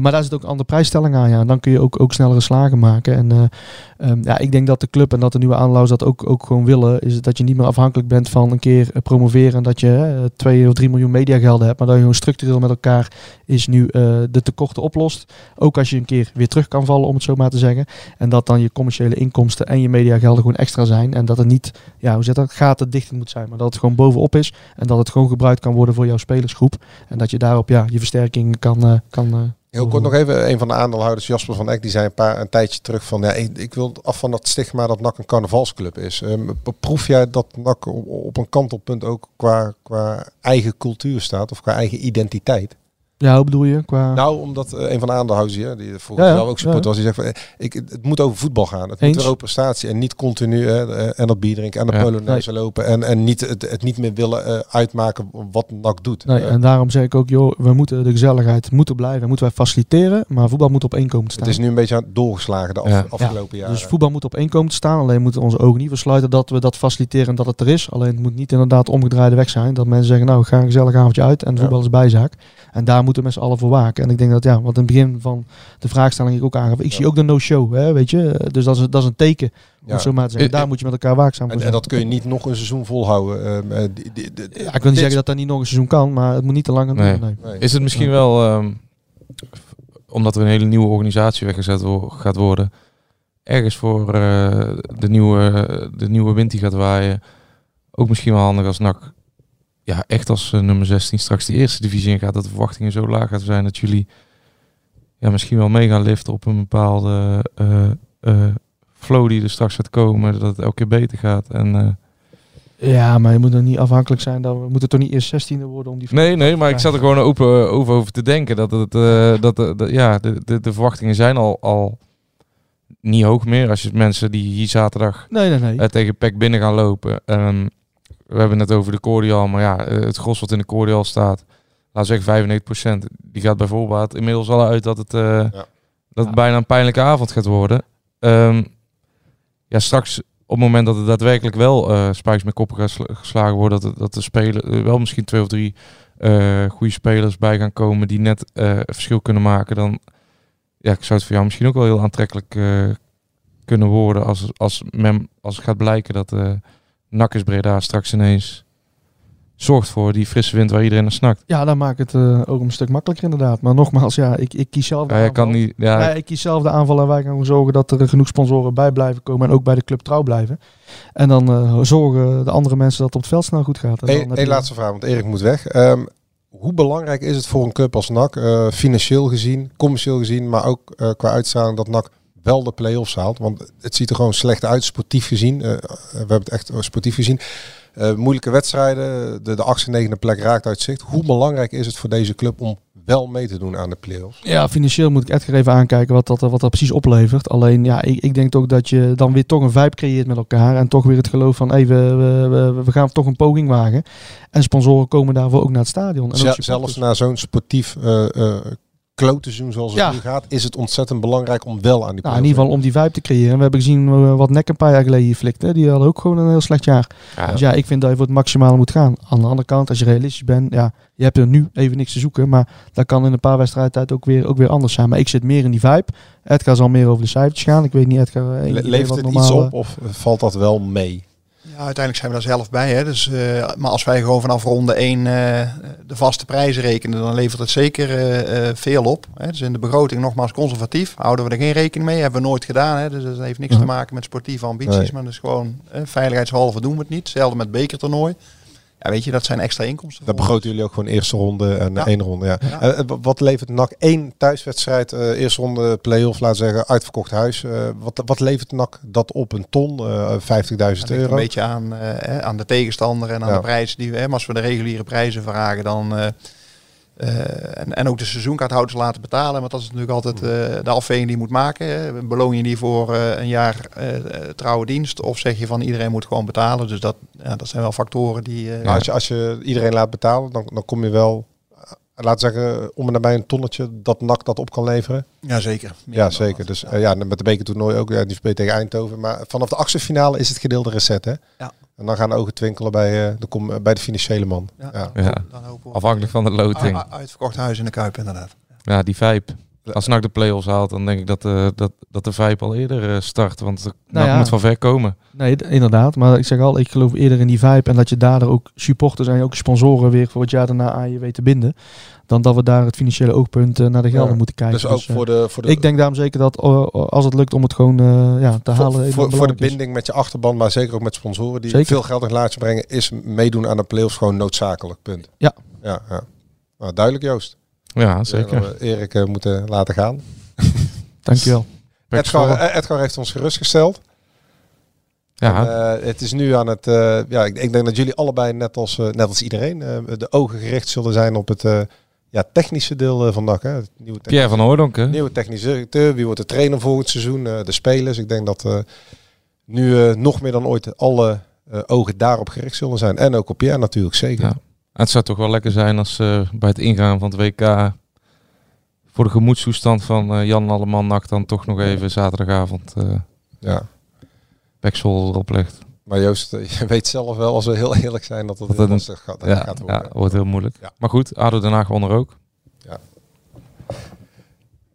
[SPEAKER 5] Maar daar zit ook een andere prijsstelling aan. Ja. En dan kun je ook, ook snellere slagen maken. En ehm, ja, ik denk dat de club en dat de nieuwe aanlouders dat ook, ook gewoon willen. Is dat je niet meer afhankelijk bent van een keer eh, promoveren. En dat je eh, 2 of 3 miljoen mediagelden hebt. Maar dat je gewoon structureel met elkaar is nu eh, de tekorten oplost. Ook als je een keer weer terug kan vallen, om het zo maar te zeggen. En dat dan je commerciële inkomsten en je mediagelden gewoon extra zijn. En dat het niet, ja, hoe zit dat, gaten dicht moet zijn. Maar dat het gewoon bovenop is. En dat het gewoon gebruikt kan worden voor jouw spelersgroep. En dat je daarop ja, je versterking kan... eh, kan eh,
[SPEAKER 4] Heel kort nog even, een van de aandeelhouders, Jasper van Eck, die zei een, paar, een tijdje terug van, ja, ik, ik wil af van dat stigma dat NAC een carnavalsclub is. Ehm, proef jij dat NAC op, op een kantelpunt ook qua, qua eigen cultuur staat of qua eigen identiteit?
[SPEAKER 5] Ja, hoe bedoel je? Qua...
[SPEAKER 4] Nou, omdat eh, een van de aandeelhouders hier, die volgens
[SPEAKER 5] Ja, ja,
[SPEAKER 4] zelf ook supporter was, die zegt van, eh, ik, het moet over voetbal gaan. Het
[SPEAKER 5] Eens.
[SPEAKER 4] moet weer over prestatie en niet continu eh, en dat bier drinken en de
[SPEAKER 3] Ja.
[SPEAKER 4] polonaise lopen en, en niet, het, het niet meer willen uitmaken wat NAC doet.
[SPEAKER 5] Nee, en daarom zeg ik ook, joh, we moeten de gezelligheid moeten blijven, moeten wij faciliteren, maar voetbal moet op één komen te staan.
[SPEAKER 4] het is nu een beetje aan- doorgeslagen de af- afgelopen
[SPEAKER 5] Ja,
[SPEAKER 4] jaren.
[SPEAKER 5] Dus voetbal moet op één komen te staan, alleen moeten we onze ogen niet versluiten dat we dat faciliteren en dat het er is. Alleen het moet niet inderdaad omgedraaide weg zijn, dat mensen zeggen, nou, ga een gezellig avondje uit en voetbal is bijzaak. En daar moeten we met z'n allen voor waken. En ik denk dat, ja, wat in het begin van de vraagstelling ik ook aangaf, ik zie ook de no-show, hè, weet je. Dus dat is, dat is een teken, om
[SPEAKER 4] Ja.
[SPEAKER 5] zo maar te zeggen.
[SPEAKER 4] Eh,
[SPEAKER 5] Daar moet je met elkaar waakzaam voor
[SPEAKER 4] En, dat kun je niet nog een seizoen volhouden. eh, die- die- die-
[SPEAKER 5] Ja, ik wil niet zeggen dat dat niet nog een seizoen kan, maar het moet niet te lang gaan
[SPEAKER 3] Nee.
[SPEAKER 5] Nee.
[SPEAKER 4] Nee.
[SPEAKER 3] Is het misschien wel, ehm, omdat er een hele nieuwe organisatie weggezet wo- gaat worden, ergens voor eh, de, nieuwe, de nieuwe wind die gaat waaien, ook misschien wel handig als NAC, ja, echt als eh, nummer 16 straks de eerste divisie in gaat, dat de verwachtingen zo laag gaan zijn dat jullie ja, misschien wel mee gaan liften op een bepaalde eh, eh, flow die er straks gaat komen, dat het elke keer beter gaat. En,
[SPEAKER 5] Ja, maar je moet er niet afhankelijk zijn. Dat we moeten toch niet eerst 16e worden om die.
[SPEAKER 3] Nee, nee, maar ik zat er gewoon open over, over te denken. Dat het, dat, de- de- ja, de, de, de verwachtingen zijn al, al niet hoog meer. Als je mensen die hier zaterdag
[SPEAKER 5] Nee, nee, nee.
[SPEAKER 3] tegen PEC binnen gaan lopen. Ehm, we hebben het over de cordial, maar ja, eh, het gros wat in de cordial staat, laat zeggen 95%, die gaat bijvoorbeeld inmiddels al uit dat het, eh, dat het bijna een pijnlijke avond gaat worden. Ehm, ja, straks op het moment dat het daadwerkelijk wel eh spijkers met koppen gaat sla- geslagen worden, dat, het- dat de spelen er wel misschien twee of drie eh goede spelers bij gaan komen die net eh, een verschil kunnen maken, dan ja, ik zou het voor jou misschien ook wel heel aantrekkelijk eh, kunnen worden als, als, men, als het gaat blijken dat Nakkers Breda straks ineens zorgt voor die frisse wind waar iedereen naar snakt.
[SPEAKER 5] Ja, dan maakt het eh, ook een stuk makkelijker inderdaad. Maar nogmaals, ja, ik, ik kies zelf de
[SPEAKER 3] Ja,
[SPEAKER 5] aanval.
[SPEAKER 3] kan niet, ja,
[SPEAKER 5] Ja, ik kies zelf de aanval en wij gaan zorgen dat er genoeg sponsoren bij blijven komen en ook bij de club trouw blijven. En dan eh, zorgen de andere mensen dat het op het veld snel goed gaat. En dan
[SPEAKER 4] Eén laatste vraag, want Erik moet weg. Ehm, hoe belangrijk is het voor een club als NAC, eh, financieel gezien, commercieel gezien, maar ook qua uitstraling, dat NAC wel de play-offs haalt? Want het ziet er gewoon slecht uit, sportief gezien. Eh, we hebben het echt sportief gezien. Eh, moeilijke wedstrijden, de, de achtste, negende plek raakt uit zicht. Hoe belangrijk is het voor deze club om wel mee te doen aan de play-offs?
[SPEAKER 5] Ja, financieel moet ik Edgar even aankijken wat dat, wat dat precies oplevert. Alleen, ja, ik, ik denk toch dat je dan weer toch een vibe creëert met elkaar. En toch weer het geloof van, hey, we, we, we, gaan toch een poging wagen. En sponsoren komen daarvoor ook naar het stadion. En ook
[SPEAKER 4] zelfs na zo'n sportief uh, klote seizoen zoals het
[SPEAKER 5] Ja.
[SPEAKER 4] nu gaat, is het ontzettend belangrijk om wel aan die
[SPEAKER 5] Nou, in ieder geval om die vibe te creëren. We hebben gezien eh, wat Nek een paar jaar geleden hier flikte. Die hadden ook gewoon een heel slecht jaar.
[SPEAKER 3] Ja.
[SPEAKER 5] Dus ja, ik vind dat je voor het maximale moet gaan. Aan de andere kant, als je realistisch bent, ja, je hebt er nu even niks te zoeken. Maar dat kan in een paar wedstrijden tijd ook weer, ook weer anders zijn. Maar ik zit meer in die vibe. Edgar zal meer over de cijfertjes gaan. Ik weet niet, Edgar. eh,
[SPEAKER 4] Le-
[SPEAKER 5] wat
[SPEAKER 4] het
[SPEAKER 5] normaal,
[SPEAKER 4] iets
[SPEAKER 5] eh,
[SPEAKER 4] op of valt dat wel mee?
[SPEAKER 7] Ja, uiteindelijk zijn we daar zelf bij. Hè. Dus, eh, maar als wij gewoon vanaf ronde 1 de vaste prijzen rekenen, dan levert het zeker eh, eh, veel op. Hè. Dus in de begroting nogmaals conservatief. Houden we er geen rekening mee. Hebben we nooit gedaan. Hè. Dus dat heeft niks
[SPEAKER 5] Ja.
[SPEAKER 7] te maken met sportieve ambities.
[SPEAKER 4] Nee.
[SPEAKER 7] Maar dat is gewoon eh, veiligheidshalve doen we het niet. Hetzelfde met bekertoernooi. Ja, weet je, dat zijn extra inkomsten. Ons.
[SPEAKER 4] begroten jullie ook gewoon eerste ronde en
[SPEAKER 7] Ja.
[SPEAKER 4] één ronde. Ja.
[SPEAKER 7] Ja.
[SPEAKER 4] Eh, eh, wat levert NAC één thuiswedstrijd, eh, eerste ronde play-off, laten we zeggen, uitverkocht huis. Wat, wat levert NAC dat op een ton? Eh 50.000
[SPEAKER 7] Dat ligt
[SPEAKER 4] euro.
[SPEAKER 7] een beetje aan, aan de tegenstander en aan de prijzen die we hebben. Als we de reguliere prijzen vragen, dan. Eh, en, en ook de seizoenkaarthouders laten betalen. Want dat is natuurlijk altijd eh, de afweging die je moet maken. Hè. Beloon je die voor eh, een jaar trouwe dienst? Of zeg je van iedereen moet gewoon betalen? Dus dat, ja, dat zijn wel factoren die.
[SPEAKER 4] Nou, als, je, als je iedereen laat betalen, dan, dan kom je wel, laten zeggen, om en nabij een tonnetje dat NAC dat op kan leveren.
[SPEAKER 7] Ja, zeker. Meer
[SPEAKER 4] Ja, zeker.
[SPEAKER 7] dat.
[SPEAKER 4] Dus eh, ja, met de bekertoernooi ook. Ja, die speelt tegen Eindhoven. Maar vanaf de achtste finale is het gedeelde reset, hè?
[SPEAKER 7] Ja.
[SPEAKER 4] En dan gaan de ogen twinkelen bij, eh, de, com- bij de financiële man.
[SPEAKER 7] Ja.
[SPEAKER 4] Ja.
[SPEAKER 3] Ja.
[SPEAKER 7] Dan hopen we
[SPEAKER 3] Afhankelijk van de loting.
[SPEAKER 7] Uitverkocht huis in de Kuip, inderdaad.
[SPEAKER 3] Ja, die vibe. Als NAC de play-offs haalt, dan denk ik dat, eh, dat, dat de vibe al eerder eh, start. Want NAC
[SPEAKER 5] ja.
[SPEAKER 3] moet van ver komen.
[SPEAKER 5] Nee, inderdaad. Maar ik zeg al, ik geloof eerder in die vibe. En dat je daardoor ook supporters en ook sponsoren weer voor het jaar daarna aan je weet te binden. Dan dat we daar het financiële oogpunt eh, naar de gelden
[SPEAKER 4] Ja.
[SPEAKER 5] moeten kijken.
[SPEAKER 4] Dus ook
[SPEAKER 5] eh,
[SPEAKER 4] voor de, voor de,
[SPEAKER 5] Ik denk daarom zeker dat eh, als het lukt om het gewoon eh, ja, te
[SPEAKER 4] voor,
[SPEAKER 5] halen.
[SPEAKER 4] voor, voor de
[SPEAKER 5] is.
[SPEAKER 4] binding met je achterban, maar zeker ook met sponsoren die
[SPEAKER 5] Zeker.
[SPEAKER 4] veel geld in het laadje brengen, is meedoen aan de play-offs gewoon noodzakelijk. Punt.
[SPEAKER 5] Ja.
[SPEAKER 4] Ja, ja. Nou, duidelijk Joost.
[SPEAKER 3] Ja,
[SPEAKER 4] Dus,
[SPEAKER 3] zeker.
[SPEAKER 4] we Erik moeten laten gaan. *laughs*
[SPEAKER 5] Dankjewel. *laughs*
[SPEAKER 4] Edgar, Edgar heeft ons gerustgesteld.
[SPEAKER 3] Ja,
[SPEAKER 4] En, eh, het is nu aan het. eh, ja, ik, ik denk dat jullie allebei, net als, net als iedereen, eh, de ogen gericht zullen zijn op het eh, ja, technische deel eh, van NAC. Hè. Het nieuwe
[SPEAKER 3] Pierre van Hooydonk, hè?
[SPEAKER 4] Nieuwe technische directeur. Wie wordt de trainer volgend seizoen? Eh, de spelers. Ik denk dat eh, nu nog meer dan ooit alle ogen daarop gericht zullen zijn. En ook op Pierre natuurlijk, zeker.
[SPEAKER 3] Ja. Het zou toch wel lekker zijn als bij het ingaan van het WK voor de gemoedstoestand van Jan Alleman NAC dan toch nog even zaterdagavond
[SPEAKER 4] Ja.
[SPEAKER 3] Pexel erop legt.
[SPEAKER 4] Maar Joost, eh, *laughs* je weet zelf wel, als we heel eerlijk zijn, dat het
[SPEAKER 3] Dat
[SPEAKER 4] heel lastig gaat,
[SPEAKER 3] Ja,
[SPEAKER 4] gaat worden.
[SPEAKER 3] ja, wordt heel moeilijk.
[SPEAKER 4] Ja.
[SPEAKER 3] Maar goed, ADO Den Haag won er ook.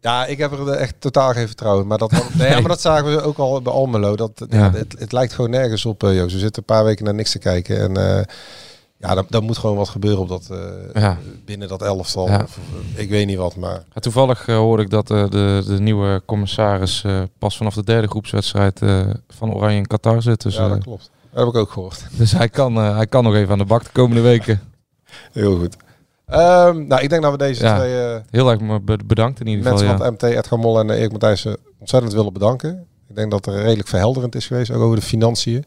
[SPEAKER 4] Ja, ik heb er echt totaal geen vertrouwen. Maar dat, nee, ja, maar dat zagen we ook al bij Almelo. Dat, ja.
[SPEAKER 3] Ja.
[SPEAKER 4] het, het lijkt gewoon nergens op, eh, Joost. We zitten een paar weken naar niks te kijken. En eh, ja, dan, dan moet gewoon wat gebeuren op dat, eh,
[SPEAKER 3] Ja.
[SPEAKER 4] binnen dat elftal.
[SPEAKER 3] Ja.
[SPEAKER 4] Of, eh, ik weet niet wat, maar...
[SPEAKER 3] Ja, toevallig eh, hoorde ik dat de, de nieuwe commissaris pas vanaf de derde groepswedstrijd van Oranje in Qatar zit. Dus,
[SPEAKER 4] ja, dat klopt. Dat heb ik ook gehoord. *laughs*
[SPEAKER 3] dus hij, kan, hij kan nog even aan de bak de komende weken.
[SPEAKER 4] Heel goed. Ehm, nou, ik denk dat we deze
[SPEAKER 3] Ja.
[SPEAKER 4] twee
[SPEAKER 3] Heel erg bedankt in ieder
[SPEAKER 4] mensen
[SPEAKER 3] geval.
[SPEAKER 4] van
[SPEAKER 3] Ja.
[SPEAKER 4] het MT, Edgar Mol en Erik Matthijssen ontzettend willen bedanken. Ik denk dat er redelijk verhelderend is geweest, ook over de financiën.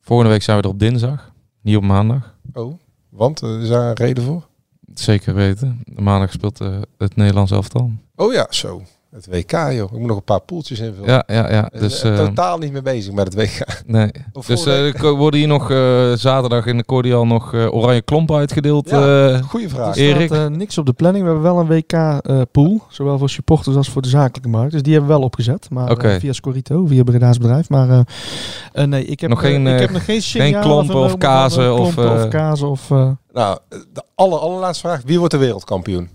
[SPEAKER 3] Volgende week zijn we er op dinsdag, niet op maandag.
[SPEAKER 4] Oh, want eh, is daar een reden voor?
[SPEAKER 3] Zeker weten. Maandag speelt eh, het Nederlands elftal.
[SPEAKER 4] Oh ja, zo. Het WK, joh. Ik moet nog een paar poeltjes invullen.
[SPEAKER 3] Ja, ja, ja.
[SPEAKER 4] Dus,
[SPEAKER 3] Dus,
[SPEAKER 4] eh, totaal niet mee bezig met het WK.
[SPEAKER 3] nee. *laughs* Dus ko- worden hier nog eh, zaterdag in de Cordial nog eh, oranje klompen uitgedeeld.
[SPEAKER 4] Ja,
[SPEAKER 3] eh,
[SPEAKER 4] Goeie vraag.
[SPEAKER 5] Er staat
[SPEAKER 3] Erik?
[SPEAKER 5] eh, niks op de planning. We hebben wel een WK-pool, zowel voor supporters als voor de zakelijke markt. Dus die hebben we wel opgezet, maar via Scorito, via Breda's bedrijf. Maar eh, eh, nee, ik heb
[SPEAKER 3] Nog geen,
[SPEAKER 5] ik heb nog geen
[SPEAKER 3] klompen of kazen of,
[SPEAKER 5] klompen
[SPEAKER 3] eh,
[SPEAKER 5] of kazen of... eh,
[SPEAKER 4] Nou, de aller, allerlaatste vraag. Wie wordt de wereldkampioen?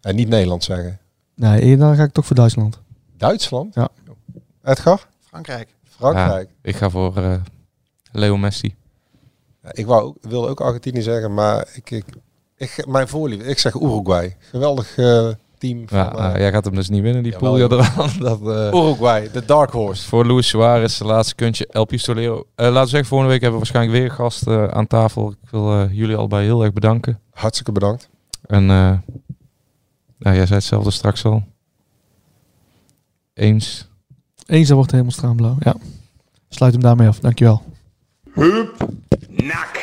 [SPEAKER 4] En niet Nederland zeggen.
[SPEAKER 5] Nee, dan ga ik toch voor Duitsland.
[SPEAKER 4] Duitsland?
[SPEAKER 5] Ja.
[SPEAKER 4] Edgar?
[SPEAKER 7] Frankrijk.
[SPEAKER 4] Frankrijk.
[SPEAKER 3] ik ga voor eh, Leo Messi.
[SPEAKER 4] Ja, ik wou ook, wilde ook Argentinië zeggen, maar ik, ik, ik, mijn voorliefde, ik zeg Uruguay. Geweldig eh, team.
[SPEAKER 3] Ja,
[SPEAKER 4] van, eh,
[SPEAKER 3] ah, jij gaat hem dus niet winnen, die pool. Ja, eraan. *laughs* Dat, eh,
[SPEAKER 4] Uruguay, de dark horse.
[SPEAKER 3] Voor Luis Suarez, de laatste kuntje, El Pistolero. Eh laten we zeggen, volgende week hebben we waarschijnlijk weer een gast eh, aan tafel. Ik wil eh, jullie allebei heel erg bedanken.
[SPEAKER 4] Hartstikke bedankt.
[SPEAKER 3] En eh, nou, jij zei hetzelfde straks al. Eens.
[SPEAKER 5] Eens, dan wordt helemaal straanblauw. Ja. Sluit hem daarmee af. Dankjewel.
[SPEAKER 6] Hup, nak.